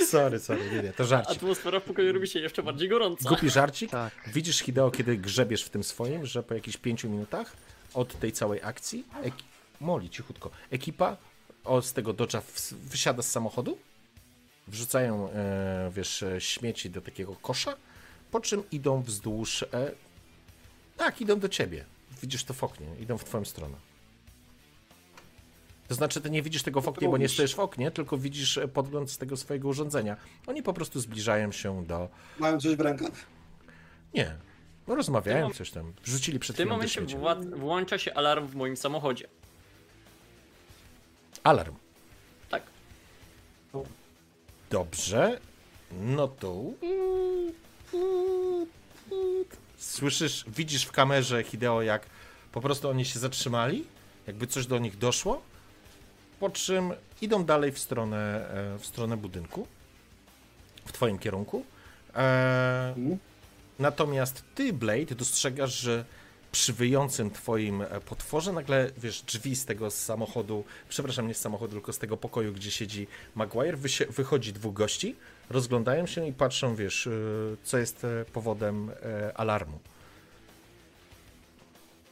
sorry, sorry, nie, nie, to żarcik. Atmosfera w pokoju robi się jeszcze bardziej gorąca. Głupi żarcik. Tak. Widzisz, Hideo, kiedy grzebiesz w tym swoim, że po jakichś pięciu minutach od tej całej akcji, eki... moli cichutko, ekipa o, z tego Dodge'a wysiada z samochodu, wrzucają, e, wiesz, śmieci do takiego kosza, po czym idą wzdłuż, e, tak, idą do ciebie. Widzisz to w oknie, idą w twoją stronę. To znaczy, ty nie widzisz tego w oknie, bo nie stoisz w oknie, tylko widzisz e, podgląd z tego swojego urządzenia. Oni po prostu zbliżają się do, Mają coś w rękach? nie. No rozmawiają coś tam. Wrzucili przed W tym momencie wła- włącza się alarm w moim samochodzie. Alarm. Dobrze. No to... Słyszysz, widzisz w kamerze Hideo, jak po prostu oni się zatrzymali, jakby coś do nich doszło, po czym idą dalej w stronę, e, w stronę budynku, w twoim kierunku. E, Mhm. Natomiast ty, Blade, dostrzegasz, że przy wyjącym twoim e, potworze nagle, wiesz, drzwi z tego samochodu, przepraszam, nie z samochodu, tylko z tego pokoju, gdzie siedzi Maguire, wychodzi dwóch gości, rozglądają się i patrzą, wiesz, e, co jest e, powodem alarmu.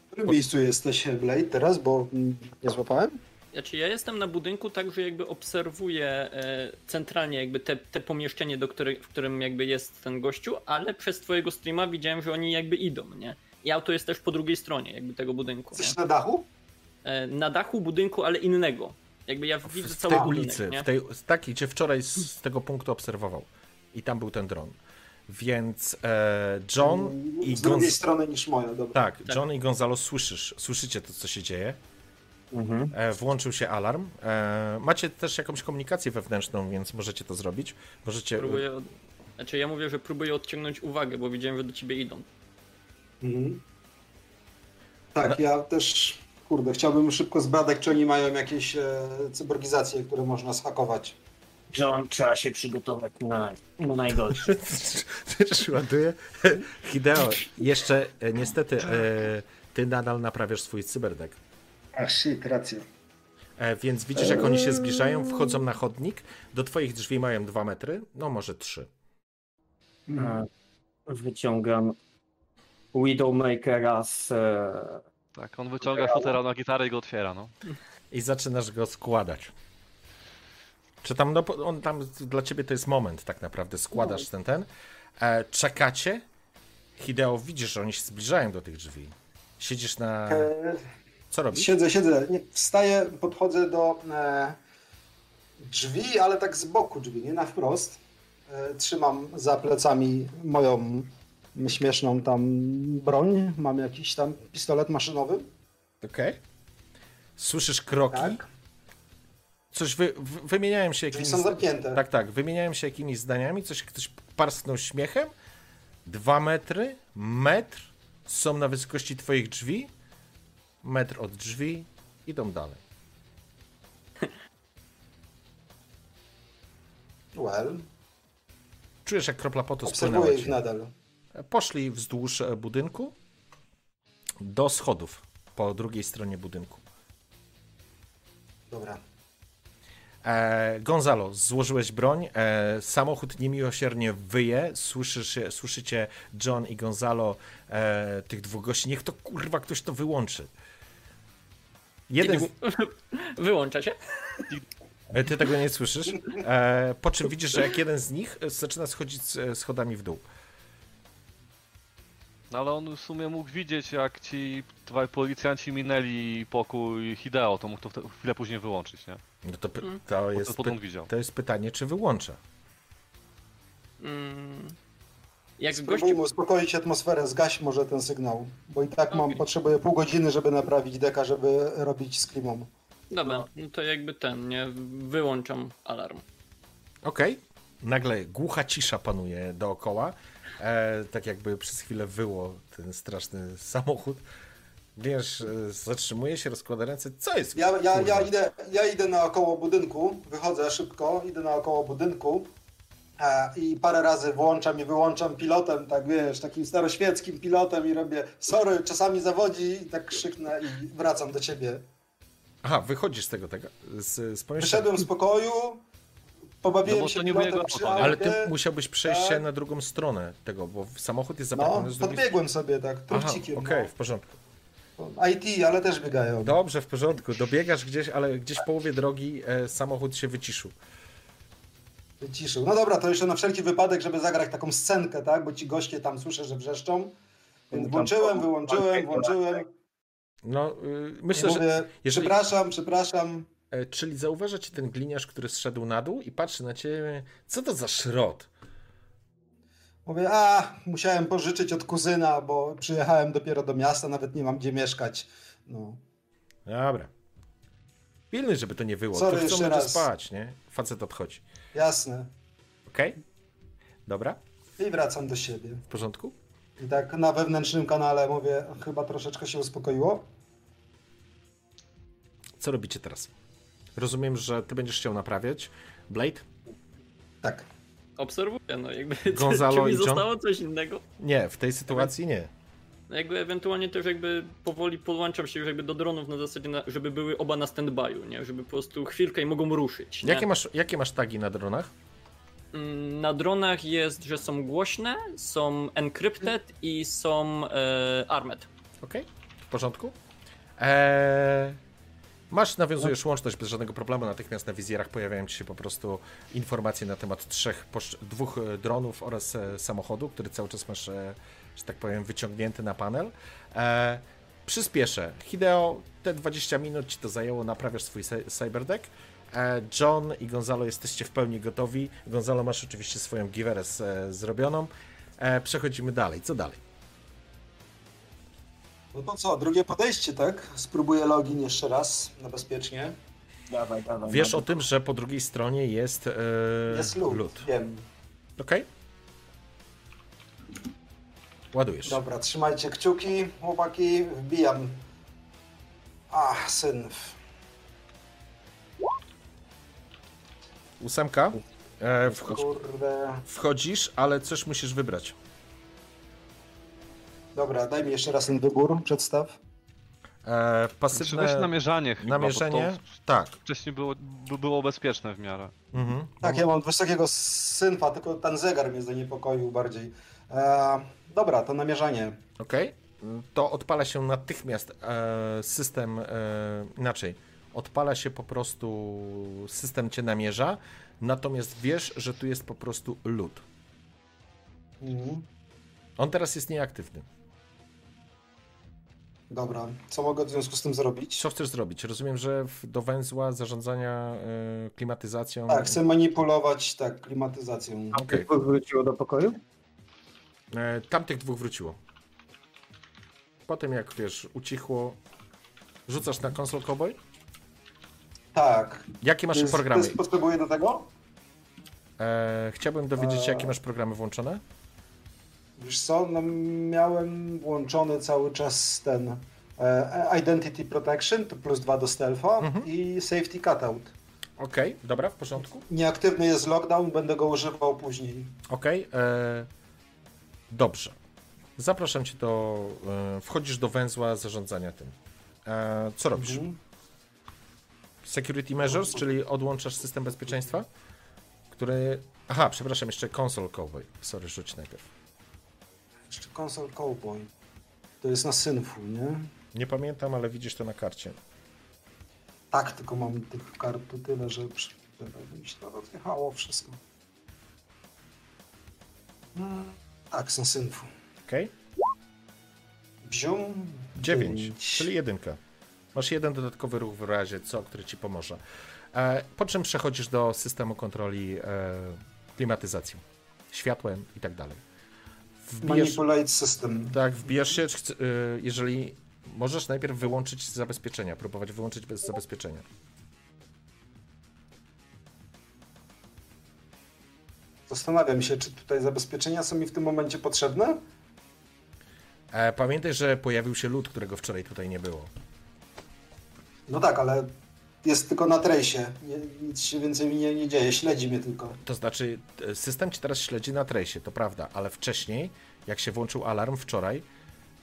W którym miejscu jesteś, Blade, teraz, bo mm, nie złapałem? Znaczy ja jestem na budynku tak, że jakby obserwuję centralnie jakby te, te pomieszczenie, do której, w którym jakby jest ten gościu, ale przez twojego streama widziałem, że oni jakby idą, nie? I auto jest też po drugiej stronie jakby tego budynku. Nie? Jesteś na dachu? E, na dachu budynku, ale innego. Jakby ja widzę w cały tej budynek, ulicy, nie? w tej, tak, i cię wczoraj z, z tego punktu obserwował. I tam był ten dron. Więc e, John i Z drugiej Gonz... strony niż moja, dobra. Tak, John i Gonzalo słyszysz, słyszycie to, co się dzieje. Mhm. E, włączył się alarm. E, macie też jakąś komunikację wewnętrzną, więc możecie to zrobić. Możecie. Próbuję od... Znaczy ja mówię, że próbuję odciągnąć uwagę, bo widziałem, że do ciebie idą. Mhm. Tak, ja też, kurde, chciałbym szybko zbadać, czy oni mają jakieś e, cyborgizacje, które można schakować. John, trzeba się przygotować na, na najgorsze. Też ładuje. Hideo, jeszcze e, niestety e, ty nadal naprawiasz swój cyberdek. A shit, racja. E, Więc widzisz, jak oni się zbliżają, wchodzą na chodnik. Do twoich drzwi mają dwa metry, no może trzy. Wyciągam Widowmakera z... E, Tak, on wyciąga futera na gitarę i go otwiera, no. I zaczynasz go składać. Czy tam, no, on tam dla ciebie to jest moment tak naprawdę, składasz ten, ten. E, czekacie. Hideo, widzisz, że oni się zbliżają do tych drzwi. Siedzisz na... E, Co robisz? Siedzę, siedzę. Nie, wstaję, podchodzę do e, drzwi, ale tak z boku drzwi, nie na wprost. E, trzymam za plecami moją śmieszną tam broń. Mam jakiś tam pistolet maszynowy. Okej. Słyszysz kroki. Tak. Coś wy, wy, wymieniałem się jakimiś... są zamknięte. Tak, tak. Wymieniałem się jakimiś zdaniami, coś ktoś parsknął śmiechem. Dwa metry, metr są na wysokości twoich drzwi. Metr od drzwi, idą dalej. Well, Czujesz, jak kropla potu spłynęła ich nadal. Poszli wzdłuż budynku do schodów po drugiej stronie budynku. Dobra. E, Gonzalo, złożyłeś broń. E, samochód niemiłosiernie wyje. Słyszysz, słyszycie John i Gonzalo, e, tych dwóch gości. Niech to kurwa ktoś to wyłączy. Jeden, z- Wyłącza się. e, ty tego nie słyszysz. E, po czym widzisz, że jak jeden z nich zaczyna schodzić schodami w dół. No ale on w sumie mógł widzieć, jak ci dwaj policjanci minęli pokój Hideo, to mógł to chwilę później wyłączyć, nie? No to, Mm. to, jest, to to jest pytanie, czy wyłącza. Mm, jak gościu Spróbujmy uspokoić atmosferę, zgaś może ten sygnał, bo i tak mam, Okej. potrzebuję pół godziny, żeby naprawić deka, żeby robić z klimą. Dobra, no to jakby ten, nie? Wyłączam alarm. Okej. Nagle głucha cisza panuje dookoła. E, tak jakby przez chwilę wyło ten straszny samochód. Wiesz, e, zatrzymuje się, rozkłada ręce. Co jest? Ja, ja, ja, idę, ja idę naokoło budynku, wychodzę szybko, idę naokoło budynku e, i parę razy włączam i wyłączam pilotem, tak wiesz, takim staroświeckim pilotem i robię sorry, czasami zawodzi i tak krzyknę i wracam do ciebie. Aha, wychodzisz z tego, tego z, z pomieszczenia. Wyszedłem z pokoju, pobawiłem No bo się to nie pilotem auto? Ale ty musiałbyś przejść się tak. na drugą stronę tego, bo samochód jest No, zaparkowany z drugiej podbiegłem sobie tak, Aha, trucicikiem. okej, w porządku. no. IT, ale też biegają. Dobrze, w porządku. Dobiegasz gdzieś, ale gdzieś w połowie drogi e, samochód się wyciszył. Wyciszył. No dobra, to jeszcze na wszelki wypadek, żeby zagrać taką scenkę, tak? Bo ci goście tam słyszę, że wrzeszczą. Więc włączyłem, wyłączyłem, włączyłem. No, y, myślę, że... Mówię, jeżeli- przepraszam, przepraszam. E, czyli zauważa ci ten gliniarz, który zszedł na dół i patrzy na ciebie. Co to za szrot? Mówię, a, musiałem pożyczyć od kuzyna, bo przyjechałem dopiero do miasta, nawet nie mam gdzie mieszkać. No. Dobra. Pilnuj, żeby to nie było. Sorry, to chcą raz. spać, nie? Facet odchodzi. Jasne. Okej? Dobra? I wracam do siebie. W porządku? I tak na wewnętrznym kanale mówię, chyba troszeczkę się uspokoiło. Co robicie teraz? Rozumiem, że ty będziesz chciał naprawiać. Blade? Tak. Obserwuję, no jakby Gonzalo czy mi i John? zostało coś innego. Nie, w tej sytuacji nie. No jakby ewentualnie też jakby powoli podłączam się już jakby do dronów na zasadzie, na, żeby były oba na standby'u, nie? Żeby po prostu chwilkę i mogą ruszyć, nie? Jakie masz, jakie masz tagi na dronach? Mm, Na dronach jest, że są głośne, są encrypted i są e, armed. Okej? W porządku? Eee, masz, nawiązujesz łączność bez żadnego problemu. Natychmiast na wizjerach pojawiają ci się po prostu informacje na temat trzech, dwóch e, dronów oraz e, samochodu, który cały czas masz, e, że tak powiem, wyciągnięty na panel. E, przyspieszę. Hideo, te 20 minut ci to zajęło, naprawiasz swój cy- cyberdeck. John i Gonzalo jesteście w pełni gotowi. Gonzalo, masz oczywiście swoją giwerę zrobioną. Przechodzimy dalej. Co dalej? No to co, drugie podejście, tak? Spróbuję login jeszcze raz, na bezpiecznie. Dawaj, dawaj. Wiesz o dawaj. tym, że po drugiej stronie jest, e, Jest lód, lód. wiem. Okej? Ładujesz. Dobra, trzymajcie kciuki, chłopaki, wbijam. Ach, syn. ósemka. E, Kurde. wchodzisz, ale coś musisz wybrać. Dobra, daj mi jeszcze raz ten wybór, przedstaw. E, Czy weź pasywne namierzanie chyba, namierzenie. Tak. wcześniej było, by było bezpieczne w miarę. Mhm. Tak, ja mam wysokiego synfa, tylko ten zegar mnie zaniepokoił bardziej. E, dobra, to namierzanie. Ok. To odpala się natychmiast e, system, e, inaczej, odpala się po prostu, system cię namierza, natomiast wiesz, że tu jest po prostu lód. Mhm. On teraz jest nieaktywny. Dobra, co mogę w związku z tym zrobić? Co chcesz zrobić? Rozumiem, że w, do węzła zarządzania e, klimatyzacją... Tak, chcę manipulować tak, klimatyzacją. Okej. Dwóch wróciło do pokoju? E, tamtych dwóch wróciło. Potem jak, wiesz, ucichło, rzucasz na konsol Cowboy? Tak. Jakie masz jest- programy? Jest, potrzebuję do tego? E, chciałbym dowiedzieć się, jakie masz programy włączone. Wiesz co, no, miałem włączony cały czas ten e, Identity Protection, to plus dwa do stealtha Mhm. i Safety Cutout. Okej, dobra, w porządku. Nieaktywny jest lockdown, będę go używał później. Okej, e, dobrze. Zapraszam cię do. E, wchodzisz do węzła zarządzania tym. E, co robisz? Mhm. Security measures, czyli odłączasz system bezpieczeństwa, który. Aha, przepraszam, jeszcze console cowboy. Sorry, rzuć najpierw. Jeszcze Console Cowboy. To jest na synfu, nie? Nie pamiętam, ale widzisz to na karcie. Tak, tylko mam tych kart tyle, że mi się to rozjechało wszystko. Mm, Tak, na synfu. Okej? Bzium. 9, dziewięć. czyli jedynka. Masz jeden dodatkowy ruch w razie co, który ci pomoże. E, po czym przechodzisz do systemu kontroli e, klimatyzacji, światłem i tak dalej. Wbijesz, Manipulate system. tak, wbijasz się, y, jeżeli możesz najpierw wyłączyć zabezpieczenia, próbować wyłączyć bez zabezpieczenia. Zastanawiam się, czy tutaj zabezpieczenia są mi w tym momencie potrzebne? E, pamiętaj, że pojawił się lód, którego wczoraj tutaj nie było. No tak, ale jest tylko na trace'ie. Nic się więcej mi nie, nie dzieje, śledzi mnie tylko. To znaczy, e, system ci teraz śledzi na trace'ie, to prawda, ale wcześniej, jak się włączył alarm wczoraj,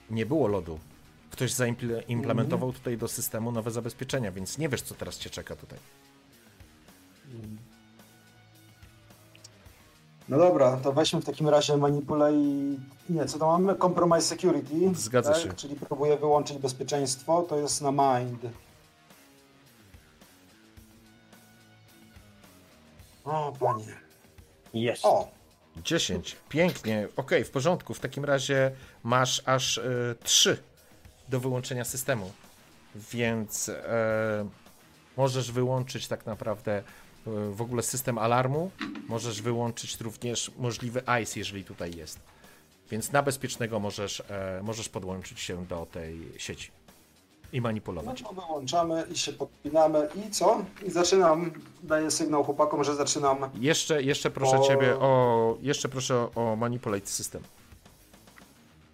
nie było lodu. Ktoś zaimplementował tutaj do systemu nowe zabezpieczenia, więc nie wiesz, co teraz cię czeka tutaj. No dobra, to weźmy w takim razie manipulate... Nie, co to mamy? Compromise security. Zgadza tak? się. Czyli próbuję wyłączyć bezpieczeństwo, to jest na mind. O, panie. Jest. O, 10. Pięknie. Okej, w porządku. W takim razie masz aż e, 3 do wyłączenia systemu. Więc e, możesz wyłączyć tak naprawdę e, w ogóle system alarmu. Możesz wyłączyć również możliwy ICE, jeżeli tutaj jest. Więc na bezpiecznego możesz, e, możesz podłączyć się do tej sieci i no manipulować. to wyłączamy i się podpinamy i co? I zaczynam, daję sygnał chłopakom, że zaczynam. Jeszcze, jeszcze proszę O. ciebie o. Jeszcze proszę o manipulate system.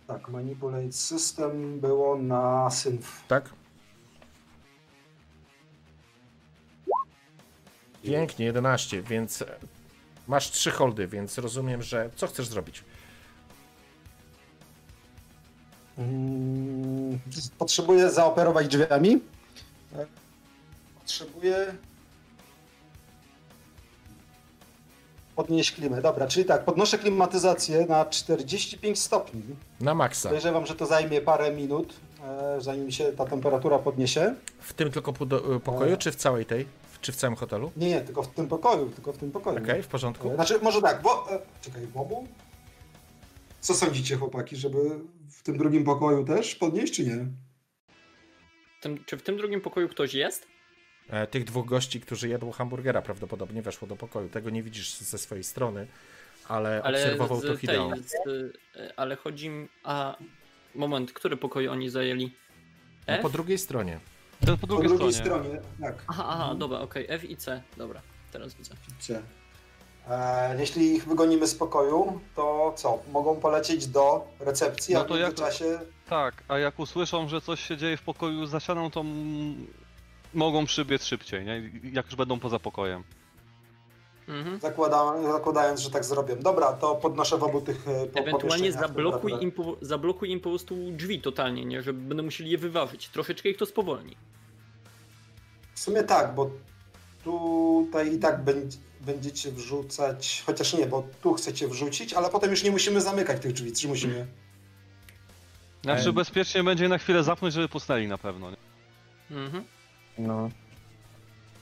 Tak, manipulate system było na synf. Tak? Pięknie, 11, więc masz trzy holdy, więc rozumiem, że co chcesz zrobić? Mm, Potrzebuję zaoperować drzwiami. E, Potrzebuję podnieść klimę. Dobra, czyli tak, podnoszę klimatyzację na 45 stopni. Na maksa. Podejrzewam, że to zajmie parę minut, e, zanim się ta temperatura podniesie. W tym tylko e, pokoju, czy w całej tej? Czy w całym hotelu? Nie, nie, tylko w tym pokoju, tylko w tym pokoju. Okej, w porządku. E, Znaczy, może tak, bo... e, Czekaj, w obu? Co sądzicie, chłopaki, żeby w tym drugim pokoju też podnieść, czy nie? Tym, czy w tym drugim pokoju ktoś jest? E, Tych dwóch gości, którzy jadło hamburgera, prawdopodobnie weszło do pokoju. Tego nie widzisz ze swojej strony, ale, Ale obserwował z to Hideo. tej, z, e, ale chodzi mi... A, moment, który pokój oni zajęli? No, po drugiej stronie. Ten po Po drugiej, drugiej stronie. stronie, tak. Aha, aha, dobra, okej, F i C, dobra, teraz widzę. Widzicie. E, jeśli ich wygonimy z pokoju, to co? Mogą polecieć do recepcji, No a w to jak- międzyczasie... Tak, a jak usłyszą, że coś się dzieje w pokoju za ścianą, to mogą przybiec szybciej, nie? Jak już będą poza pokojem. Mhm. Zakłada, zakładając, że tak zrobię. Dobra, to podnoszę w obu tych e, po, Ewentualnie zablokuj im, po, zablokuj im po prostu drzwi totalnie, nie? Że będą musieli je wyważyć. Troszeczkę ich to spowolni. W sumie tak, bo tutaj i tak będzie, będziecie wrzucać, chociaż nie, bo tu chcecie wrzucić, ale potem już nie musimy zamykać tych drzwi, czy musimy? Znaczy bezpiecznie będzie na chwilę zapnąć, żeby pusnęli na pewno. Nie? Mhm. No.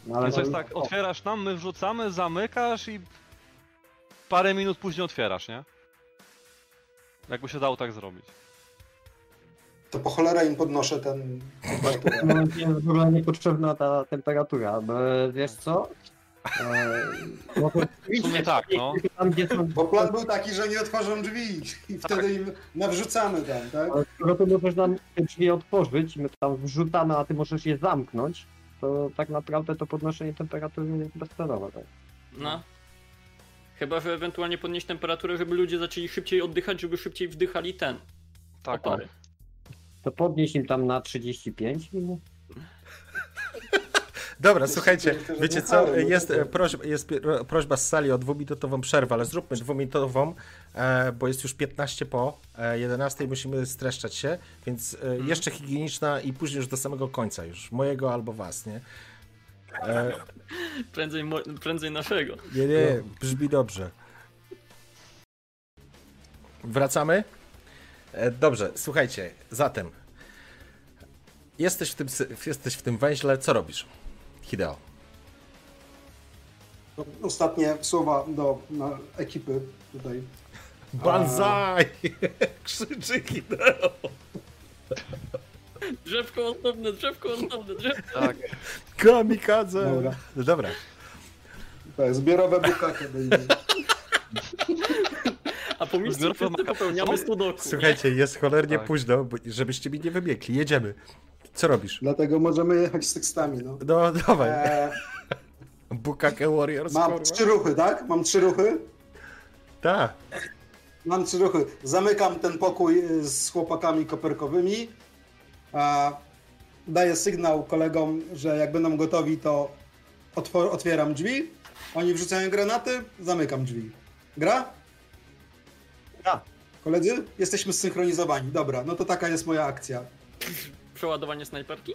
No, Więc to jest tak, otwierasz nam, my wrzucamy, zamykasz i parę minut później otwierasz, nie? Jakby się dało tak zrobić. To po cholerę im podnoszę ten. No, jest w ogóle niepotrzebna ta temperatura, bo wiesz co? E, no to W sumie tak, no. Tam, gdzie są, Bo plan był taki, że nie otworzą drzwi i wtedy im nawrzucamy tam, tak? Ale skoro ty możesz nam te drzwi otworzyć, my tam wrzucamy, a ty możesz je zamknąć, to tak naprawdę to podnoszenie temperatury jest bezcelowe. Tak? No. Chyba, że ewentualnie podnieść temperaturę, żeby ludzie zaczęli szybciej oddychać, żeby szybciej wdychali ten. Tak, opary. To podnieś im tam na 35 minut. Dobra, słuchajcie, wiecie co, no jest, to- e, prośba, jest prośba z sali o dwuminutową przerwę, ale zróbmy dwuminutową, e, bo jest już 15 po e, 11 musimy streszczać się, więc e, Mhm. jeszcze higieniczna i później już do samego końca już, mojego albo was, nie? E, Prędzej, prędzej naszego. nie, nie, brzmi dobrze. Wracamy? E, Dobrze, słuchajcie, zatem jesteś w tym, jesteś w tym węźle, co robisz? Hideo. No, Ostatnie słowa do na ekipy tutaj. Banzai! Krzyczy Hideo. Drzewko osobne, drzewko osobne, drzewko. tak. Kamikadze! Dobra. Dobra. Tak, zbiorowe bukaki będzie. A po ma- popełniamy sudoku. Słuchajcie, jest cholernie Tak. późno, żebyście mi nie wybiegli. Jedziemy. Co robisz? Dlatego możemy jechać z tekstami, no. No dawaj. Eee, Bukake Warriors, mam kurwa. trzy ruchy, tak? Mam trzy ruchy. Tak. Mam trzy ruchy. Zamykam ten pokój y, z chłopakami koperkowymi. A daję sygnał kolegom, że jak będą gotowi, to otwieram drzwi. Oni wrzucają granaty, zamykam drzwi. Gra? Gra. Koledzy? Jesteśmy zsynchronizowani. Dobra, no to taka jest moja akcja. Przeładowanie snajperki?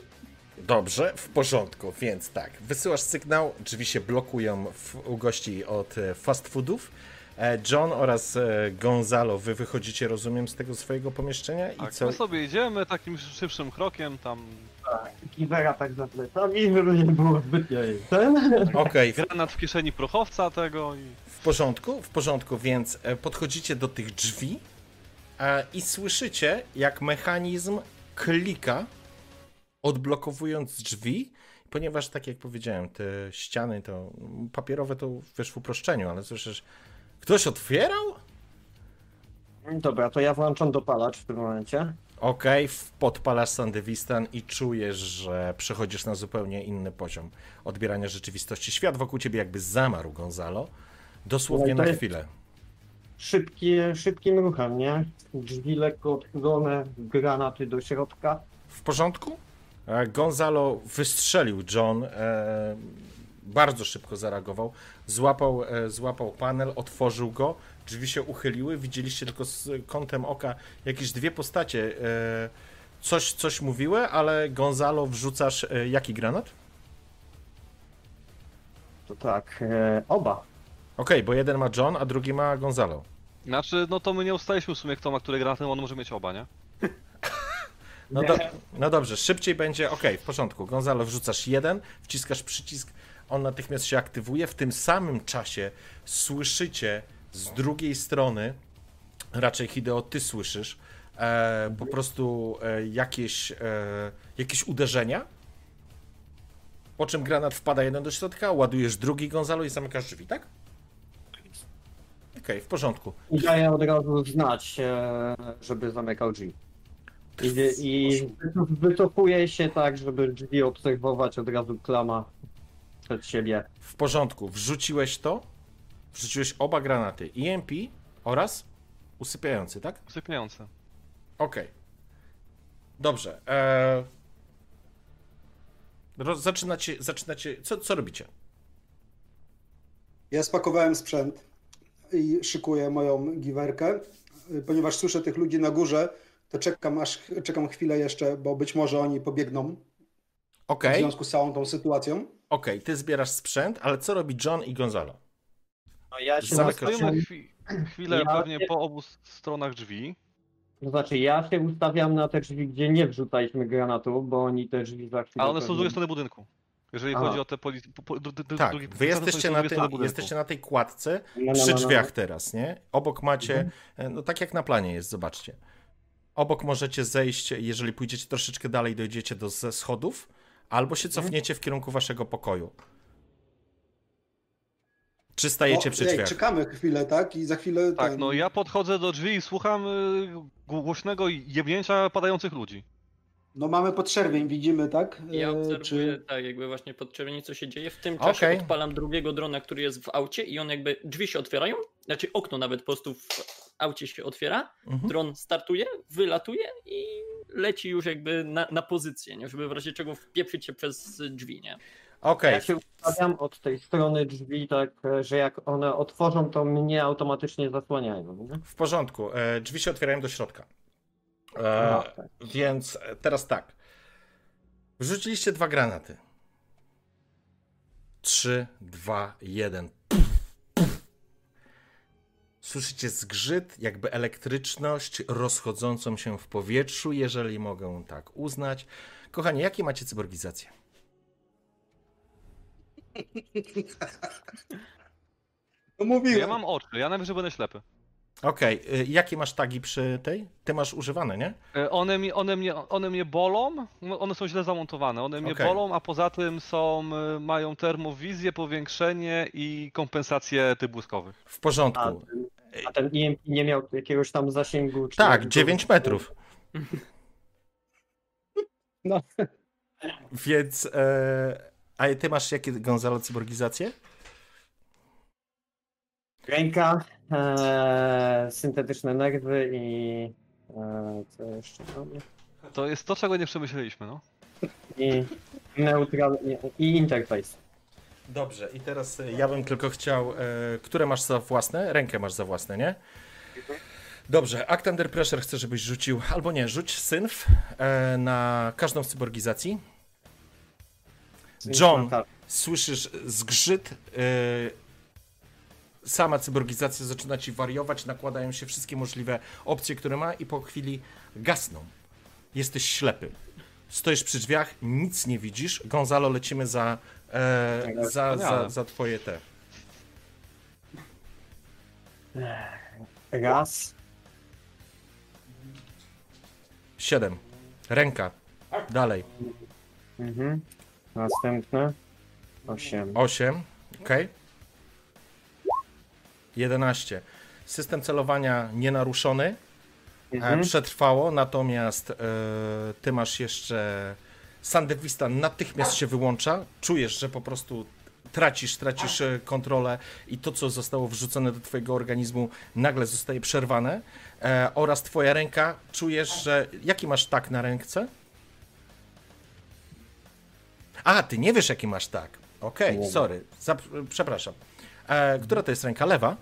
Dobrze, w porządku, więc tak. Wysyłasz sygnał, drzwi się blokują w, u gości od e, fast foodów. E, John oraz e, Gonzalo, wy wychodzicie, rozumiem, z tego swojego pomieszczenia i tak. co? My sobie idziemy takim szybszym krokiem tam. Kiwera tak za plecami, żeby nie było zbytnio. Ten? Okej, w, Granat w kieszeni prochowca tego i. w porządku, w porządku, więc podchodzicie do tych drzwi i słyszycie, jak mechanizm klika, odblokowując drzwi, ponieważ tak jak powiedziałem, te ściany to mm, papierowe to wiesz w uproszczeniu, ale słyszysz, ktoś otwierał? Dobra, to ja włączam dopalacz w tym momencie. Okej, w- podpalasz Sandewistan i czujesz, że przechodzisz na zupełnie inny poziom odbierania rzeczywistości. Świat wokół ciebie jakby zamarł, Gonzalo. Dosłownie No to na jest- chwilę. Szybki, szybkim ruchem, nie? Drzwi lekko odchylone, granaty do środka. W porządku? E, Gonzalo wystrzelił John. E, bardzo szybko zareagował. Złapał, e, złapał panel, otworzył go. Drzwi się uchyliły. Widzieliście tylko z kątem oka jakieś dwie postacie. E, coś, coś mówiły, ale Gonzalo wrzucasz e, jaki granat? To tak, e, oba. Okej, bo jeden ma John, a drugi ma Gonzalo. Znaczy, no to my nie ustaliśmy w sumie kto ma które granaty, on może mieć oba, nie? No, do, no dobrze, szybciej będzie. Okej, w porządku. Gonzalo, wrzucasz jeden, wciskasz przycisk, on natychmiast się aktywuje. W tym samym czasie słyszycie z drugiej strony, raczej Hideo, ty słyszysz, e, po prostu e, jakieś, e, jakieś uderzenia. Po czym granat wpada jeden do środka, ładujesz drugi Gonzalo i zamykasz drzwi, tak? Okej, w porządku. I daję od razu znać, e, żeby zamykał drzwi. I, i wycofuję się tak, żeby drzwi obserwować od razu klama przed siebie. W porządku, wrzuciłeś to, wrzuciłeś oba granaty, EMP oraz usypiający, tak? Usypiające. Okej. Dobrze. Eee... Roz, zaczynacie, zaczynacie, co, co robicie? Ja spakowałem sprzęt i szykuję moją giwerkę. Ponieważ słyszę tych ludzi na górze, to czekam aż czekam chwilę jeszcze, bo być może oni pobiegną w Okej, związku z całą tą sytuacją. okej, ty zbierasz sprzęt, ale co robi John i Gonzalo? No ja się chwi chwilę Ja pewnie się- po obu stronach drzwi. To znaczy, ja się ustawiam na te drzwi, gdzie nie wrzucaliśmy granatu, bo oni te drzwi za chwilę... A one są z drugiej strony budynku. Jeżeli A. chodzi o te poli... po- po- dru- dru- Tak, drugi- wy jesteście na, tej, jesteście na tej kładce No, no, przy no, no, no. drzwiach teraz, nie? Obok macie, e, no tak jak na planie jest, zobaczcie. Obok możecie zejść, jeżeli pójdziecie troszeczkę dalej, dojdziecie do ze schodów, albo się Mhm. cofniecie w kierunku waszego pokoju. Czy stajecie O, przy ej, drzwiach? czekamy chwilę, tak? I za chwilę. Tak, ten- no ja podchodzę do drzwi i słucham y, głośnego jebnięcia padających ludzi. No mamy podczerwień, widzimy, tak? Ja E, obserwuję, Czy... tak, jakby właśnie pod czerwieni, co się dzieje. W tym czasie Okej. odpalam drugiego drona, który jest w aucie i on jakby, drzwi się otwierają, znaczy okno nawet po prostu w aucie się otwiera, Mhm. dron startuje, wylatuje i leci już jakby na, na pozycję, nie? żeby w razie czego wpieprzyć się przez drzwi, nie? Okej, Ja się ustawiam od tej strony drzwi, tak, e, że jak one otworzą, to mnie automatycznie zasłaniają. Nie? w porządku. E, drzwi się otwierają do środka. E, Aha, tak. Więc e, teraz tak. Wrzuciliście dwa granaty. Trzy, dwa, jeden. Słyszycie zgrzyt, jakby elektryczność rozchodzącą się w powietrzu, jeżeli mogę tak uznać. Kochani, jakie macie cyborgizacje? No mówiłem. Ja mam oczy, ja najwyżej będę ślepy. Okej, y, jakie masz tagi przy tej? Ty masz używane, nie? E, One, mi, one, mnie, one mnie bolą, no, one są źle zamontowane, one mnie Okej. bolą, a poza tym są, y, mają termowizję, powiększenie i kompensację typ błyskowych. W porządku. A, ten- a ten EMP nie miał jakiegoś tam zasięgu? Czy Tak, jakby- 9 metrów. No. Więc. E, a ty masz jakie Gonzalo cyborgizacje? Ręka, e, syntetyczne nerwy i e, co jeszcze mamy? To jest to, czego nie przemyśleliśmy, no. I neutral i interfejs. Dobrze, i teraz e, ja bym tylko chciał. E, które masz za własne? Rękę masz za własne, nie? Dobrze, Act Under Pressure chcę, żebyś rzucił, albo nie, rzuć synf e, na każdą z cyborgizacji. John, słyszysz zgrzyt. Sama cyborgizacja zaczyna ci wariować, nakładają się wszystkie możliwe opcje, które ma, i po chwili gasną. Jesteś ślepy. Stoisz przy drzwiach, nic nie widzisz. Gonzalo, lecimy za, e, za, za, Wspaniale. za twoje te. Raz, Siedem. Ręka. Dalej. mhm. następne, osiem. 8, ok. 11. System celowania nienaruszony, e, Mhm. przetrwało, natomiast e, ty masz jeszcze. Sandewista natychmiast się wyłącza. Czujesz, że po prostu tracisz, tracisz e, kontrolę i to, co zostało wrzucone do twojego organizmu, nagle zostaje przerwane. E, oraz twoja ręka, czujesz, że. Jaki masz tak na ręce? A, ty nie wiesz, jaki masz tak. Okej, Nie. sorry. Zap- przepraszam. E, która to jest ręka? Lewa?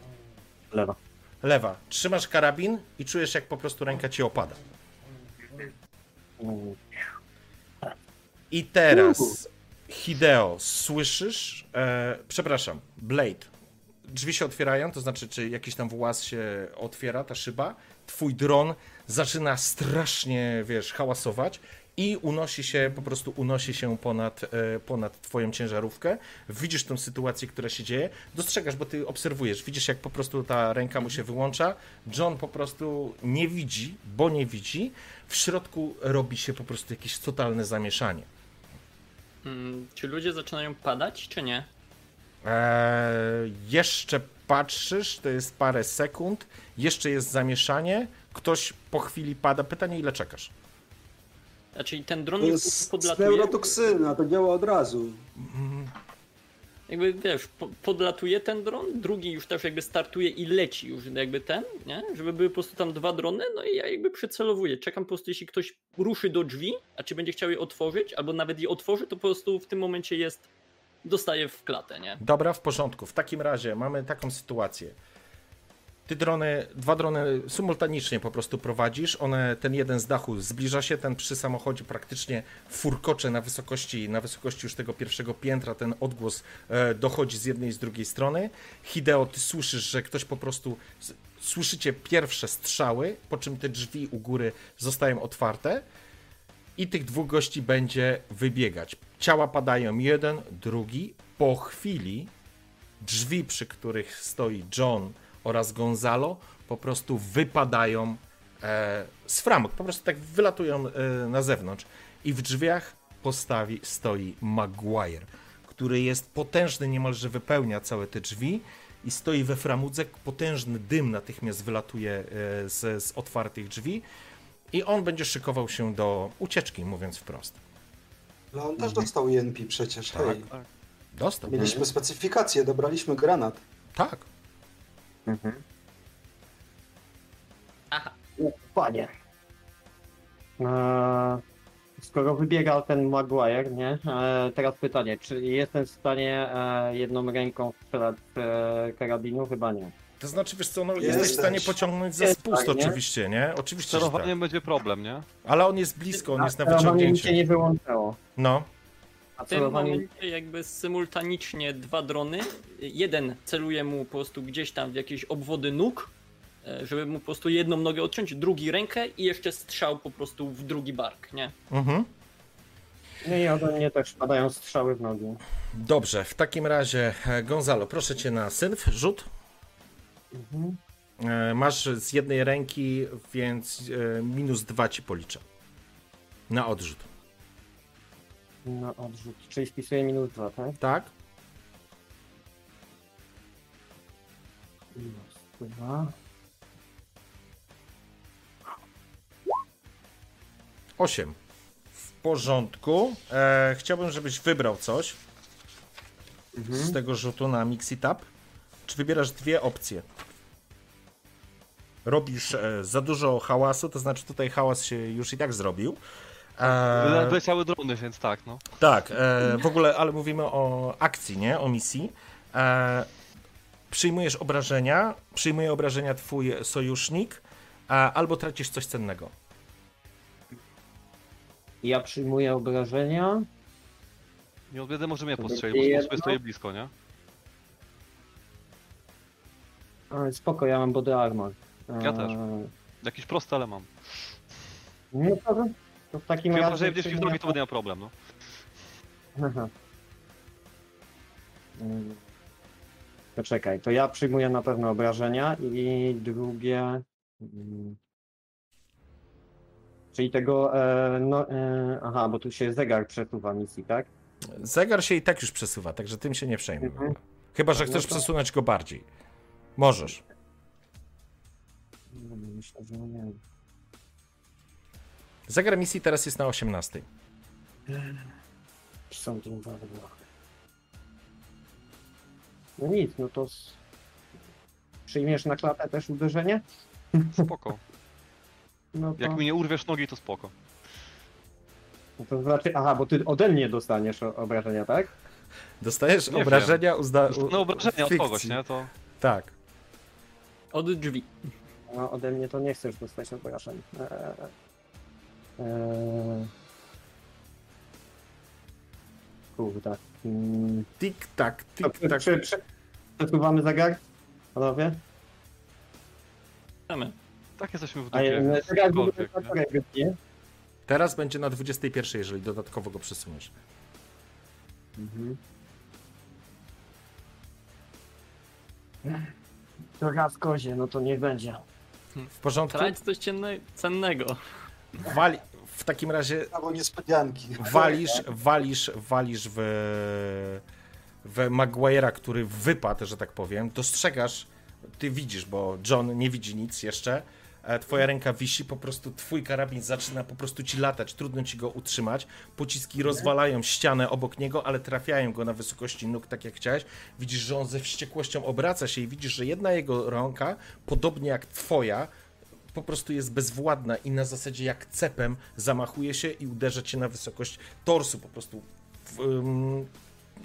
Lewa. Lewa. Trzymasz karabin i czujesz, jak po prostu ręka ci opada. I teraz, Hideo, słyszysz? E, przepraszam, Blade. Drzwi się otwierają, to znaczy, czy jakiś tam włas się otwiera, ta szyba. Twój dron zaczyna strasznie, wiesz, hałasować i unosi się, po prostu unosi się ponad, e, ponad twoją ciężarówkę. Widzisz tą sytuację, która się dzieje. Dostrzegasz, bo ty obserwujesz. Widzisz, jak po prostu ta ręka mu się wyłącza. John po prostu nie widzi, bo nie widzi. W środku robi się po prostu jakieś totalne zamieszanie. Mm, czy ludzie zaczynają padać, czy nie? Eee, jeszcze patrzysz, to jest parę sekund, jeszcze jest zamieszanie, ktoś po chwili pada. Pytanie, ile czekasz? Znaczy ten dron To już jest podlatuje, neurotoksyna, to działa od razu. jakby wiesz, po, podlatuje ten dron, drugi już też jakby startuje i leci już jakby ten, nie? Żeby były po prostu tam dwa drony, no i ja jakby przycelowuję. Czekam po prostu, jeśli ktoś ruszy do drzwi, a czy będzie chciał je otworzyć, albo nawet je otworzy, to po prostu w tym momencie jest dostaje w klatę, nie? Dobra, w porządku. W takim razie mamy taką sytuację. Ty drony, dwa drony symultanicznie po prostu prowadzisz. One, ten jeden z dachu zbliża się, ten przy samochodzie praktycznie furkocze na wysokości, na wysokości już tego pierwszego piętra. Ten odgłos e, dochodzi z jednej i z drugiej strony. Hideo, ty słyszysz, że ktoś po prostu. Słyszycie pierwsze strzały, po czym te drzwi u góry zostają otwarte i tych dwóch gości będzie wybiegać. Ciała padają jeden, drugi. Po chwili drzwi, przy których stoi John oraz Gonzalo, po prostu wypadają e, z framug, po prostu tak wylatują e, na zewnątrz. I w drzwiach postawi stoi Maguire, który jest potężny, niemalże wypełnia całe te drzwi i stoi we framudze. Potężny dym natychmiast wylatuje e, z, z otwartych drzwi i on będzie szykował się do ucieczki, mówiąc wprost. Ale on też dostał INP przecież. Tak. Hej. Dostał. Mieliśmy specyfikację, dobraliśmy granat. Tak. Panie. Eee, skoro wybiegał ten Maguire, nie? Eee, teraz pytanie, czy jestem w stanie e, jedną ręką strzelać z e, karabinu? Chyba nie. To znaczy, wiesz co, no, Jesteś. jesteś w stanie pociągnąć za Jest spust tak, nie? oczywiście, nie? Oczywiście, że tak. Będzie problem, nie? Ale on jest blisko, on jest na Celowanie mi się wyciągnięcie. nie wyłączyło. No, A W tym celowanie... momencie jakby symultanicznie dwa drony, jeden celuje mu po prostu gdzieś tam w jakieś obwody nóg, e, żeby mu po prostu jedną nogę odciąć, drugi rękę i jeszcze strzał po prostu w drugi bark, nie? mhm. No i ode mnie też padają strzały w nogi. Dobrze, w takim razie, e, Gonzalo, proszę cię na synf, rzut. Mhm. E, Masz z jednej ręki, więc minus dwa ci policzę. Na odrzut. No odrzut, czyli spisuję minus dwa, tak? Tak? Minus dwa. Osiem. W porządku. E, chciałbym, żebyś wybrał coś z tego rzutu na Mixitap. Czy wybierasz dwie opcje? Robisz e, za dużo hałasu, to znaczy tutaj hałas się już i tak zrobił. E, Wleciały drony, więc tak, no. Tak, e, w ogóle, ale mówimy o akcji, nie? O misji. E, przyjmujesz obrażenia, przyjmuje obrażenia twój sojusznik, a, albo tracisz coś cennego. Ja przyjmuję obrażenia. Nie od może mnie postrzelić, bo sobie stoję blisko, nie? Ale spoko, ja mam body armor. Ja też. Eee, Jakiś prosty, ale mam. No to, to w takim Chyba, razie... że przyjmuję- nogi, to będę miał problem, no. Aha. Mm. Poczekaj, to ja przyjmuję na pewno obrażenia i drugie. mm, Czyli tego. E, no, e, aha, bo tu się zegar przesuwa misji, tak? Zegar się i tak już przesuwa, także tym się nie przejmuj. Mhm. Chyba, że No chcesz to- przesunąć go bardziej. Możesz. No, Myślę, że nie. Zegar misji teraz jest na 18. Są bardzo. No nic, no to. s- Przyjmiesz na klatę też uderzenie? Spoko. No to, Jak mi nie urwiesz nogi, to spoko. no to znaczy. Aha, bo ty ode mnie dostaniesz obrażenia, tak? Dostajesz Nie obrażenia uzna... u- No obrażenia od kogoś, nie? To Tak. Od drzwi. No, ode mnie to nie chcesz dostać obrażeń. Eee. Kurde. Mm. Tik tak, tik tak. Prze- Przesuwamy zegar? Panowie? Chcemy. tak jesteśmy w A dupie. zegar w ogóle cokolwiek, na nie? Teraz będzie na 21, jeżeli dodatkowo go przesuniesz. Mhm. To raz kozie, no to niech będzie. W porządku? Trać coś cennego. Wali... W takim razie Albo niespodzianki. walisz, walisz, walisz w, w Maguire'a, który wypadł, że tak powiem. Dostrzegasz, ty widzisz, bo John nie widzi nic jeszcze. E, Twoja ręka wisi, po prostu twój karabin zaczyna po prostu ci latać, trudno ci go utrzymać. Pociski rozwalają ścianę obok niego, ale trafiają go na wysokości nóg, tak jak chciałeś. Widzisz, że on ze wściekłością obraca się i widzisz, że jedna jego ręka, podobnie jak twoja, po prostu jest bezwładna i na zasadzie jak cepem zamachuje się i uderza cię na wysokość torsu, po prostu w,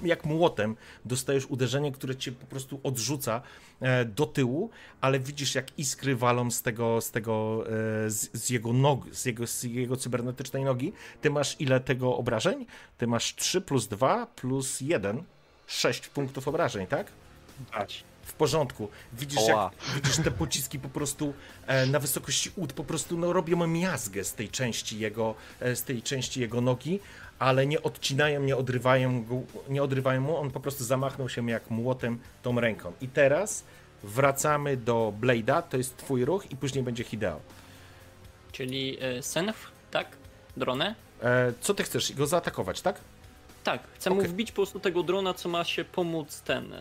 jak młotem dostajesz uderzenie, które cię po prostu odrzuca e, do tyłu, ale widzisz jak iskry walą z tego, z tego, e, z, z jego nogi, z jego, z jego cybernetycznej nogi. Ty masz ile tego obrażeń? Ty masz 3 plus 2 plus 1, 6 punktów obrażeń, tak? Dać. W porządku. Widzisz, Oła. jak, widzisz te pociski po prostu e, na wysokości ud po prostu no, robią miazgę z tej części jego, e, z tej części jego nogi, ale nie odcinają, nie odrywają, go, nie odrywają mu, on po prostu zamachnął się jak młotem tą ręką. I teraz wracamy do Blade'a, to jest twój ruch i później będzie Hideo. Czyli e, Senf, tak? Dronę? E, co ty chcesz? Go zaatakować, tak? Tak, chcę Okej. mu wbić po prostu tego drona, co ma się pomóc ten. E,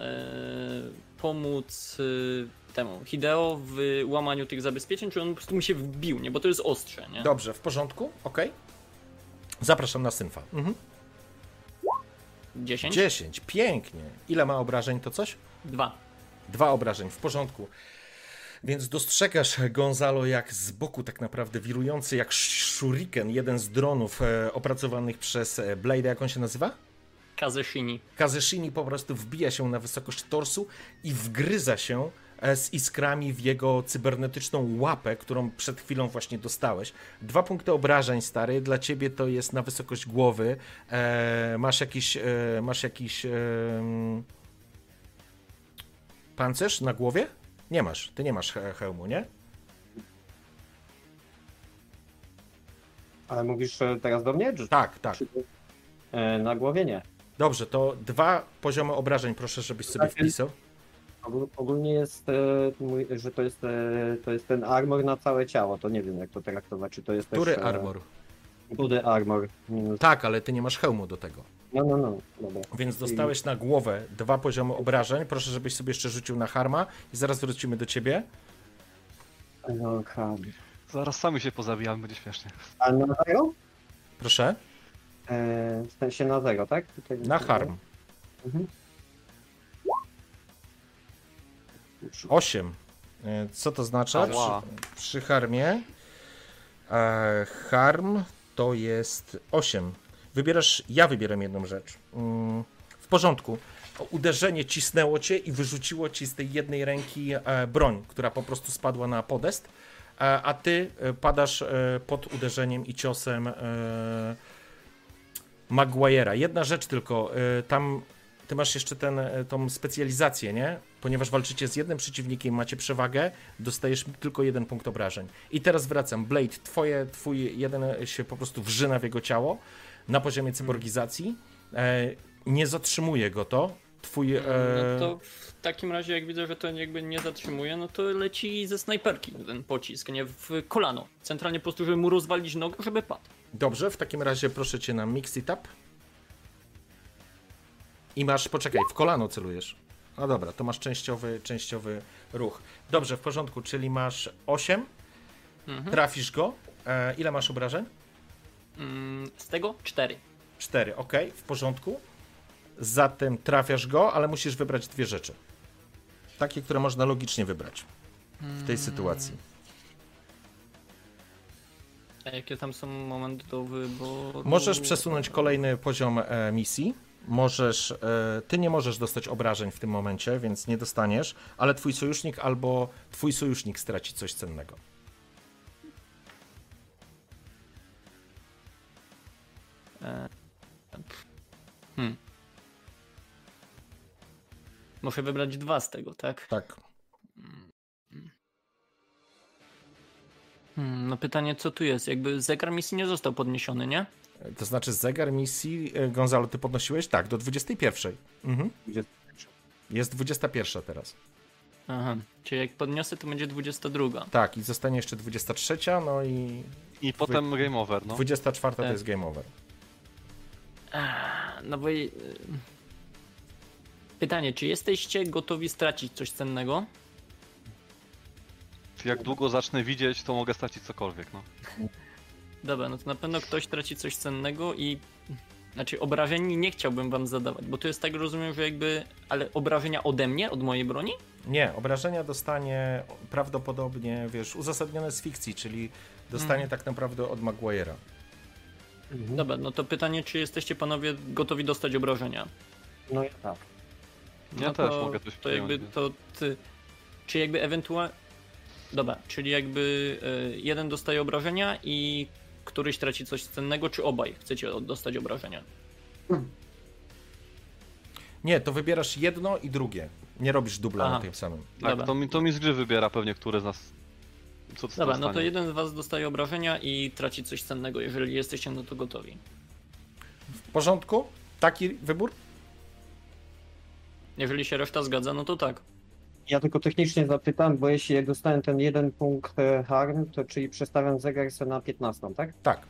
pomóc e, temu Hideo w łamaniu tych zabezpieczeń, czy on po prostu mu się wbił, nie? Bo to jest ostrze, nie? Dobrze, w porządku, okej. Zapraszam na Synfa. Mhm. 10? 10, pięknie. Ile ma obrażeń to coś? 2. Dwa obrażeń, w porządku. Więc dostrzegasz Gonzalo jak z boku tak naprawdę wirujący jak shuriken, jeden z dronów e, opracowanych przez e, Blade, jak on się nazywa? Kazeshini. Kazeshini po prostu wbija się na wysokość torsu i wgryza się e, z iskrami w jego cybernetyczną łapę, którą przed chwilą właśnie dostałeś. Dwa punkty obrażeń, stary, dla ciebie to jest na wysokość głowy. E, masz jakiś, e, masz jakiś e, pancerz na głowie? Nie masz, ty nie masz he- hełmu, nie? Ale mówisz e, teraz do mnie? Czy, Tak, tak. czy, e, na głowie nie. Dobrze, to dwa poziomy obrażeń proszę, żebyś sobie Tak, wpisał. Ogól- Ogólnie jest, e, że to jest, e, to jest ten armor na całe ciało, to nie wiem jak to traktować, czy to jest Który też... armor? Budy armor. minus- Tak, ale ty nie masz hełmu do tego. No, no, no, dobra. Więc dostałeś na głowę dwa poziomy obrażeń. Proszę, żebyś sobie jeszcze rzucił na harma i zaraz wrócimy do ciebie. No. Zaraz sami się pozabijamy, będzie śmiesznie. A na zero? Proszę. E, w sensie na zero, tak? Tutaj Na harm. Mhm. 8. E, Co to znaczy? Ała. Przy, przy harmie. E, harm to jest 8. Wybierasz, ja wybieram jedną rzecz. Mm, w porządku. Uderzenie cisnęło cię i wyrzuciło ci z tej jednej ręki e, broń, która po prostu spadła na podest, e, a ty e, padasz e, pod uderzeniem i ciosem e, Maguire'a. Jedna rzecz tylko, e, tam ty masz jeszcze ten, e, tą specjalizację, nie? Ponieważ walczycie z jednym przeciwnikiem, macie przewagę, dostajesz tylko jeden punkt obrażeń. I teraz wracam. Blade, twoje, twój jeden się po prostu wrzyna w jego ciało na poziomie cyborgizacji. E, nie zatrzymuje go to. Twój. E, No to w takim razie, jak widzę, że to jakby nie zatrzymuje, no to leci ze snajperki ten pocisk, nie? W kolano. Centralnie po prostu, żeby mu rozwalić nogę, żeby padł. Dobrze, w takim razie proszę cię na mix it up. I masz, poczekaj, w kolano celujesz. No dobra, to masz częściowy, częściowy ruch. Dobrze, w porządku, czyli masz 8, Mhm. trafisz go. E, ile masz obrażeń? Mm, z tego 4. 4, ok, w porządku. Zatem trafiasz go, ale musisz wybrać dwie rzeczy. Takie, które można logicznie wybrać w tej sytuacji. A jakie tam są momenty do wyboru? Możesz przesunąć kolejny poziom e, misji. Możesz, e, ty nie możesz dostać obrażeń w tym momencie, więc nie dostaniesz, ale twój sojusznik albo twój sojusznik straci coś cennego. E, Hmm. Muszę wybrać dwa z tego, tak? Tak. Hmm, no pytanie, co tu jest? Jakby zegar misji nie został podniesiony, nie? To znaczy zegar misji, e, Gonzalo, ty podnosiłeś? Tak, do 21. Mhm. Jest 21 teraz. Aha, czyli jak podniosę, to będzie 22. Tak, i zostanie jeszcze 23, no i I potem game over, no. 24 to Tak. jest game over. No bo... y, Pytanie, czy jesteście gotowi stracić coś cennego? Jak długo zacznę widzieć, to mogę stracić cokolwiek, no. Dobra, no to na pewno ktoś traci coś cennego i... Znaczy obrażeń nie chciałbym wam zadawać, bo to jest tak, rozumiem, że jakby... Ale obrażenia ode mnie, od mojej broni? Nie, obrażenia dostanie prawdopodobnie, wiesz, uzasadnione z fikcji, czyli dostanie tak naprawdę od Maguire'a. Dobra, no to pytanie, czy jesteście panowie gotowi dostać obrażenia? No ja tak. Ja No też mogę coś To jakby to ty. Czy jakby ewentualnie. Dobra, czyli jakby y, jeden dostaje obrażenia i któryś traci coś cennego, czy obaj chcecie dostać obrażenia? Nie, to wybierasz jedno i drugie. Nie robisz dubla Aha. na tym samym. Tak, Dobra. to mi, to mi z gry wybiera pewnie, który z nas. Co co Dobra, no to jeden z was dostaje obrażenia i traci coś cennego. Jeżeli jesteście na to gotowi. W porządku? Taki wybór? Jeżeli się reszta zgadza, no to tak. Ja tylko technicznie zapytam, bo jeśli dostałem ten jeden punkt e, harm, to czyli przestawiam zegar sobie na 15, tak? Tak.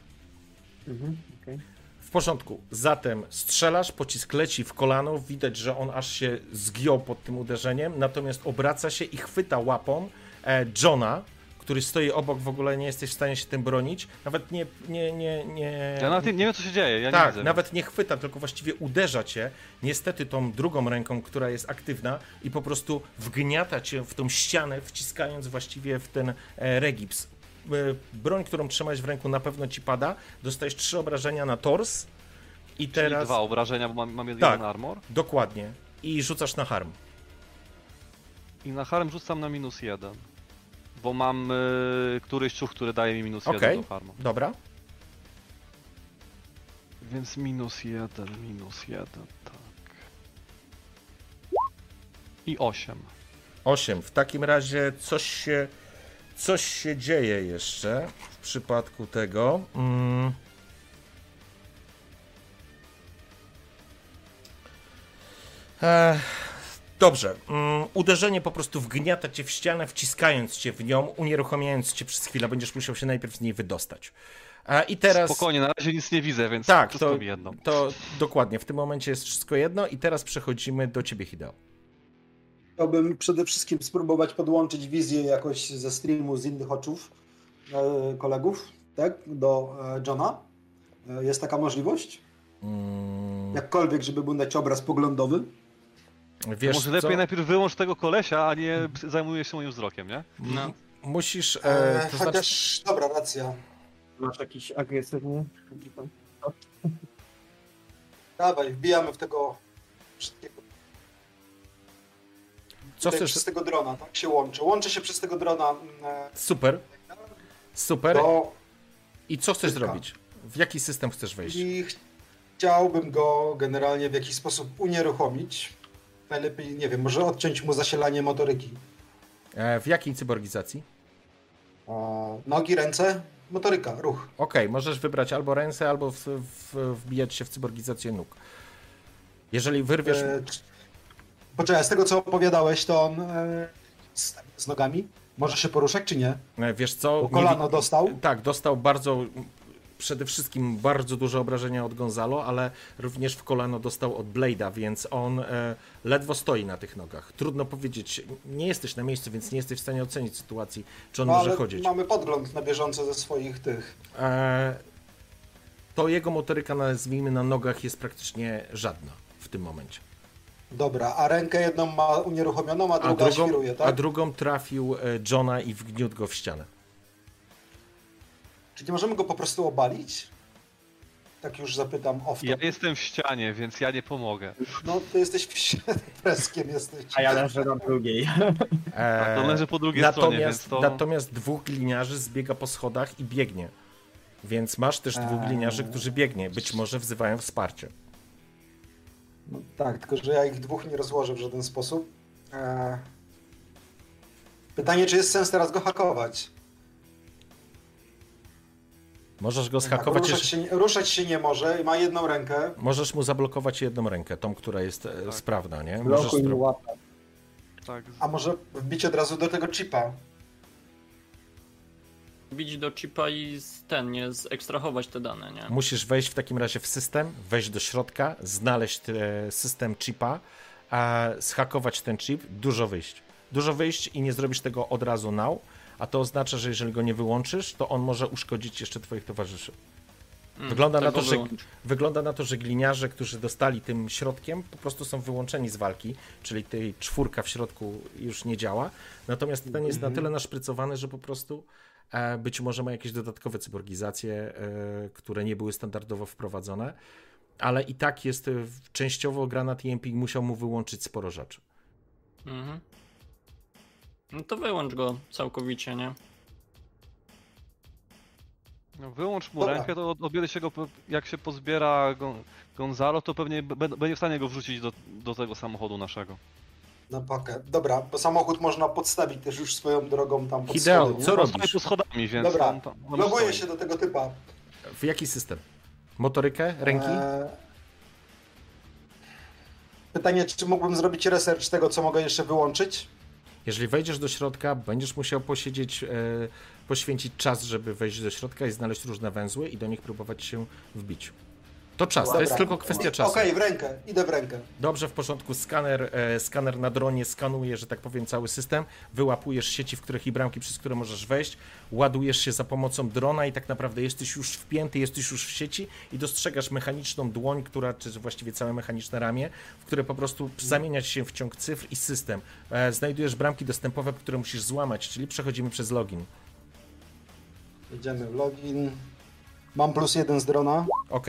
Mhm, okej. W porządku. Zatem strzelasz, pocisk leci w kolano, widać, że on aż się zgiął pod tym uderzeniem, natomiast obraca się i chwyta łapą e, Johna, który stoi obok, w ogóle nie jesteś w stanie się tym bronić. Nawet nie, nie, nie, nie... Ja nawet nie, nie wiem, co się dzieje. Ja nie tak, widzę. nawet nie chwyta, tylko właściwie uderza cię, niestety tą drugą ręką, która jest aktywna i po prostu wgniata cię w tą ścianę, wciskając właściwie w ten e, regips. E, broń, którą trzymałeś w ręku na pewno ci pada, dostajesz trzy obrażenia na tors i Czyli teraz... dwa obrażenia, bo mam, mam jeden Tak. armor. Dokładnie. I rzucasz na harm. I na harm rzucam na minus jeden. Bo mam y, któryś ciuch, który daje mi minus Okej. jeden do harmu. Dobra. Więc minus jeden, minus jeden, tak. I osiem. 8. W takim razie coś się, coś się dzieje jeszcze w przypadku tego. Mm. Ech, dobrze. Mm, uderzenie po prostu wgniata cię w ścianę, wciskając cię w nią, unieruchamiając cię przez chwilę. Będziesz musiał się najpierw z niej wydostać. A, I teraz. Spokojnie, na razie nic nie widzę, więc Tak, wszystko to, mi jedno. to dokładnie. W tym momencie jest wszystko jedno, i teraz przechodzimy do ciebie, Hideo. Chciałbym przede wszystkim spróbować podłączyć wizję jakoś ze streamu z innych oczów e, kolegów, tak, do e, Johna. E, jest taka możliwość? Mm, Jakkolwiek, żeby był dać obraz poglądowy. Wiesz Może co? lepiej najpierw wyłącz tego kolesia, a nie zajmujesz się moim wzrokiem, nie? No. Musisz. E, E, to znaczy, chociaż, dobra, racja. Masz jakiś agresywny? Dawaj, wbijamy w tego wszystkiego. co Tutaj chcesz? Przez tego drona, tak się łączy. Łączy się przez tego drona e, Super. Super. do... I co chcesz Tylko. zrobić? W jaki system chcesz wejść? I chciałbym go generalnie w jakiś sposób unieruchomić. Najlepiej, nie wiem, może odciąć mu zasilanie motoryki. E, w jakiej cyborgizacji? A, nogi, ręce, motoryka, ruch. Okej, możesz wybrać albo ręce, albo w, w, wbijać się w cyborgizację nóg. Jeżeli wyrwiesz. E, Poczekaj, z tego co opowiadałeś, to on e, z, z nogami może się poruszać, czy nie? e, Wiesz co? Bo kolano wi- dostał. Tak, dostał bardzo. Przede wszystkim bardzo duże obrażenia od Gonzalo, ale również w kolano dostał od Blade'a, więc on e, ledwo stoi na tych nogach. Trudno powiedzieć, nie jesteś na miejscu, więc nie jesteś w stanie ocenić sytuacji, czy on No, może chodzić. mamy podgląd na bieżąco ze swoich tych. E, to jego motoryka, nazwijmy, na nogach jest praktycznie żadna w tym momencie. Dobra, a rękę jedną ma unieruchomioną, a A druga drugą, świruje, a tak? drugą trafił e, Johna i wgniótł go w ścianę. Czy nie możemy go po prostu obalić? Tak już zapytam off Ja jestem w ścianie, więc ja nie pomogę. No, ty jesteś w freskiem jesteś. A ja leżę na drugiej. E, To leży po drugiej stronie, natomiast, więc to... natomiast dwóch gliniarzy zbiega po schodach i biegnie. Więc masz też dwóch Eee. gliniarzy, którzy biegnie. Być może wzywają wsparcie. No, tak, tylko że ja ich dwóch nie rozłożę w żaden sposób. Eee... Pytanie, czy jest sens teraz go hakować? Możesz go Tak, zhakować, ruszać, jeszcze- się, nie- ruszać się nie może, ma jedną rękę. możesz mu zablokować jedną rękę, tą, która jest e, Tak. sprawna, nie? Możesz łapę. Tak, A może wbić od razu do tego chipa? Bić do chipa i z ten, nie, zekstrahować te dane, nie? Musisz wejść w takim razie w system, wejść do środka, znaleźć e, system chipa, a zhakować ten chip, dużo wyjść. Dużo wyjść i nie zrobisz tego od razu now, a to oznacza, że jeżeli go nie wyłączysz, to on może uszkodzić jeszcze twoich towarzyszy. Mm, Wygląda na tak to, że- wyłącz. Wygląda na to, że gliniarze, którzy dostali tym środkiem, po prostu są wyłączeni z walki, czyli tej czwórka w środku już nie działa. Natomiast ten jest na tyle naszprycowany, że po prostu e, być może ma jakieś dodatkowe cyborgizacje, e, które nie były standardowo wprowadzone. ale i tak jest y, częściowo granat EMP musiał mu wyłączyć sporo rzeczy. Mhm. No to wyłącz go całkowicie, nie? No, wyłącz mu Dobra. rękę, to od- odbierze się go, jak się pozbiera Gon- Gonzalo, to pewnie będzie w stanie go wrzucić do, do tego samochodu naszego. Na pakę. Dobra, bo samochód można podstawić też już swoją drogą tam pod Hideo, schody, co On robisz? tu schodami, więc Dobra, tam, tam, tam Loguję się do tego typa. W jaki system? Motorykę? Ręki? Eee, Pytanie, czy mógłbym zrobić research tego, co mogę jeszcze wyłączyć? Jeżeli wejdziesz do środka, będziesz musiał posiedzieć, e, poświęcić czas, żeby wejść do środka i znaleźć różne węzły i do nich próbować się wbić. To czas, to jest Dobra. tylko kwestia czasu. Okej, w rękę, idę w rękę. Dobrze, w porządku. Skaner, e, skaner na dronie skanuje, że tak powiem, cały system. Wyłapujesz sieci, w których i bramki, przez które możesz wejść. Ładujesz się za pomocą drona i tak naprawdę jesteś już wpięty, jesteś już w sieci i dostrzegasz mechaniczną dłoń, która, czy właściwie całe mechaniczne ramię, w które po prostu zamienia się w ciąg cyfr i system. E, znajdujesz bramki dostępowe, które musisz złamać, czyli przechodzimy przez login. Jedziemy w login. Mam plus jeden z drona. Ok.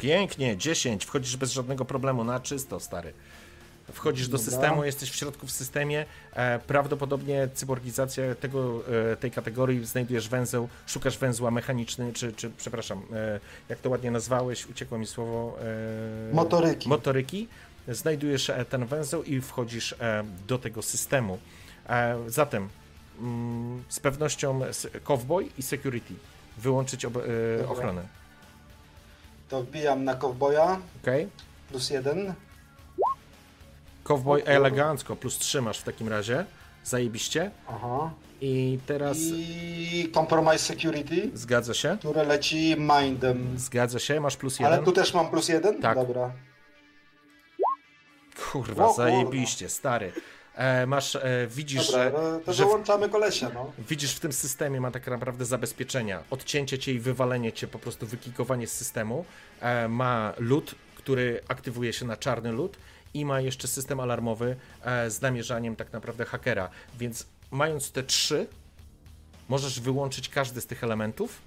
Pięknie, 10. Wchodzisz bez żadnego problemu, na czysto, stary. Wchodzisz do Dobra. systemu, jesteś w środku w systemie. E, prawdopodobnie cyborgizacja tego, e, tej kategorii, znajdujesz węzeł, szukasz węzła mechaniczny, czy, czy przepraszam, e, jak to ładnie nazwałeś, uciekło mi słowo. Motoryki. Motoryki. Znajdujesz ten węzeł i wchodzisz do tego systemu. Zatem mm, z pewnością cowboy i security. Wyłączyć ob, ochronę. To wbijam na kowboja. Okej? Plus jeden. Cowboy elegancko, plus 3 masz w takim razie. Zajebiście. Aha. I teraz I Compromise Security, zgadza się. które leci mindem. Zgadza się, masz plus Ale 1. tu też mam plus jeden? Tak. Dobra. Kurwa, O kurwa. zajebiście, stary. E, masz, e, widzisz, Dobra, że, no to że wyłączamy kolesia, no. widzisz w tym systemie ma tak naprawdę zabezpieczenia. Odcięcie cię i wywalenie cię, po prostu wykikowanie z systemu. E, ma lód, który aktywuje się na czarny lód i ma jeszcze system alarmowy e, z namierzaniem tak naprawdę hakera. Więc mając te trzy, możesz wyłączyć każdy z tych elementów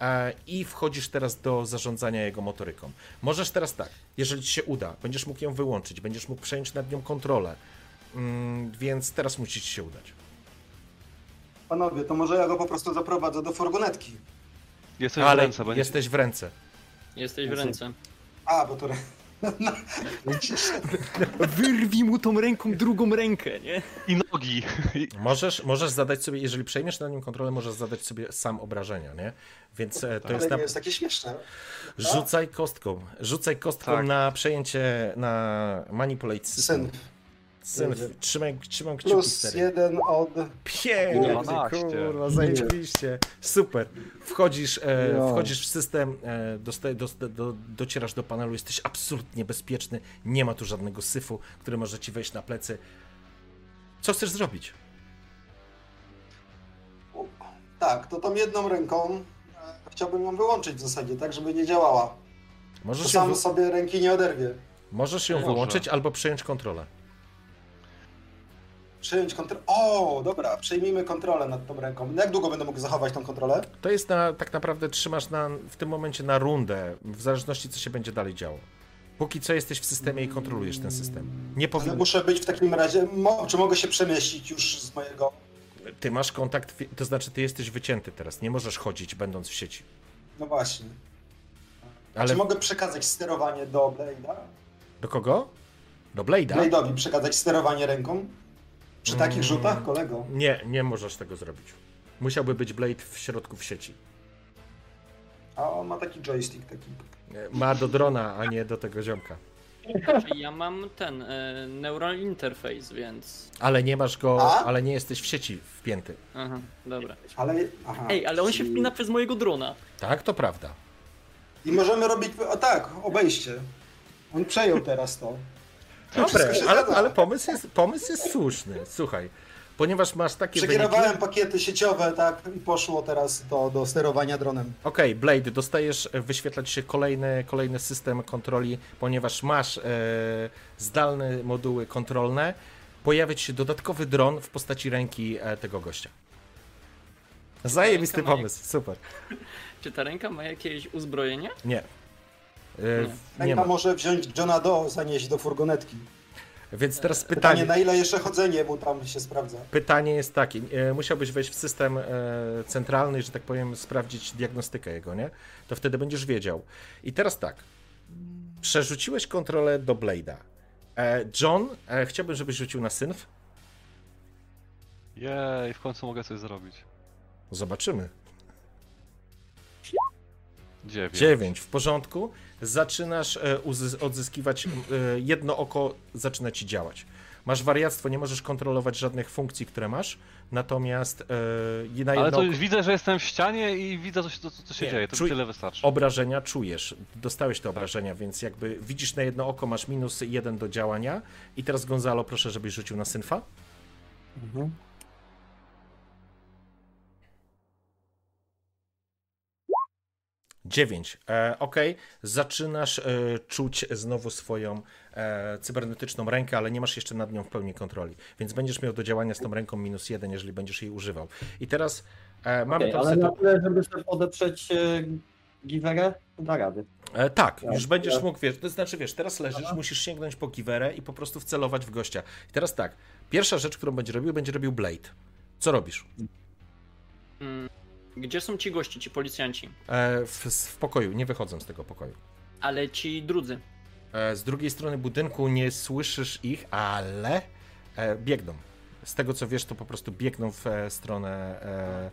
e, i wchodzisz teraz do zarządzania jego motoryką. Możesz teraz tak, jeżeli ci się uda, będziesz mógł ją wyłączyć, będziesz mógł przejąć nad nią kontrolę, więc teraz musi ci się udać. Panowie, to może ja go po prostu zaprowadzę do furgonetki. Jesteś w Ale ręce, będzie... jesteś w ręce. Jesteś w ręce. A, bo to... Wyrwij mu tą ręką drugą rękę, nie? I nogi. Możesz, możesz zadać sobie, jeżeli przejmiesz nad nim kontrolę, możesz zadać sobie sam obrażenia, nie? Więc e, to jest Ale na... nie jest takie śmieszne. Rzucaj kostką. Rzucaj kostką Tak. na przejęcie, na manipulate system. Syn. Syn. Będzie. Trzymaj, trzymam kciuki, Plus stary. jeden od... Pięknie, 12. kurwa, zajebiście. Super. Wchodzisz, e, wchodzisz w system, e, dosta, dosta, do, docierasz do panelu, jesteś absolutnie bezpieczny, nie ma tu żadnego syfu, który może ci wejść na plecy. Co chcesz zrobić? Tak, to tą jedną ręką e, chciałbym ją wyłączyć w zasadzie, tak żeby nie działała. To Możesz ją, sam wy, sobie ręki nie oderwie. możesz ją Może. wyłączyć albo przejąć kontrolę. Przejąć kontrolę. O, dobra, przejmijmy kontrolę nad tą ręką. Jak długo będę mógł zachować tą kontrolę? To jest na, tak naprawdę trzymasz na, w tym momencie na rundę, w zależności co się będzie dalej działo. Póki co jesteś w systemie i kontrolujesz ten system. Nie Ale powinno... muszę być w takim razie. Mo, czy mogę się przemieścić już z mojego. Ty masz kontakt, to znaczy ty jesteś wycięty teraz, nie możesz chodzić będąc w sieci. No właśnie. Ale Czy mogę przekazać sterowanie do Blade'a? do kogo? Do Blade'a? Blade'owi przekazać sterowanie ręką? Przy takich Mm. rzutach, kolego? Nie, nie możesz tego zrobić. Musiałby być Blade w środku w sieci. A on ma taki joystick taki. Ma do drona, a nie do tego ziomka. Ja mam ten e, neural interface, więc. Ale nie masz go, A? ale nie jesteś w sieci wpięty. Aha, dobra. Ale. Aha. Ej, ale on się czyli- wpina przez mojego drona. Tak, to prawda. I możemy robić. O tak, obejście. On przejął teraz to. Dobre, wszystko się ale, ale pomysł, jest, pomysł jest słuszny. Słuchaj, ponieważ masz takie wyniki... Przekierowałem pakiety sieciowe, tak, i poszło teraz do, do sterowania dronem. Okej, Blade, dostajesz, e, wyświetlać się kolejny, kolejny system kontroli, ponieważ masz e, zdalne moduły kontrolne. Pojawia ci się dodatkowy dron w postaci ręki e, tego gościa. Zajebisty jak- pomysł, super. Czy ta ręka ma jakieś uzbrojenie? Nie. E, Nie. Nie Ręka ma. może wziąć Johna Doe, zanieść do furgonetki. Więc teraz Pytanie, pytanie, na ile jeszcze chodzenie mu tam się sprawdza. pytanie jest takie. e, Musiałbyś wejść w system e, centralny, że tak powiem, sprawdzić diagnostykę jego, nie? To wtedy będziesz wiedział. I teraz tak. Przerzuciłeś kontrolę do Blade'a. John, chciałbym, żebyś rzucił na synf. Jej, w końcu mogę coś zrobić. Zobaczymy. Dziewięć. 9, w porządku. Zaczynasz e, odzyskiwać, e, jedno oko zaczyna ci działać. Masz wariactwo, nie możesz kontrolować żadnych funkcji, które masz, natomiast e, na Ale to oko już widzę, że jestem w ścianie i widzę, co się, co, co się Nie, dzieje. To czuj- tyle wystarczy. obrażenia czujesz. Dostałeś te obrażenia, więc jakby widzisz na jedno oko, masz minus jeden do działania. I teraz Gonzalo, proszę, żebyś rzucił na synfa. Mhm. Dziewięć. E, ok, zaczynasz e, czuć znowu swoją e, cybernetyczną rękę, ale nie masz jeszcze nad nią w pełni kontroli. Więc będziesz miał do działania z tą ręką minus jeden, jeżeli będziesz jej używał. I teraz e, mamy Okej, tą ale na tyle, żeby sobie podeprzeć e, giwerę, da rady. E, tak, Tak, już będziesz tak. mógł, wiesz, to znaczy, wiesz, teraz leżysz, Aha. musisz sięgnąć po giwerę i po prostu wcelować w gościa. I teraz tak, pierwsza rzecz, którą będzie robił, będzie robił Blade. Co robisz? Mm, Gdzie są ci goście, ci policjanci? E, w, w pokoju, nie wychodzą z tego pokoju. Ale ci drudzy. E, z drugiej strony budynku nie słyszysz ich, ale e, biegną. Z tego co wiesz, to po prostu biegną w e, stronę e,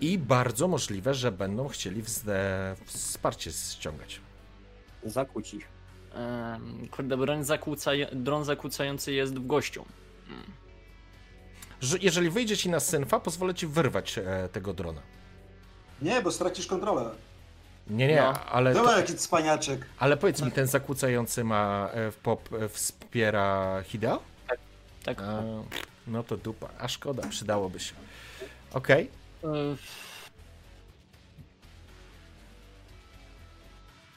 i bardzo możliwe, że będą chcieli wsparcie ściągać. Zakłóć ich. Kurde, broń zakłócaj... dron zakłócający jest w gościu. Mm. Że jeżeli wyjdzie ci na synfa, pozwolę ci wyrwać e, tego drona. Nie, bo stracisz kontrolę. Nie, nie, No. ale, Dobra, to, jaki cwaniaczek. ale powiedz mi, ten zakłócający ma e, w pop e, wspiera Hideo? Tak. A, no to dupa, a szkoda, przydałoby się. Okej, E,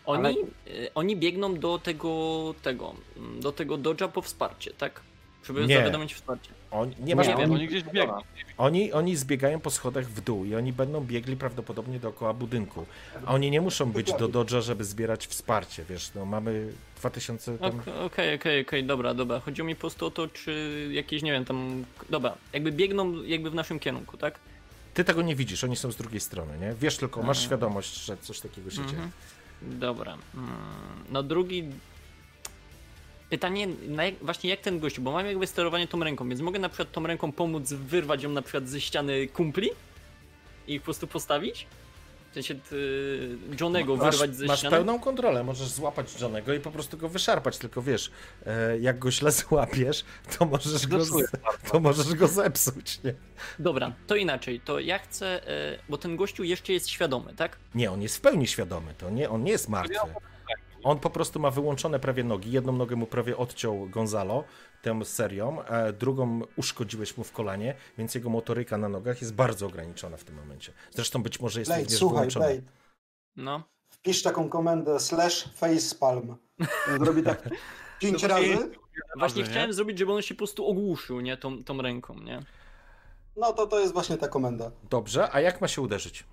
Oni, e, oni biegną do tego, tego, do tego dodża po wsparcie, tak? Żeby Nie. zawiadomić wsparcie. On, nie masz Nie, oni- oni gdzieś biegną. Oni, oni zbiegają po schodach w dół i oni będą biegli prawdopodobnie dookoła budynku. A oni nie muszą być do Dodge'a, żeby zbierać wsparcie, wiesz, no mamy 2000 tam... Ok- Okej, okej, okej, dobra, dobra. Chodziło mi po prostu o to, czy jakieś, nie wiem, tam, dobra, jakby biegną jakby w naszym kierunku, tak? Ty tego nie widzisz, oni są z drugiej strony, nie? Wiesz tylko, masz Mhm. świadomość, że coś takiego się dzieje. Mhm. Dobra. Mm, No drugi... Pytanie, na jak, właśnie jak ten gościu, bo mam jakby sterowanie tą ręką, więc mogę na przykład tą ręką pomóc wyrwać ją na przykład ze ściany kumpli i ich po prostu postawić? W sensie ty, Johnego Masz, wyrwać ze masz ściany? pełną kontrolę, możesz złapać Johnego i po prostu go wyszarpać, tylko wiesz, e, jak go źle złapiesz, to możesz go, to możesz go zepsuć, nie? Dobra, to inaczej, to ja chcę, e, bo ten gościu jeszcze jest świadomy, tak? Nie, on jest w pełni świadomy, to nie, on nie jest martwy. On po prostu ma wyłączone prawie nogi. Jedną nogę mu prawie odciął Gonzalo tą serią, a drugą uszkodziłeś mu w kolanie, więc jego motoryka na nogach jest bardzo ograniczona w tym momencie. Zresztą być może jest Blade, również słuchaj, wyłączona. Blade. No. Wpisz taką komendę slash facepalm. Zrobi tak pięć No właśnie- razy. Właśnie nie? chciałem zrobić, żeby on się po prostu ogłuszył, nie? Tą, tą ręką, nie? No to to jest właśnie ta komenda. Dobrze, a jak ma się uderzyć?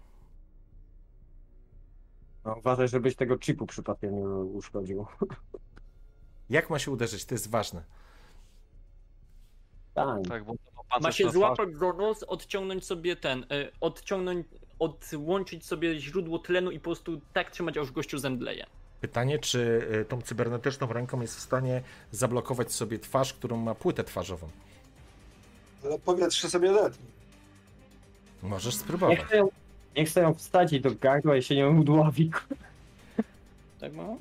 No, uważaj, żebyś tego chipu przypadkiem nie uszkodził. Jak ma się uderzyć? To jest ważne. Tak. Tak, bo to Ma się złapać za nos, odciągnąć sobie ten, y, odciągnąć, odłączyć sobie źródło tlenu i po prostu tak trzymać, aż gościu zemdleje. Pytanie, czy y, tą cybernetyczną ręką jest w stanie zablokować sobie twarz, którą ma płytę twarzową? Ale powietrze sobie letni. Możesz Niech spróbować. chce ją, niech chce ją wstać i do gardła i się nie udławi. Tak mało?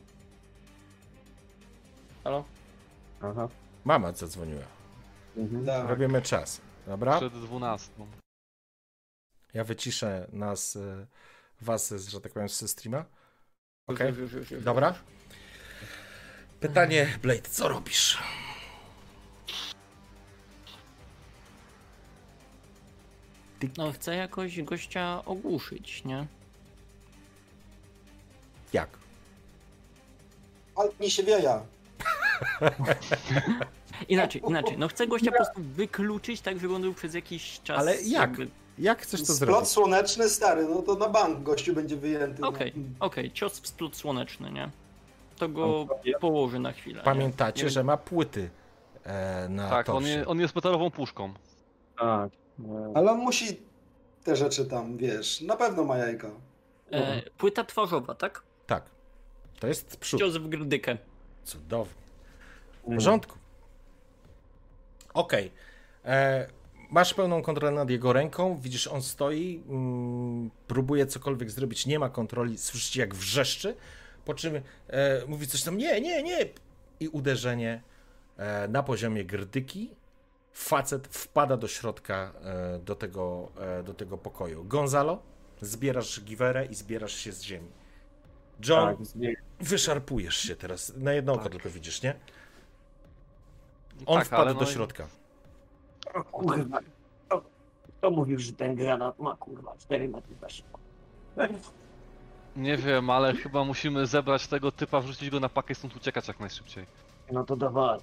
Halo? Aha. Mama zadzwoniła. Mhm. Tak. Robimy czas. Dobra? Przed 12. Ja wyciszę nas, y, was, z, że tak powiem, ze streama. Okej? Już. Dobra. Pytanie, Blade, co robisz? No chcę jakoś gościa ogłuszyć, nie? Jak? Altni się wieja. Inaczej, inaczej. No chcę gościa po prostu wykluczyć, tak żeby on był przez jakiś czas... Ale jak? jakby- Jak chcesz to Splot zrobić? słoneczny stary, no to na bank gościu będzie wyjęty. Okej, No. okej, cios w splot słoneczny, nie? to go położy na chwilę. Pamiętacie, Nie że ma płyty e, na Tak, on, je, on jest metalową puszką. Tak. E, Ale on musi te rzeczy tam, wiesz, na pewno ma jajka. E, płyta twarzowa, tak? Tak. To jest przód. Cios w grdykę. Cudownie. W porządku. Okej. E, Masz pełną kontrolę nad jego ręką, widzisz, on stoi, mm, próbuje cokolwiek zrobić, nie ma kontroli, słyszycie jak wrzeszczy, po czym e, mówi coś tam, nie, nie, nie, i uderzenie e, na poziomie grdyki. Facet wpada do środka e, do, tego, e, do tego pokoju. Gonzalo, zbierasz giwerę i zbierasz się z ziemi. John, Tak, wyszarpujesz się teraz. Na jedno oko tylko widzisz, nie? On tak, wpada do no i- środka. O kurwa. Kto, kto mówił, że ten granat ma kurwa 4 metry zasięgu? Nie wiem, ale chyba musimy zebrać tego typa, wrzucić go na pakę i stąd uciekać jak najszybciej. No to dawaj.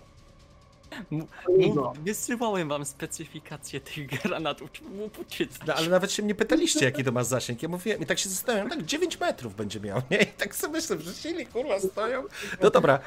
Wysyłałem wam specyfikację tych granatów, było poczytać. No, ale nawet się mnie pytaliście, jaki to ma zasięg. Ja mówiłem i tak się zastanawiam, tak 9 metrów będzie miał, nie? I tak sobie myślę, że silni kurwa stoją. No dobra,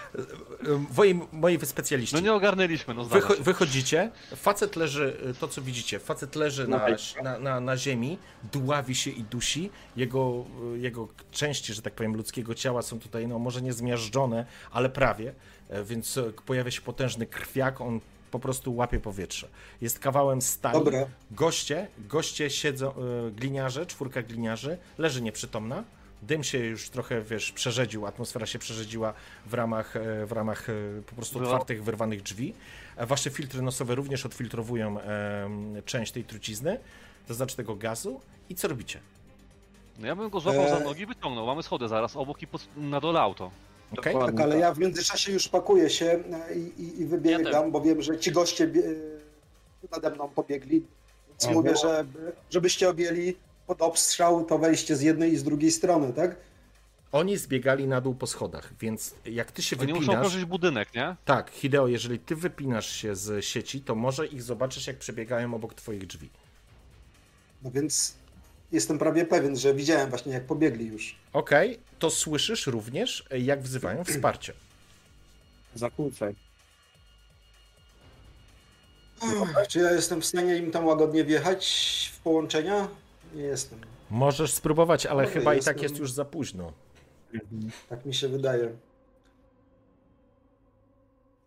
moi, moi specjaliści. No nie ogarnęliśmy, no Wycho- wychodzicie, facet leży, to co widzicie, facet leży na, na, na, na ziemi, dławi się i dusi, jego, jego części, że tak powiem, ludzkiego ciała są tutaj, no może nie zmiażdżone, ale prawie, więc e, pojawia się potężny krwiak, on po prostu łapie powietrze. Jest kawałem stali. Dobra. Goście, goście siedzą, y, gliniarze, czwórka gliniarzy, leży nieprzytomna. Dym się już trochę, wiesz, przerzedził, atmosfera się przerzedziła w ramach, e, w ramach e, po prostu Było- otwartych, wyrwanych drzwi. E, Wasze filtry nosowe również odfiltrowują część tej trucizny, to znaczy tego gazu. I co robicie? No ja bym go złapał za nogi i wyciągnął. Mamy schody zaraz obok i pod, na dole auto. Dokładnie. Tak, ale ja w międzyczasie już pakuję się e, i, i, i wybiegam, Ja bo wiem, że ci goście e, nade mną pobiegli. Więc Mhm. mówię, że żebyście objęli pod obstrzał to wejście z jednej i z drugiej strony, tak? Oni zbiegali na dół po schodach, więc jak ty się Oni muszą wypinasz... okrążyć budynek, nie? Tak, Hideo, jeżeli ty wypinasz się z sieci, to może ich zobaczysz, jak przebiegają obok twoich drzwi. No więc jestem prawie pewien, że widziałem właśnie jak pobiegli już. Okej, to słyszysz również, jak wzywają wsparcie. Zakłócaj. Czy ja jestem w stanie im tam łagodnie wjechać w połączenia? Nie jestem. Możesz spróbować, ale Okej, chyba i jestem- tak jest już za późno. Tak mi się wydaje.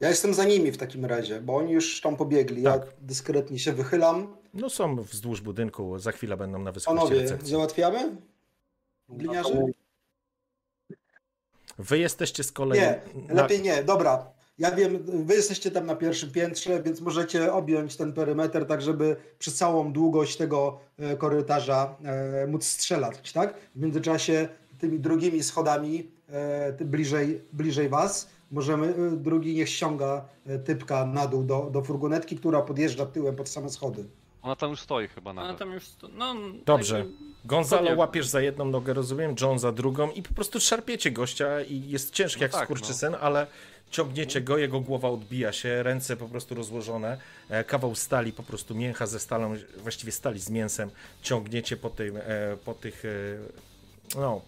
Ja jestem za nimi w takim razie, bo oni już tam pobiegli. Ja Tak. dyskretnie się wychylam. No są wzdłuż budynku, za chwilę będą na wysokości Panowie, recepcji. załatwiamy? Gliniarzy? Wy jesteście z kolei... Nie, na- lepiej nie. Dobra. Ja wiem, wy jesteście tam na pierwszym piętrze, więc możecie objąć ten perymetr, tak żeby przez całą długość tego e, korytarza e, móc strzelać, tak? W międzyczasie tymi drugimi schodami e, bliżej, bliżej was możemy, e, drugi niech ściąga e, typka na dół do, do furgonetki, która podjeżdża tyłem pod same schody. Ona tam już stoi chyba nawet. tam już. sto- No, Dobrze. jakby- Gonzalo Podjechał. łapiesz za jedną nogę, rozumiem, John za drugą i po prostu szarpiecie gościa i jest ciężki No jak tak, skurczysyn, ale ciągniecie go, jego głowa odbija się, ręce po prostu rozłożone, e, kawał stali, po prostu mięcha ze stalą, właściwie stali z mięsem, ciągniecie po tym, e, po tych, e, no,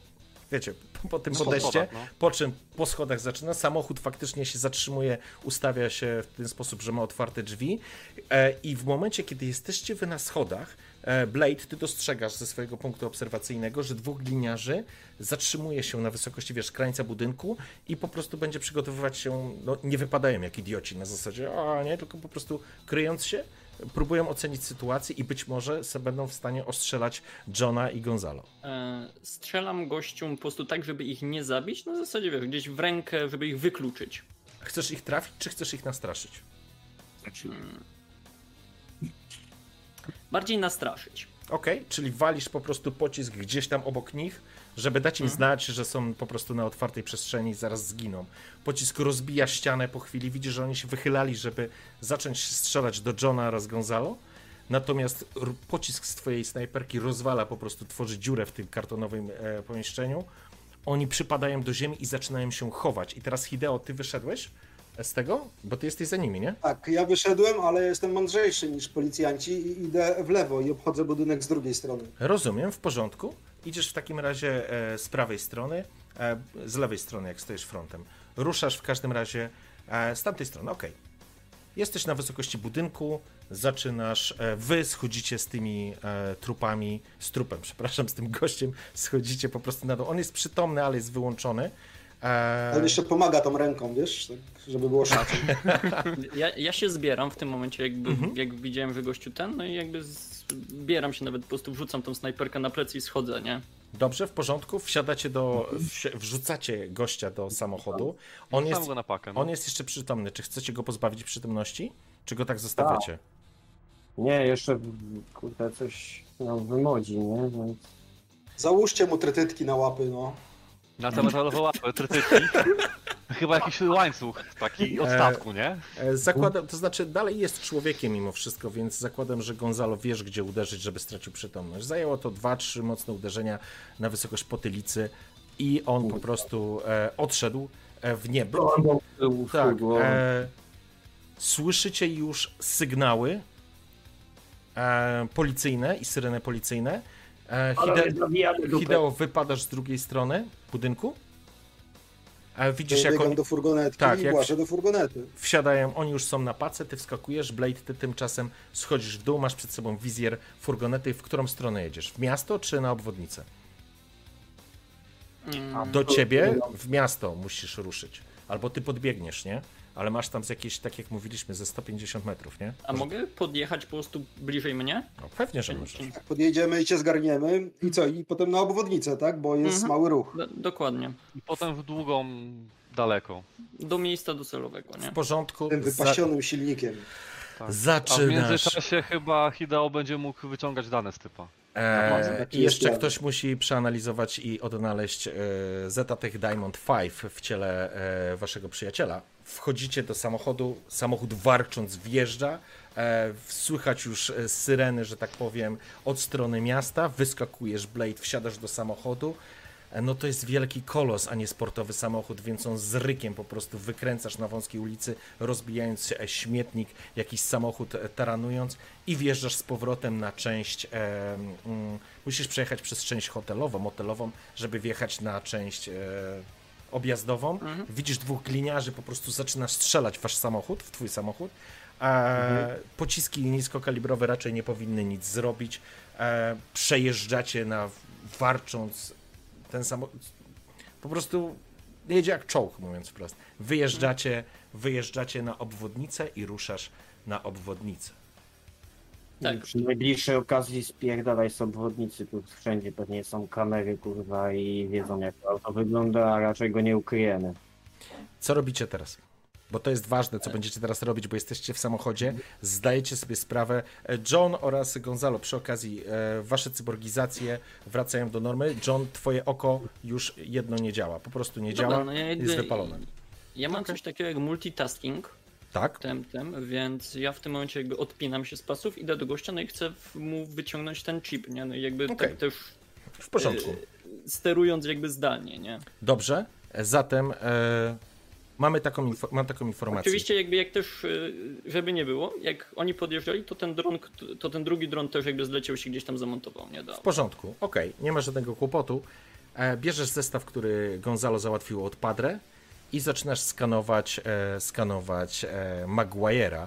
wiecie, po, tym po podejście, no. po czym po schodach zaczyna, samochód faktycznie się zatrzymuje, ustawia się w ten sposób, że ma otwarte drzwi. E, i w momencie, kiedy jesteście wy na schodach, e, Blade, ty dostrzegasz ze swojego punktu obserwacyjnego, że dwóch gliniarzy zatrzymuje się na wysokości, wiesz, krańca budynku i po prostu będzie przygotowywać się, no nie wypadają jak idioci na zasadzie, a nie, tylko po prostu kryjąc się, próbują ocenić sytuację i być może se będą w stanie ostrzelać Johna i Gonzalo. E, strzelam gościom po prostu tak, żeby ich nie zabić. Na zasadzie wiesz, gdzieś w rękę, żeby ich wykluczyć. Chcesz ich trafić, czy chcesz ich nastraszyć? Bardziej nastraszyć. Okej, czyli walisz po prostu pocisk gdzieś tam obok nich, żeby dać im znać, że są po prostu na otwartej przestrzeni i zaraz zginą. Pocisk rozbija ścianę po chwili, widzisz, że oni się wychylali, żeby zacząć strzelać do Johna oraz Gonzalo. Natomiast pocisk z twojej snajperki rozwala, po prostu tworzy dziurę w tym kartonowym e, pomieszczeniu. Oni przypadają do ziemi i zaczynają się chować. I teraz Hideo, ty wyszedłeś z tego? Bo ty jesteś za nimi, nie? Tak, ja wyszedłem, ale jestem mądrzejszy niż policjanci i idę w lewo i obchodzę budynek z drugiej strony. Rozumiem, w porządku. Idziesz w takim razie e, z prawej strony. e, z lewej strony, jak stoisz frontem. Ruszasz w każdym razie e, z tamtej strony, okej. Jesteś na wysokości budynku, zaczynasz, wy schodzicie z tymi trupami, z trupem, przepraszam, z tym gościem, schodzicie po prostu na dół. On jest przytomny, ale jest wyłączony. E, On jeszcze pomaga tą ręką, wiesz, tak, żeby było szacun. Ja, ja się zbieram w tym momencie, jakby Mhm. jak widziałem, że gościu ten, no i jakby zbieram się nawet, po prostu wrzucam tą snajperkę na plecy i schodzę, nie? Dobrze, w porządku, wsiadacie do, wrzucacie gościa do samochodu. On Sam jest, go na pakę. No. on jest jeszcze przytomny. Czy chcecie go pozbawić przytomności? Czy go tak zostawiacie? Nie, jeszcze kurde coś nam wymodzi, nie? Więc... Załóżcie mu trytytki na łapy, no. Na te metalowe łapy, trytytki. Chyba jakiś łańcuch taki od statku, nie? E, Zakładam, to znaczy dalej jest człowiekiem mimo wszystko, więc zakładam, że Gonzalo wiesz, gdzie uderzyć, żeby stracił przytomność. Zajęło to dwa, trzy mocne uderzenia na wysokość potylicy i on po prostu e, odszedł e, w niebo. Tak. E, słyszycie już sygnały e, policyjne i syreny policyjne. E. Hideo, wypadasz z drugiej strony budynku. E, widzisz, jak Biegam on, do furgonetki tak, i jak- do furgonety. wsiadają, oni już są na pace, ty wskakujesz, Blade, ty tymczasem schodzisz w dół, masz przed sobą wizjer furgonety. W którą stronę jedziesz? W miasto czy na obwodnicę? Do ciebie w miasto musisz ruszyć. Albo ty podbiegniesz, nie? Ale masz tam z jakieś, tak jak mówiliśmy, ze 150 metrów, nie? A mogę podjechać po prostu bliżej mnie? No, pewnie, że możesz. Jak podjedziemy i cię zgarniemy i co? I potem na obwodnicę, tak? Bo jest Mhm. mały ruch. Do, dokładnie. I potem w długą, daleko. Do miejsca docelowego, nie? W porządku. Tym Za, wypasionym silnikiem. Tak. A w zaczynasz. międzyczasie chyba Hideo będzie mógł wyciągać dane z typa. E, Taki I jeszcze ktoś musi przeanalizować i odnaleźć e, Zetatech Diamond 5 w ciele e, waszego przyjaciela. Wchodzicie do samochodu, samochód warcząc wjeżdża. E, słychać już e, syreny, że tak powiem, od strony miasta. Wyskakujesz, Blade, wsiadasz do samochodu. E, No to jest wielki kolos, a nie sportowy samochód, więc on z rykiem po prostu wykręcasz na wąskiej ulicy, rozbijając śmietnik, jakiś samochód taranując i wjeżdżasz z powrotem na część. E, mm, musisz przejechać przez część hotelową, motelową, żeby wjechać na część e, objazdową. Mhm. Widzisz dwóch gliniarzy, po prostu zaczynasz strzelać w wasz samochód, w twój samochód. E, Pociski niskokalibrowe raczej nie powinny nic zrobić. E, przejeżdżacie na warcząc ten samochód. Po prostu jedzie jak czołg, mówiąc wprost. Wyjeżdżacie, wyjeżdżacie na obwodnicę i ruszasz na obwodnicę. Tak. Przy najbliższej okazji spierdalaj z obwodnicy, tu wszędzie pewnie są kamery, kurwa, i wiedzą jak to auto wygląda, a raczej go nie ukryjemy. Co robicie teraz? Bo to jest ważne, co będziecie teraz robić, bo jesteście w samochodzie, zdajecie sobie sprawę. E, John oraz Gonzalo, przy okazji, e, wasze cyborgizacje wracają do normy. John, twoje oko już jedno nie działa, po prostu nie Dobra, działa, no ja jest wypalone. Ja mam coś takiego jak multitasking, Tak? tem, tem, więc ja w tym momencie jakby odpinam się z pasów, idę do gościa, no i chcę mu wyciągnąć ten chip, nie? No i jakby Okej. tak też W porządku. sterując jakby zdalnie, nie? Dobrze, zatem e, mamy taką, mam taką informację. Oczywiście jakby jak też, y, żeby nie było, jak oni podjeżdżali, to ten dron, to ten drugi dron też jakby zleciał się gdzieś tam zamontował, nie? Do W porządku, okej, nie ma żadnego kłopotu. Bierzesz zestaw, który Gonzalo załatwił od Padre i zaczynasz skanować, e, skanować e, Maguire'a.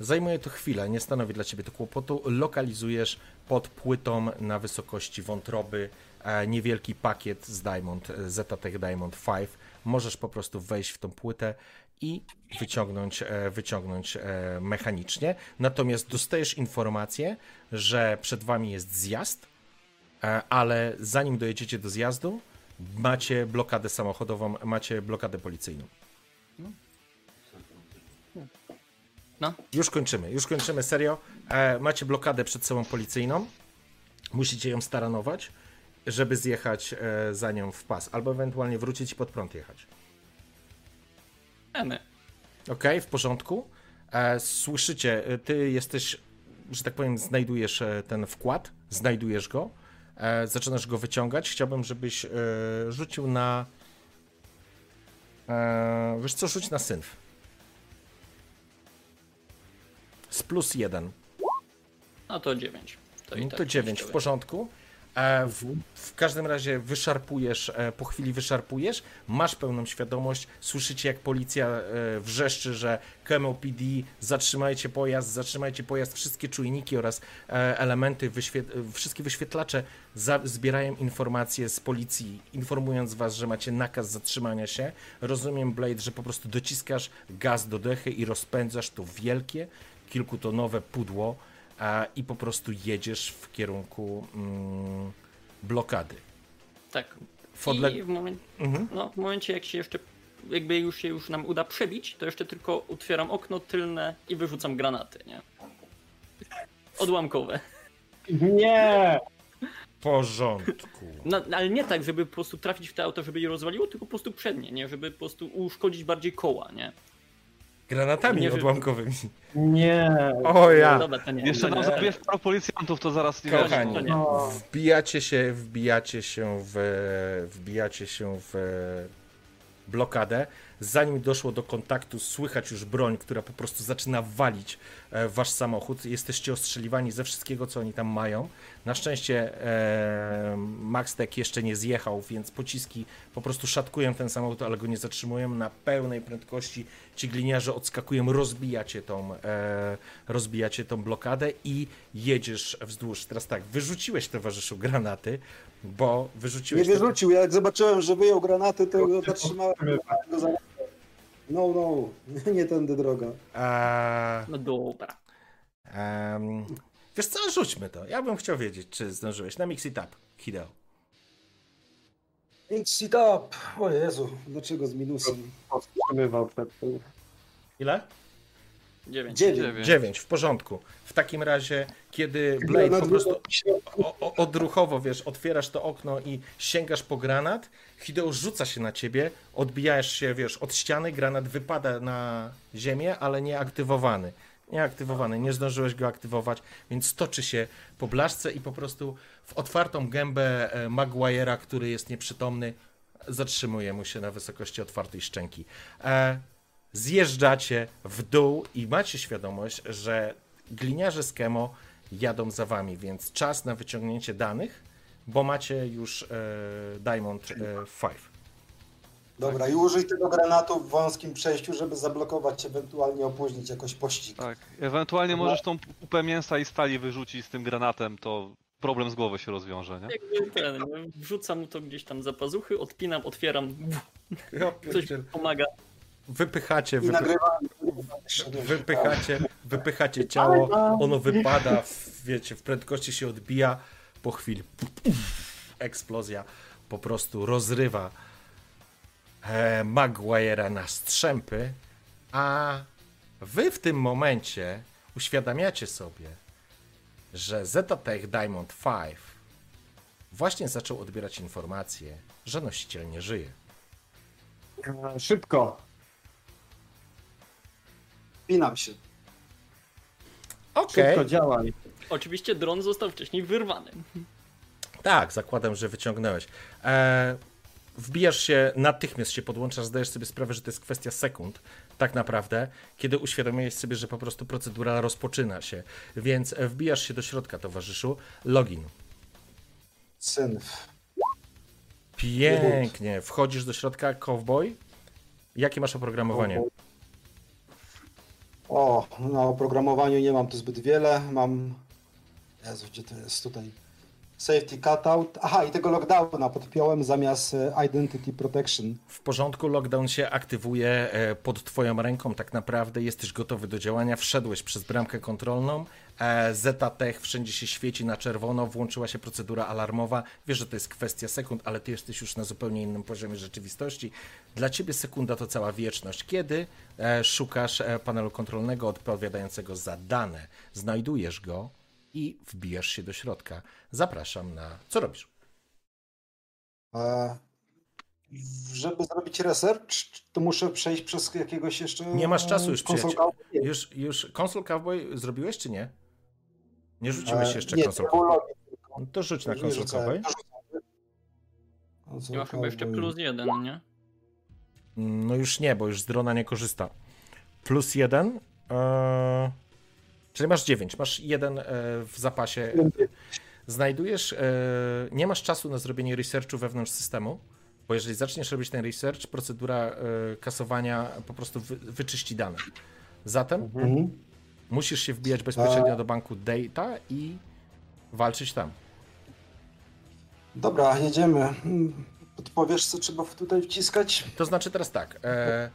Zajmuje to chwilę, nie stanowi dla ciebie to kłopotu. Lokalizujesz pod płytą na wysokości wątroby e, niewielki pakiet z Diamond, e, Zetatech Diamond 5. Możesz po prostu wejść w tą płytę i wyciągnąć, e, wyciągnąć e, mechanicznie. Natomiast dostajesz informację, że przed wami jest zjazd, ale zanim dojedziecie do zjazdu, macie blokadę samochodową, macie blokadę policyjną. No, Już kończymy, już kończymy, serio. E, macie blokadę przed sobą policyjną, musicie ją staranować, żeby zjechać e, za nią w pas, albo ewentualnie wrócić i pod prąd jechać. emy. Ok, w porządku. E, słyszycie, e, ty jesteś, że tak powiem, znajdujesz e, ten wkład, znajdujesz go, e, zaczynasz go wyciągać. Chciałbym, żebyś e, rzucił na. E, wiesz co, rzuć na synf. Z plus jeden. No to 9. To, i No tak to 9 w porządku. E, w, w każdym razie wyszarpujesz, e, po chwili wyszarpujesz, masz pełną świadomość, słyszycie jak policja e, wrzeszczy, że KMOPD, zatrzymajcie pojazd, zatrzymajcie pojazd, wszystkie czujniki oraz elementy, wyświet wszystkie wyświetlacze zbierają informacje z policji, informując was, że macie nakaz zatrzymania się. Rozumiem, Blade, że po prostu dociskasz gaz do dechy i rozpędzasz to wielkie, kilkutonowe pudło, a, i po prostu jedziesz w kierunku mm, blokady. Tak. W. I w, momen... mhm. no, w momencie jak się jeszcze, jakby już się już nam uda przebić, to jeszcze tylko otwieram okno tylne i wyrzucam granaty, nie? Odłamkowe. Nie! W porządku. No, ale nie tak, żeby po prostu trafić w to auto, żeby je rozwaliło, tylko po prostu przednie, nie? Żeby po prostu uszkodzić bardziej koła, nie? Granatami Nie odłamkowymi. Nie! O ja! No, dobra, to nie. Jeszcze nam nie. zabijesz paru policjantów, to zaraz nie Kochani, to nie. No. wbijacie się, wbijacie się w, wbijacie się w blokadę. Zanim doszło do kontaktu, słychać już broń, która po prostu zaczyna walić e, w wasz samochód. Jesteście ostrzeliwani ze wszystkiego, co oni tam mają. Na szczęście e, Maxtek jeszcze nie zjechał, więc pociski po prostu szatkują ten samochód, ale go nie zatrzymują na pełnej prędkości. Ci gliniarze odskakują, rozbijacie tą, e, rozbijacie tą blokadę i jedziesz wzdłuż. Teraz tak, wyrzuciłeś towarzyszu granaty, bo Nie wyrzuciłeś... te- wyrzucił, ja jak zobaczyłem, że wyjął granaty, to go zatrzymałem. No, no, nie tędy droga. A, No dobra. em, wiesz co, rzućmy to. Ja bym chciał wiedzieć, czy zdążyłeś. Na Mix It Up, Hideo. Mix it up. O Jezu, dlaczego z minusem? Powstrzymywał przed tym. Ile? Dziewięć. Dziewięć. 9, w porządku. W takim razie, kiedy Blade po prostu odruchowo, wiesz, otwierasz to okno i sięgasz po granat, Hideo rzuca się na ciebie, odbijasz się, wiesz, od ściany, granat wypada na ziemię, ale nieaktywowany. Nieaktywowany, nie zdążyłeś go aktywować, więc toczy się po blaszce i po prostu w otwartą gębę e, Maguire'a, który jest nieprzytomny, zatrzymuje mu się na wysokości otwartej szczęki. E, zjeżdżacie w dół i macie świadomość, że gliniarze z Kemo jadą za wami, więc czas na wyciągnięcie danych, bo macie już e, Diamond e, 5. Dobra, i użyj tego granatu w wąskim przejściu, żeby zablokować, ewentualnie opóźnić jakoś pościg. Tak. Ewentualnie możesz tą kupę mięsa i stali wyrzucić z tym granatem, to problem z głowy się rozwiąże, nie? Jakby ten, wrzucam to gdzieś tam za pazuchy, odpinam, otwieram, coś pomaga. Wypychacie, wypy, wypychacie, wypychacie ciało, ono wypada, w, wiecie, w prędkości się odbija, po chwili eksplozja po prostu rozrywa e, Maguire'a na strzępy, a wy w tym momencie uświadamiacie sobie, że Zetatech Diamond 5 właśnie zaczął odbierać informacje, że nosiciel nie żyje. Szybko. Pinam się. Okej. Szybko działaj. Oczywiście dron został wcześniej wyrwany. Tak, zakładam, że wyciągnąłeś. E, wbijasz się, natychmiast się podłączasz, zdajesz sobie sprawę, że to jest kwestia sekund, tak naprawdę, kiedy uświadomiłeś sobie, że po prostu procedura rozpoczyna się. Więc wbijasz się do środka, towarzyszu. Login. Syn. Pięknie. Wchodzisz do środka, cowboy. Jakie masz oprogramowanie? O, na oprogramowaniu nie mam tu zbyt wiele. Mam. Jezu, gdzie to jest tutaj? Safety cutout. Aha, i tego lockdowna podpiąłem zamiast e, Identity Protection. W porządku, lockdown się aktywuje e, pod twoją ręką, tak naprawdę jesteś gotowy do działania, wszedłeś przez bramkę kontrolną, e, Zetatech wszędzie się świeci na czerwono, włączyła się procedura alarmowa, wiesz, że to jest kwestia sekund, ale ty jesteś już na zupełnie innym poziomie rzeczywistości. Dla ciebie sekunda to cała wieczność. Kiedy szukasz panelu kontrolnego odpowiadającego za dane, znajdujesz go i wbijasz się do środka. Zapraszam na... Co robisz? E, żeby zrobić research, to muszę przejść przez jakiegoś jeszcze. Nie masz czasu już, Nie, Już, już konsol cowboy zrobiłeś, czy nie? Nie rzuciłeś e, jeszcze nie, konsol cowboy. No to rzuć na Nie konsol cowboy. Konsol ma chyba jeszcze plus jeden, nie? No już nie, bo już z drona nie korzysta. Plus jeden. E... Czyli masz 9, masz jeden e, w zapasie. Znajdujesz, e, nie masz czasu na zrobienie researchu wewnątrz systemu, bo jeżeli zaczniesz robić ten research, procedura e, kasowania po prostu wy, wyczyści dane. Zatem Mhm. musisz się wbijać bezpośrednio do banku data i walczyć tam. Dobra, jedziemy. Podpowiesz, co trzeba tutaj wciskać? To znaczy teraz tak. E,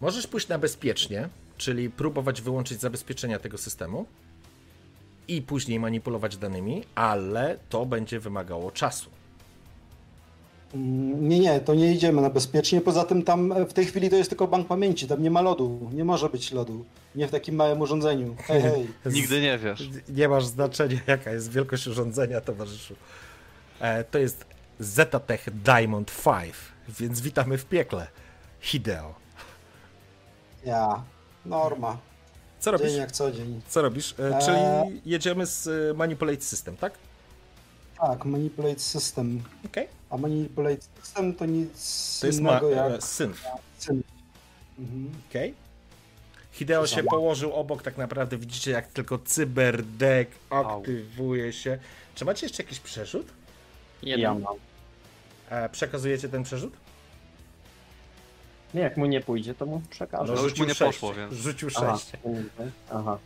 możesz pójść na bezpiecznie, czyli próbować wyłączyć zabezpieczenia tego systemu i później manipulować danymi, ale to będzie wymagało czasu. Nie, nie, to nie idziemy na bezpiecznie. Poza tym tam e, w tej chwili to jest tylko bank pamięci, tam nie ma lodu. Nie może być lodu. Nie w takim małym urządzeniu. Hej, hej. Nigdy nie wiesz. Nie masz znaczenia, jaka jest wielkość urządzenia, towarzyszu. E, to jest Zetatech Diamond 5, więc witamy w piekle. Hideo. Ja. Norma. Co robisz? Dzień jak co dzień. Co robisz? E, Eee. czyli jedziemy z e, Manipulate System, tak? Tak, manipulate system. Okej. A manipulate system to nic To jest innego jak e, syn. syn. Mhm. Okej. Hideo się położył obok, tak naprawdę widzicie jak tylko cyberdeck aktywuje się. Czy macie jeszcze jakiś przerzut? Jeden. Ja mam. E, przekazujecie ten przerzut? Nie, jak mu nie pójdzie, to mu przekażę. No już mu nie sześć. poszło, więc- Rzucił Aha, 6. aha.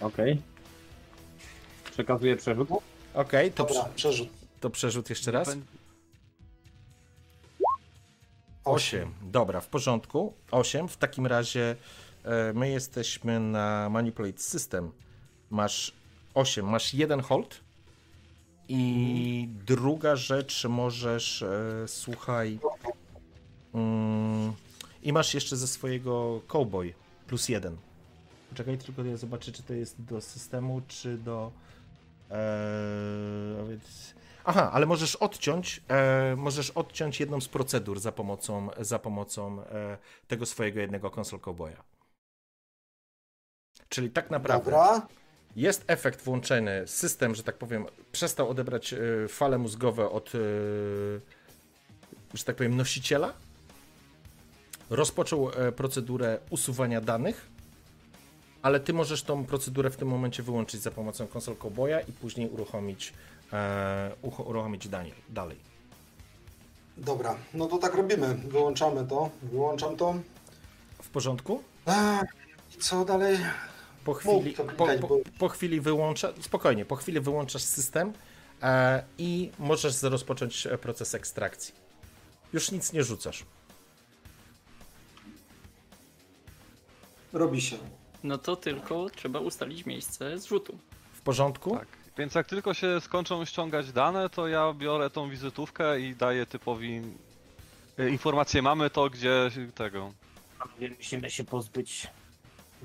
Okej. Przekazuję przerzut. Okej, to, Dobra, prze- przerzut. to przerzut jeszcze raz. Bę- 8. Dobra, w porządku. 8. W takim razie e, my jesteśmy na Manipulate System. Masz 8. Masz jeden hold. I druga rzecz, możesz, e, słuchaj. Mm, I masz jeszcze ze swojego Cowboy plus jeden. Czekaj, tylko ja zobaczę, czy to jest do systemu, czy do. E, a więc- Aha, ale możesz odciąć, e, możesz odciąć jedną z procedur za pomocą, za pomocą e, tego swojego jednego konsol cowboya. Czyli tak naprawdę Dobra. jest efekt włączony, system, że tak powiem, przestał odebrać e, fale mózgowe od, e, że tak powiem, nosiciela. Rozpoczął e, procedurę usuwania danych, ale ty możesz tą procedurę w tym momencie wyłączyć za pomocą konsol cowboya i później uruchomić, e, ucho- uruchomić Daniel dalej. Dobra, no to tak robimy. Wyłączamy to. Wyłączam to. W porządku? I co dalej? Po chwili, to po, po, po chwili wyłącza, spokojnie, po chwili wyłączasz system e, i możesz rozpocząć e, proces ekstrakcji. Już nic nie rzucasz. Robi się. No to tylko trzeba ustalić miejsce zrzutu. W porządku? Tak. Więc jak tylko się skończą ściągać dane, to ja biorę tą wizytówkę i daję typowi e, informację mamy to, gdzie tego. Musimy się pozbyć.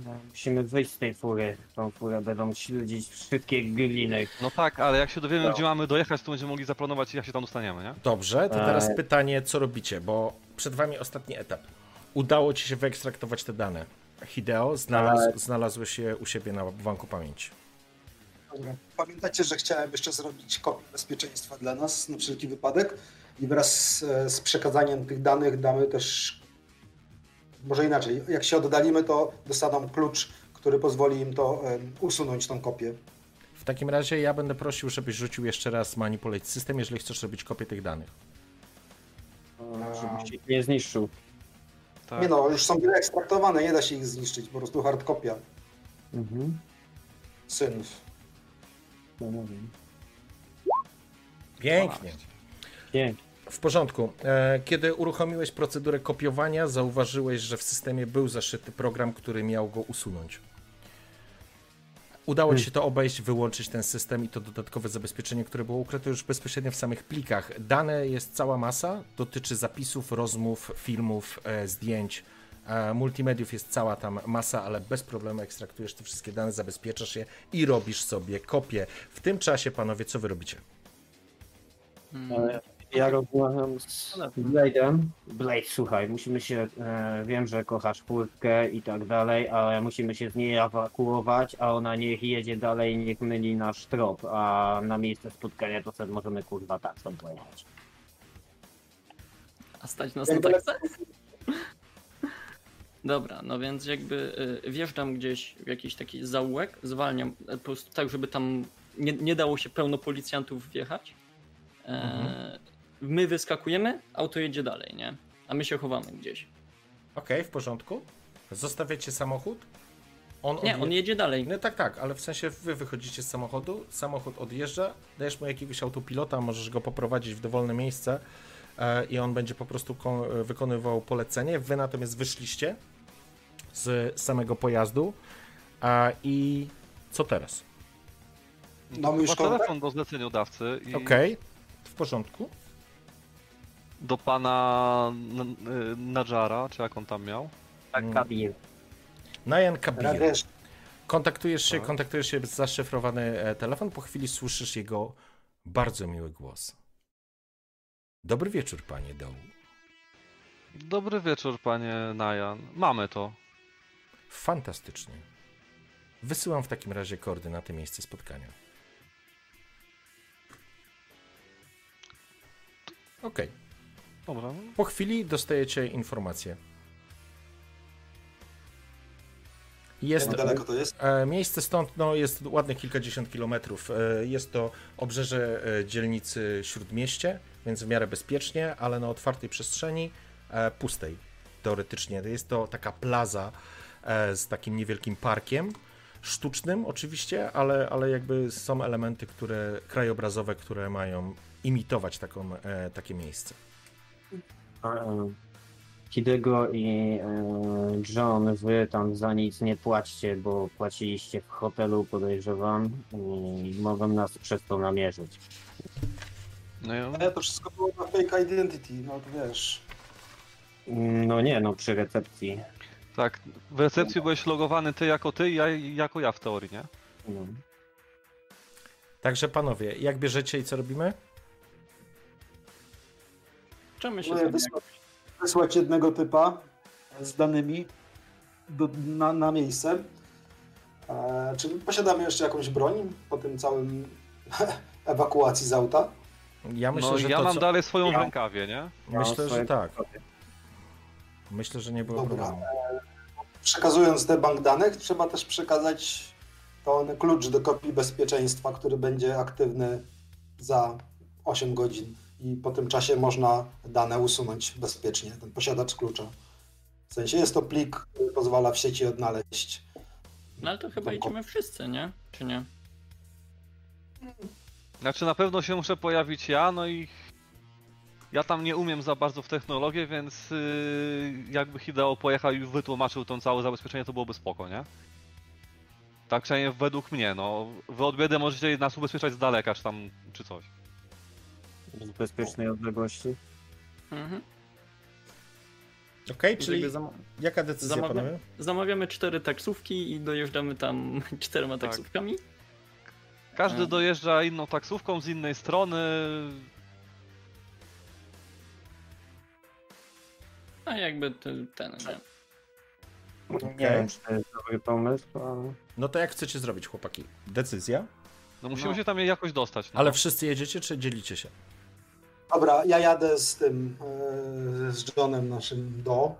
no, Musimy wyjść z tej fury. Tą furę będą śledzić wszystkie gliny. No tak, ale jak się dowiemy, No. gdzie mamy dojechać, to będziemy mogli zaplanować, jak się tam dostaniemy, nie? Dobrze, to teraz E. pytanie, co robicie, bo przed wami ostatni etap. Udało ci się wyekstraktować te dane. Hideo, znalazł, znalazłeś je u siebie na banku pamięci. Dobra. Pamiętacie, że chciałem jeszcze zrobić kopię bezpieczeństwa dla nas na wszelki wypadek i wraz z, z przekazaniem tych danych damy też, może inaczej, jak się oddalimy, to dostaną klucz, który pozwoli im to usunąć tą kopię. W takim razie ja będę prosił, żebyś rzucił jeszcze raz Manipulate System, jeżeli chcesz robić kopię tych danych. Żebyś ich nie zniszczył. Tak. Nie no, już są wyekstraktowane, nie da się ich zniszczyć, po prostu hard kopia. Mhm. Synów. No, no. Pięknie. Pięknie. W porządku. E, Kiedy uruchomiłeś procedurę kopiowania, zauważyłeś, że w systemie był zaszyty program, który miał go usunąć. Udało ci się to obejść, wyłączyć ten system i to dodatkowe zabezpieczenie, które było ukryte już bezpośrednio w samych plikach. Dane jest cała masa, dotyczy zapisów, rozmów, filmów, e, zdjęć. E, multimediów jest cała tam masa, ale bez problemu ekstraktujesz te wszystkie dane, zabezpieczasz je i robisz sobie kopię. W tym czasie, panowie, co wy robicie? E, Ja rozmawiam z Blade'em. Blade, słuchaj, musimy się, e, wiem, że kochasz furtkę i tak dalej, ale musimy się z niej ewakuować, a ona niech jedzie dalej, niech myli nasz trop, a na miejsce spotkania to sobie możemy kurwa tak stąd pojechać. A stać nas na taksę? Dobra, no więc jakby y, wjeżdżam gdzieś w jakiś taki zaułek, zwalniam y, po prostu tak, żeby tam nie, nie dało się pełno policjantów wjechać. E, Mhm. My wyskakujemy, auto jedzie dalej, nie? A my się chowamy gdzieś. Okej, w porządku. Zostawiacie samochód? On Nie, odje- on jedzie dalej. No tak, tak, ale w sensie wy wychodzicie z samochodu, samochód odjeżdża, dajesz mu jakiegoś autopilota, możesz go poprowadzić w dowolne miejsce e, i on będzie po prostu ko- e, wykonywał polecenie. Wy natomiast wyszliście z samego pojazdu a, i co teraz? Mamy już telefon do zleceniodawcy i Okej, w porządku. Do pana Nadżara, czy jak on tam miał. Tak, Kabir. Najan Kabir. Kontaktujesz się, Tak. kontaktujesz się z zaszyfrowany e, telefon, po chwili słyszysz jego bardzo miły głos. Dobry wieczór, panie Doł. Dobry wieczór, panie Najan. Mamy to. Fantastycznie. Wysyłam w takim razie koordynaty miejsca spotkania. Okej. Dobra. Po chwili dostajecie informację. Jest jak daleko to jest? E, Miejsce stąd no, jest ładne kilkadziesiąt kilometrów. E, Jest to obrzeże e, dzielnicy Śródmieście, więc w miarę bezpiecznie, ale na otwartej przestrzeni, e, pustej teoretycznie. Jest to taka plaza e, z takim niewielkim parkiem, sztucznym oczywiście, ale, ale jakby są elementy które, krajobrazowe, które mają imitować taką, e, takie miejsce. E, Hidego i e, John, wy tam za nic nie płaćcie, bo płaciliście w hotelu, podejrzewam, i mogą nas przez to namierzyć. No, ja- Ale to wszystko było na fake identity, no to wiesz. No nie, no przy recepcji. tak, w recepcji byłeś logowany ty jako ty i ja jako ja w teorii, nie? No. Także panowie, jak bierzecie i co robimy? Czemu się No, wysłać, wysłać jednego typa z danymi do, na, na miejsce. E, czy posiadamy jeszcze jakąś broń po tym całym ewakuacji z auta? Ja myślę, no że ja to, mam co... dalej swoją Ja- w rękawie, nie? Myślę, że tak. Myślę, że nie było Dobra. problemu. Przekazując te bank danych, trzeba też przekazać ten klucz do kopii bezpieczeństwa, który będzie aktywny za 8 godzin. I po tym czasie można dane usunąć bezpiecznie, ten posiadacz klucza. W sensie jest to plik, który pozwala w sieci odnaleźć. No ale to chyba idziemy wszyscy, nie? Czy nie? Znaczy na pewno się muszę pojawić ja, no i ja tam nie umiem za bardzo w technologię, więc yy, jakby Hideo pojechał i wytłumaczył to całe zabezpieczenie, to byłoby spoko, nie? Tak przynajmniej według mnie, no. Wy od biedy możecie nas ubezpieczać z daleka, czy tam, czy coś. Z bezpiecznej odległości. Mhm. Okej, czyli zam- jaka decyzja, panowie? Zamawiamy cztery taksówki i dojeżdżamy tam czterema Tak. taksówkami. Każdy A. dojeżdża inną taksówką z innej strony. A jakby ten, ten nie. Nie wiem, czy to jest dobry pomysł, ale... No to jak chcecie zrobić, chłopaki? Decyzja? No musimy No. się tam jakoś dostać. No. Ale wszyscy jedziecie, czy dzielicie się? Dobra, ja jadę z tym, e, z Johnem naszym do.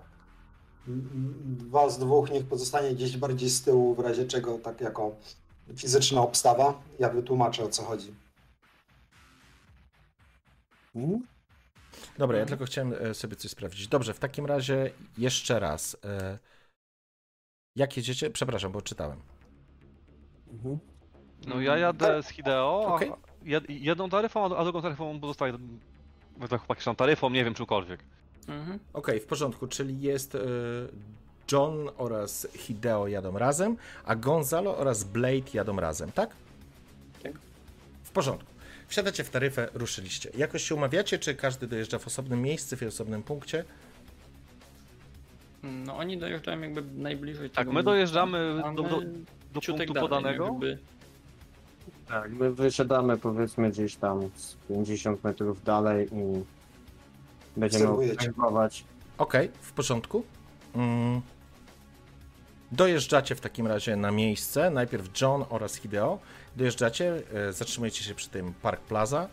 M- Was dwóch niech pozostanie gdzieś bardziej z tyłu, w razie czego, tak jako fizyczna obstawa. Ja wytłumaczę o co chodzi. Hmm? Dobra, ja tylko chciałem e, sobie coś sprawdzić. Dobrze, w takim razie jeszcze raz. e, Jak jedziecie? Przepraszam, bo czytałem. Mhm. No ja jadę z Hideo, Okej. a jed, jedną taryfą, a drugą taryfą pozostaje. Tak chłopaki są taryfą, nie wiem czymkolwiek. Mhm. Okej, w porządku, czyli jest e, John oraz Hideo jadą razem, a Gonzalo oraz Blade jadą razem, tak? Tak. W porządku. Wsiadacie w taryfę, ruszyliście. Jakoś się umawiacie, czy każdy dojeżdża w osobnym miejscu, w osobnym punkcie? No oni dojeżdżają jakby najbliżej Tak, tego my dojeżdżamy do, do, do punktu dalej, podanego. Jakby, Tak, my wysiadamy powiedzmy gdzieś tam z 50 metrów dalej i będziemy Obserwujecie. obserwować. Okej, w porządku. Mm. Dojeżdżacie w takim razie na miejsce. Najpierw John oraz Hideo. Dojeżdżacie, e, zatrzymujecie się przy tym Park Plaza.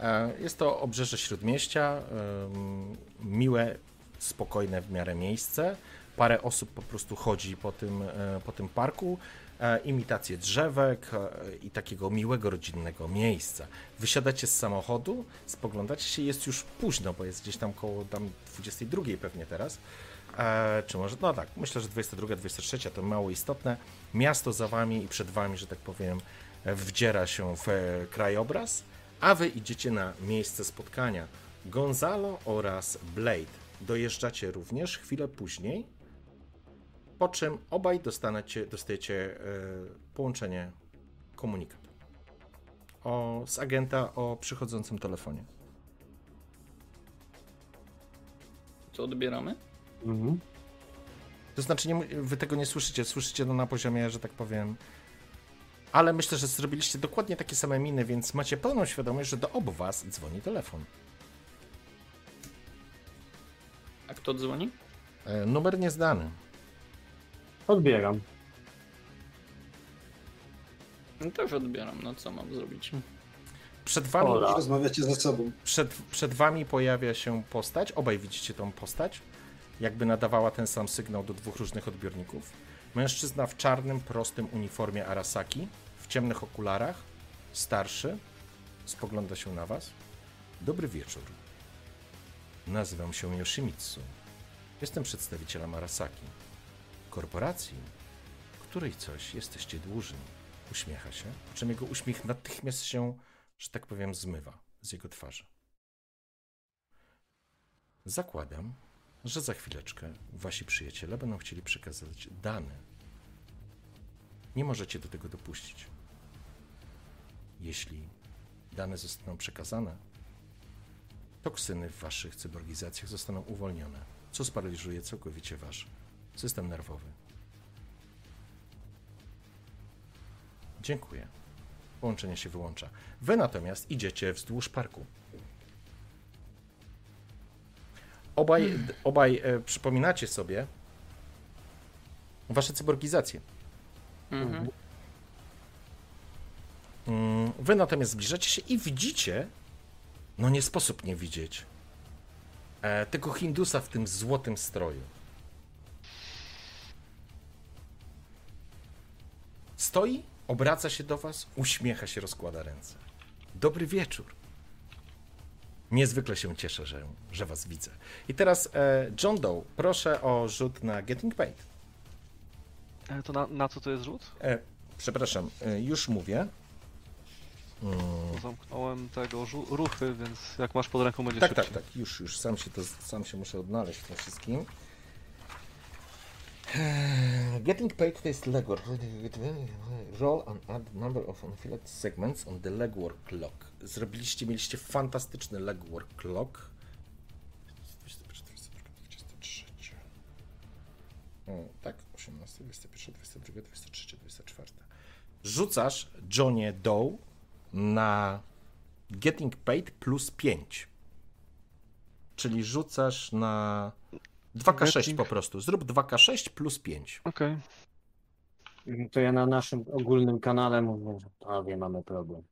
E, Jest to obrzeże śródmieścia. em, Miłe, spokojne w miarę miejsce. Parę osób po prostu chodzi po tym, e, po tym parku. E, imitację drzewek e, i takiego miłego rodzinnego miejsca. Wysiadacie z samochodu, spoglądacie się, jest już późno, bo jest gdzieś tam koło tam 22 pewnie teraz. E, czy może, no tak, myślę, że 22, 23 to mało istotne. Miasto za wami i przed wami, że tak powiem, wdziera się w e, krajobraz, a wy idziecie na miejsce spotkania. Gonzalo oraz Blade dojeżdżacie również chwilę później, po czym obaj dostaniecie, dostajecie e, połączenie komunikat o, z agenta o przychodzącym telefonie. Co odbieramy? Mhm. To znaczy, nie, wy tego nie słyszycie, słyszycie to na poziomie, że tak powiem. Ale myślę, że zrobiliście dokładnie takie same miny, więc macie pełną świadomość, że do obu was dzwoni telefon. A kto dzwoni? E, numer nieznany. Odbieram. No też odbieram, no co mam zrobić? Przed wami, Ola. Rozmawiacie ze sobą. przed, przed wami pojawia się postać. Obaj widzicie tą postać. Jakby nadawała ten sam sygnał do dwóch różnych odbiorników. Mężczyzna w czarnym, prostym uniformie Arasaki, w ciemnych okularach, starszy, spogląda się na was. Dobry wieczór. Nazywam się Yoshimitsu. Jestem przedstawicielem Arasaki. Korporacji, której coś jesteście dłużni. Uśmiecha się, po czym jego uśmiech natychmiast się, że tak powiem, zmywa z jego twarzy. Zakładam, że za chwileczkę wasi przyjaciele będą chcieli przekazać dane. Nie możecie do tego dopuścić. Jeśli dane zostaną przekazane, toksyny w waszych cyborgizacjach zostaną uwolnione, co sparaliżuje całkowicie wasz system nerwowy. Dziękuję. Połączenie się wyłącza. Wy natomiast idziecie wzdłuż parku. Obaj, obaj e, przypominacie sobie wasze cyborgizacje. Mhm. Mm, Wy natomiast zbliżacie się i widzicie, no nie sposób nie widzieć, e, tego Hindusa w tym złotym stroju. Stoi, obraca się do was, uśmiecha się, rozkłada ręce. Dobry wieczór. Niezwykle się cieszę, że, że was widzę. I teraz e, John Doe, proszę o rzut na Getting Paid. E, To na, na co to jest rzut? E, przepraszam, e, już mówię. Mm. Bo Zamknąłem tego ruchy, więc jak masz pod ręką będzie Tak, tak, szybciej. tak, już, już, sam się, to, sam się muszę odnaleźć w tym wszystkim. Getting paid to jest legwork. Roll and add number of unfilled segments on the legwork clock. Zrobiliście, mieliście fantastyczny legwork clock. 23. O, tak, 18, 21, 22, 23, 24. Rzucasz Johnie Doe na Getting Paid plus 5. Czyli rzucasz na 2K6 Getting- po prostu. Zrób 2K6 plus 5. Okej. To ja na naszym ogólnym kanale mówię, że prawie mamy problem.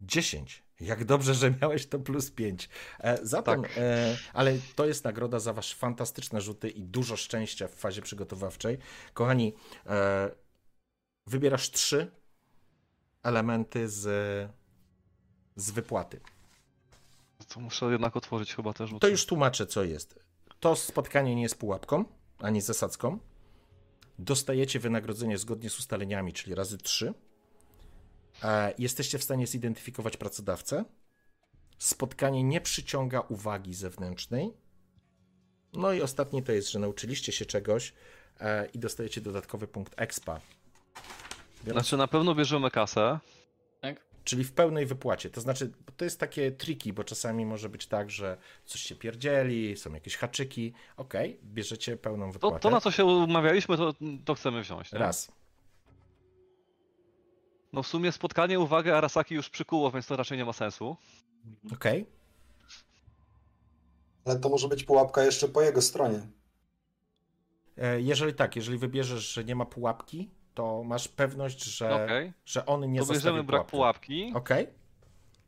10. Jak dobrze, że miałeś to plus 5. E, zatem, Tak. e, ale to jest nagroda za wasze fantastyczne rzuty i dużo szczęścia w fazie przygotowawczej. Kochani, e, wybierasz trzy elementy z, z wypłaty. To muszę jednak otworzyć chyba te rzuty. To już tłumaczę, co jest. To spotkanie nie jest pułapką, ani zasadzką. Dostajecie wynagrodzenie zgodnie z ustaleniami, czyli razy 3. Jesteście w stanie zidentyfikować pracodawcę. Spotkanie nie przyciąga uwagi zewnętrznej. No i ostatni to jest, że nauczyliście się czegoś e, i dostajecie dodatkowy punkt expa. Biorąc Znaczy na pewno bierzemy kasę. Tak? Czyli w pełnej wypłacie. To znaczy, to jest takie triki, bo czasami może być tak, że coś się pierdzieli, są jakieś haczyki. Okej, bierzecie pełną To, wypłatę. to na co się umawialiśmy, to, to chcemy wziąć. Nie? Raz. No w sumie spotkanie uwagę Arasaki już przykuło, więc to raczej nie ma sensu. Okej. Ale to może być pułapka jeszcze po jego stronie. E, Jeżeli tak, jeżeli wybierzesz, że nie ma pułapki, to masz pewność, że, Okej. że on nie To zostawi bierzemy brak pułapki. pułapki. Okej.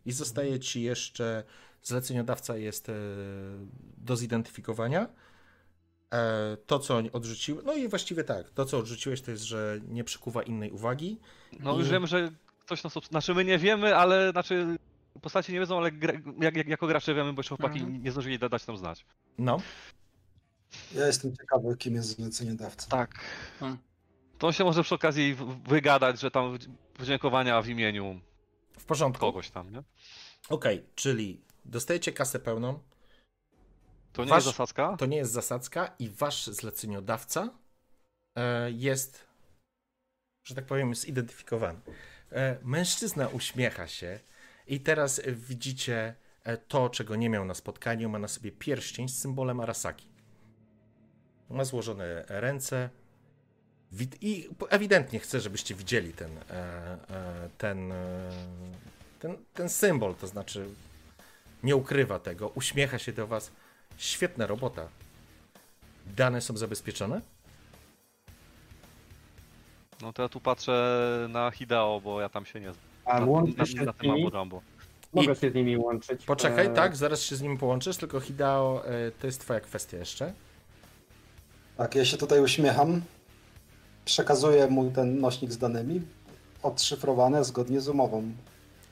I zostaje ci jeszcze zleceniodawca jest e, do zidentyfikowania. E, to, co odrzuciłeś, no i właściwie tak, to, co odrzuciłeś, to jest, że nie przykuwa innej uwagi. No już I- wiem, że ktoś nas... Znaczy my nie wiemy, ale... Znaczy... Postaci nie wiedzą, ale gra... jak, jak, jako gracze wiemy, bo jeszcze chłopaki Mhm. nie zdążyli da- dać nam znać. No, Ja jestem ciekawy, kim jest zleceniodawca. Tak. Hmm. To się może przy okazji wygadać, że tam podziękowania w imieniu w porządku. kogoś tam, nie? Okej, czyli dostajecie kasę pełną, To nie Wasz- jest zasadzka? to nie jest zasadzka i wasz zleceniodawca e, jest, że tak powiem, zidentyfikowany. E, mężczyzna uśmiecha się i teraz widzicie e, to, czego nie miał na spotkaniu. Ma na sobie pierścień z symbolem Arasaki. Ma złożone ręce i ewidentnie chce, żebyście widzieli ten, e, e, ten, e, ten, ten symbol, to znaczy nie ukrywa tego, uśmiecha się do was. Świetna robota. Dane są zabezpieczone? No to ja tu patrzę na Hideo, bo ja tam się nie znam. A Na, łączę na, się na z tym nimi? Mogę się z nimi łączyć. Poczekaj, E, tak, zaraz się z nim połączysz, tylko Hideo, to jest twoja kwestia jeszcze. Tak, ja się tutaj uśmiecham. Przekazuję mu ten nośnik z danymi, odszyfrowane zgodnie z umową.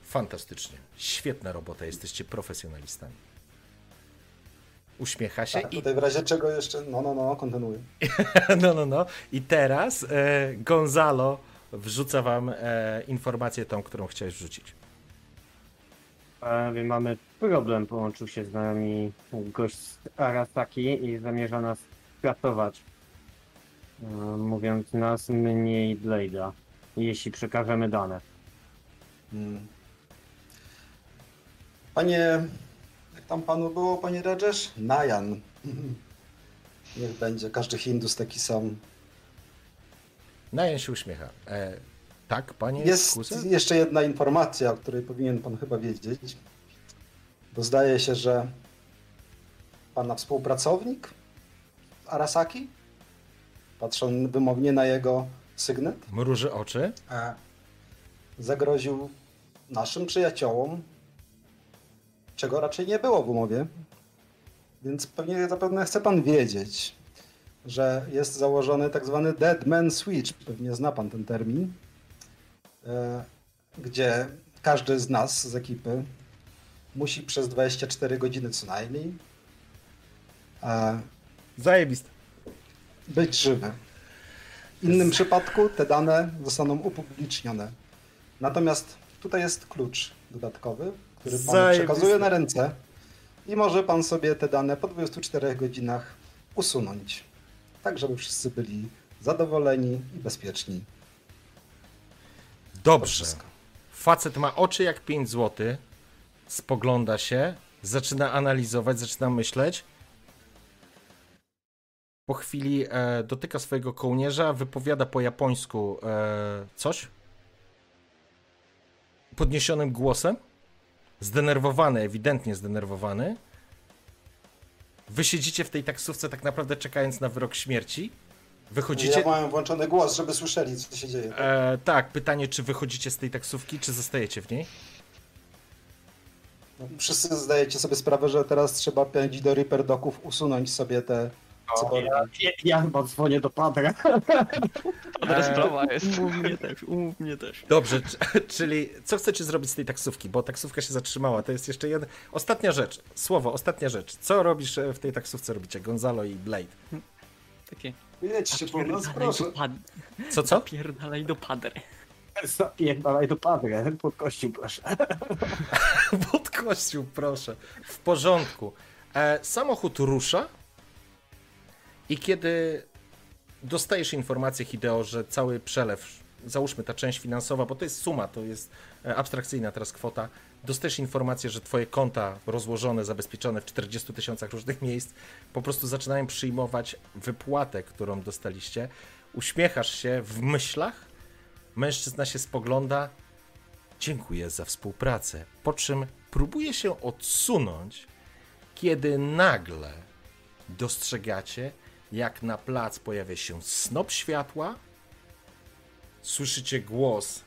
Fantastycznie. Świetna robota, jesteście profesjonalistami. Uśmiecha się Tak, i... tutaj w razie czego jeszcze. No, no, no, kontynuuję. No, no, no. I teraz e, Gonzalo wrzuca wam e, informację tą, którą chciałeś wrzucić. E, mamy problem, połączył się z nami gość z Arasaki i zamierza nas skatować. E, mówiąc nas mniej Blade'a, jeśli przekażemy dane. Hmm. Panie. Jak tam panu było, panie Rajesh? Najan. Niech będzie, każdy Hindus taki sam. Najan się uśmiecha. E, tak, panie Jest Kuze? jeszcze jedna informacja, o której powinien pan chyba wiedzieć. Bo zdaje się, że pana współpracownik Arasaki, patrząc wymownie na jego sygnet, Mruży oczy. e, zagroził naszym przyjaciołom, czego raczej nie było w umowie. Więc pewnie zapewne chce pan wiedzieć, że jest założony tak zwany Dead Man Switch. Pewnie zna pan ten termin. E, gdzie każdy z nas z ekipy musi przez 24 godziny co najmniej e, Zajebiste. Być żywy. W innym przypadku te dane zostaną upublicznione. Natomiast tutaj jest klucz dodatkowy, który pan Zajebiste. przekazuje na ręce i może pan sobie te dane po 24 godzinach usunąć. Tak, żeby wszyscy byli zadowoleni i bezpieczni. Dobrze. Facet ma oczy jak 5 zł, spogląda się, zaczyna analizować, zaczyna myśleć. Po chwili e, dotyka swojego kołnierza, wypowiada po japońsku e, coś. Podniesionym głosem. Zdenerwowany, ewidentnie zdenerwowany. Wy siedzicie w tej taksówce tak naprawdę czekając na wyrok śmierci. Wychodzicie... Ja mam włączony głos, żeby słyszeli, co się dzieje. E, tak, pytanie, czy wychodzicie z tej taksówki, czy zostajecie w niej? Wszyscy zdajecie sobie sprawę, że teraz trzeba pędzić do Reaper Docków, usunąć sobie te cyborgi. Ja, ja, ja chyba dzwonię do Padra. Dobra sprawa jest. Umów mnie też, umów mnie też. Dobrze, czyli co chcecie zrobić z tej taksówki? Bo taksówka się zatrzymała. To jest jeszcze jedna. Ostatnia rzecz. Słowo, ostatnia rzecz. Co robisz e, w tej taksówce? Robicie Gonzalo i Blade. Takie. Jedźcie po nas, proszę. do, pad... Co, co? Napierdalaj do padre. Zapierdalaj do Padra, pod kościół proszę. Pod kościół, proszę. W porządku. E, samochód rusza i kiedy dostajesz informację, Hideo, że cały przelew, załóżmy ta część finansowa, bo to jest suma, to jest e, abstrakcyjna teraz kwota, dostajesz informację, że twoje konta rozłożone, zabezpieczone w 40 tysiącach różnych miejsc, po prostu zaczynają przyjmować wypłatę, którą dostaliście. Uśmiechasz się w myślach, mężczyzna się spogląda, dziękuję za współpracę. Po czym próbuje się odsunąć, kiedy nagle dostrzegacie, jak na plac pojawia się snop światła. Słyszycie głos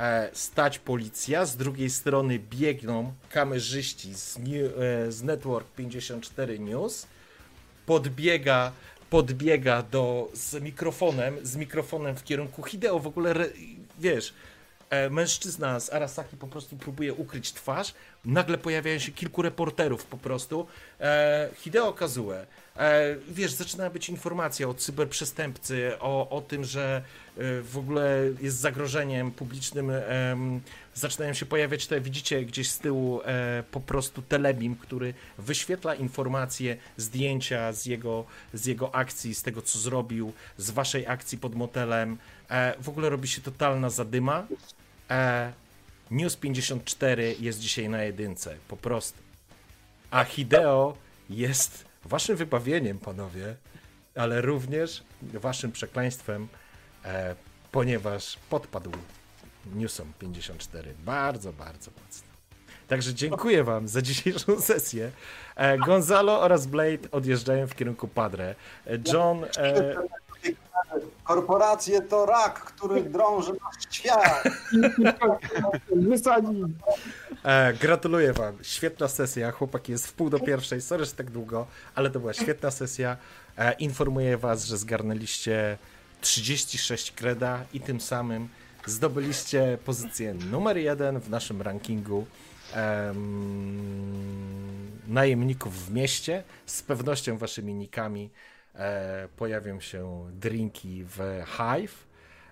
e, stać policja, z drugiej strony biegną kamerzyści z, e, z Network 54 News. Podbiega podbiega do, z mikrofonem, z mikrofonem w kierunku Hideo, w ogóle, wiesz, mężczyzna z Arasaki po prostu próbuje ukryć twarz, nagle pojawiają się kilku reporterów po prostu, e, Hideo Kazue, e, wiesz, zaczyna być informacja o cyberprzestępcy, o, o tym, że e, w ogóle jest zagrożeniem publicznym, zaczynają się pojawiać te, widzicie gdzieś z tyłu e, po prostu telebim, który wyświetla informacje, zdjęcia z jego, z jego akcji, z tego co zrobił, z waszej akcji pod motelem. E, w ogóle robi się totalna zadyma. E, News 54 jest dzisiaj na jedynce, po prostu. A Hideo jest waszym wybawieniem, panowie, ale również waszym przekleństwem, e, ponieważ podpadł Newsom 54. Bardzo, bardzo mocno. Także dziękuję wam za dzisiejszą sesję. E, Gonzalo oraz Blade odjeżdżają w kierunku Padre. E, John... E, Korporacje to rak, który drąży nasz świat. Wysadzi. E, gratuluję wam. Świetna sesja. Chłopaki jest w pół do pierwszej. Sorry, że tak długo, ale to była świetna sesja. E, informuję was, że zgarnęliście 36 kreda i tym samym zdobyliście pozycję numer jeden w naszym rankingu em, najemników w mieście. Z pewnością waszymi nikami pojawią się drinki w Hive.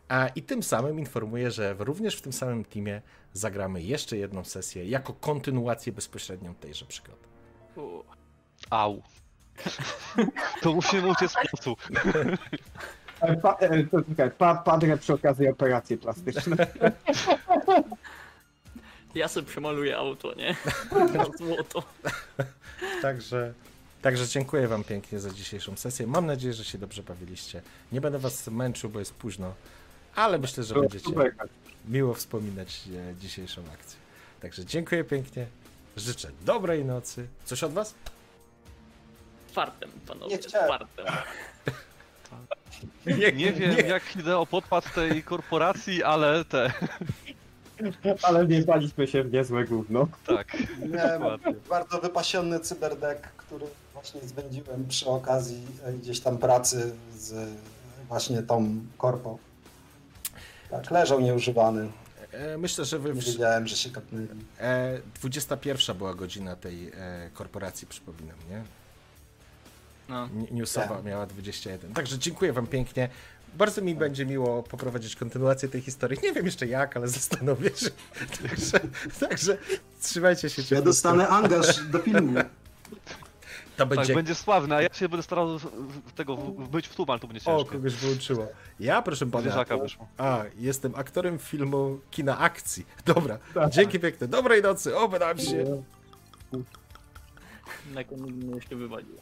A, I tym samym informuję, że również w tym samym teamie zagramy jeszcze jedną sesję jako kontynuację bezpośrednią tejże przygody. Au. To musimy uciec z placu. E, Pa, e, to czekaj, pa, padre przy okazji operacji plastycznej. Ja sobie przemaluję auto, nie? Na złoto. Także, także dziękuję Wam pięknie za dzisiejszą sesję. Mam nadzieję, że się dobrze bawiliście. Nie będę Was męczył, bo jest późno, ale myślę, że będziecie miło wspominać e, dzisiejszą akcję. Także dziękuję pięknie. Życzę dobrej nocy. Coś od Was? Czwartem, panowie, Nie chciałem. czwartem. Nie wiem, jak Hideo podpadł tej korporacji, ale te. Ale wjebaliśmy się w niezłe gówno. Tak. Nie, Dokładnie. bardzo wypasiony cyberdek, który właśnie spędziłem przy okazji e, gdzieś tam pracy z właśnie tą korpą. Tak, leżał nieużywany. E, Myślę, że Wy Nie wiedziałem, że się kapnęli. e, 21 była godzina tej e, korporacji, przypominam, nie? No. Newsowa Tak. miała 21. Także dziękuję Wam pięknie. Bardzo mi będzie miło poprowadzić kontynuację tej historii. Nie wiem jeszcze jak, ale zastanowię się. Także, także trzymajcie się Ja dostanę angaż do filmu. To Tak, będzie. będzie sławny, a ja się będę starał tego być w tłum, ale to będzie O, ciężko. kogoś wyłączyło. Ja, proszę pana. A, jestem aktorem filmu kina akcji. Dobra, Tak. dzięki piękne. Dobrej nocy, oby nam się. Na koniec mnie się wywaliło.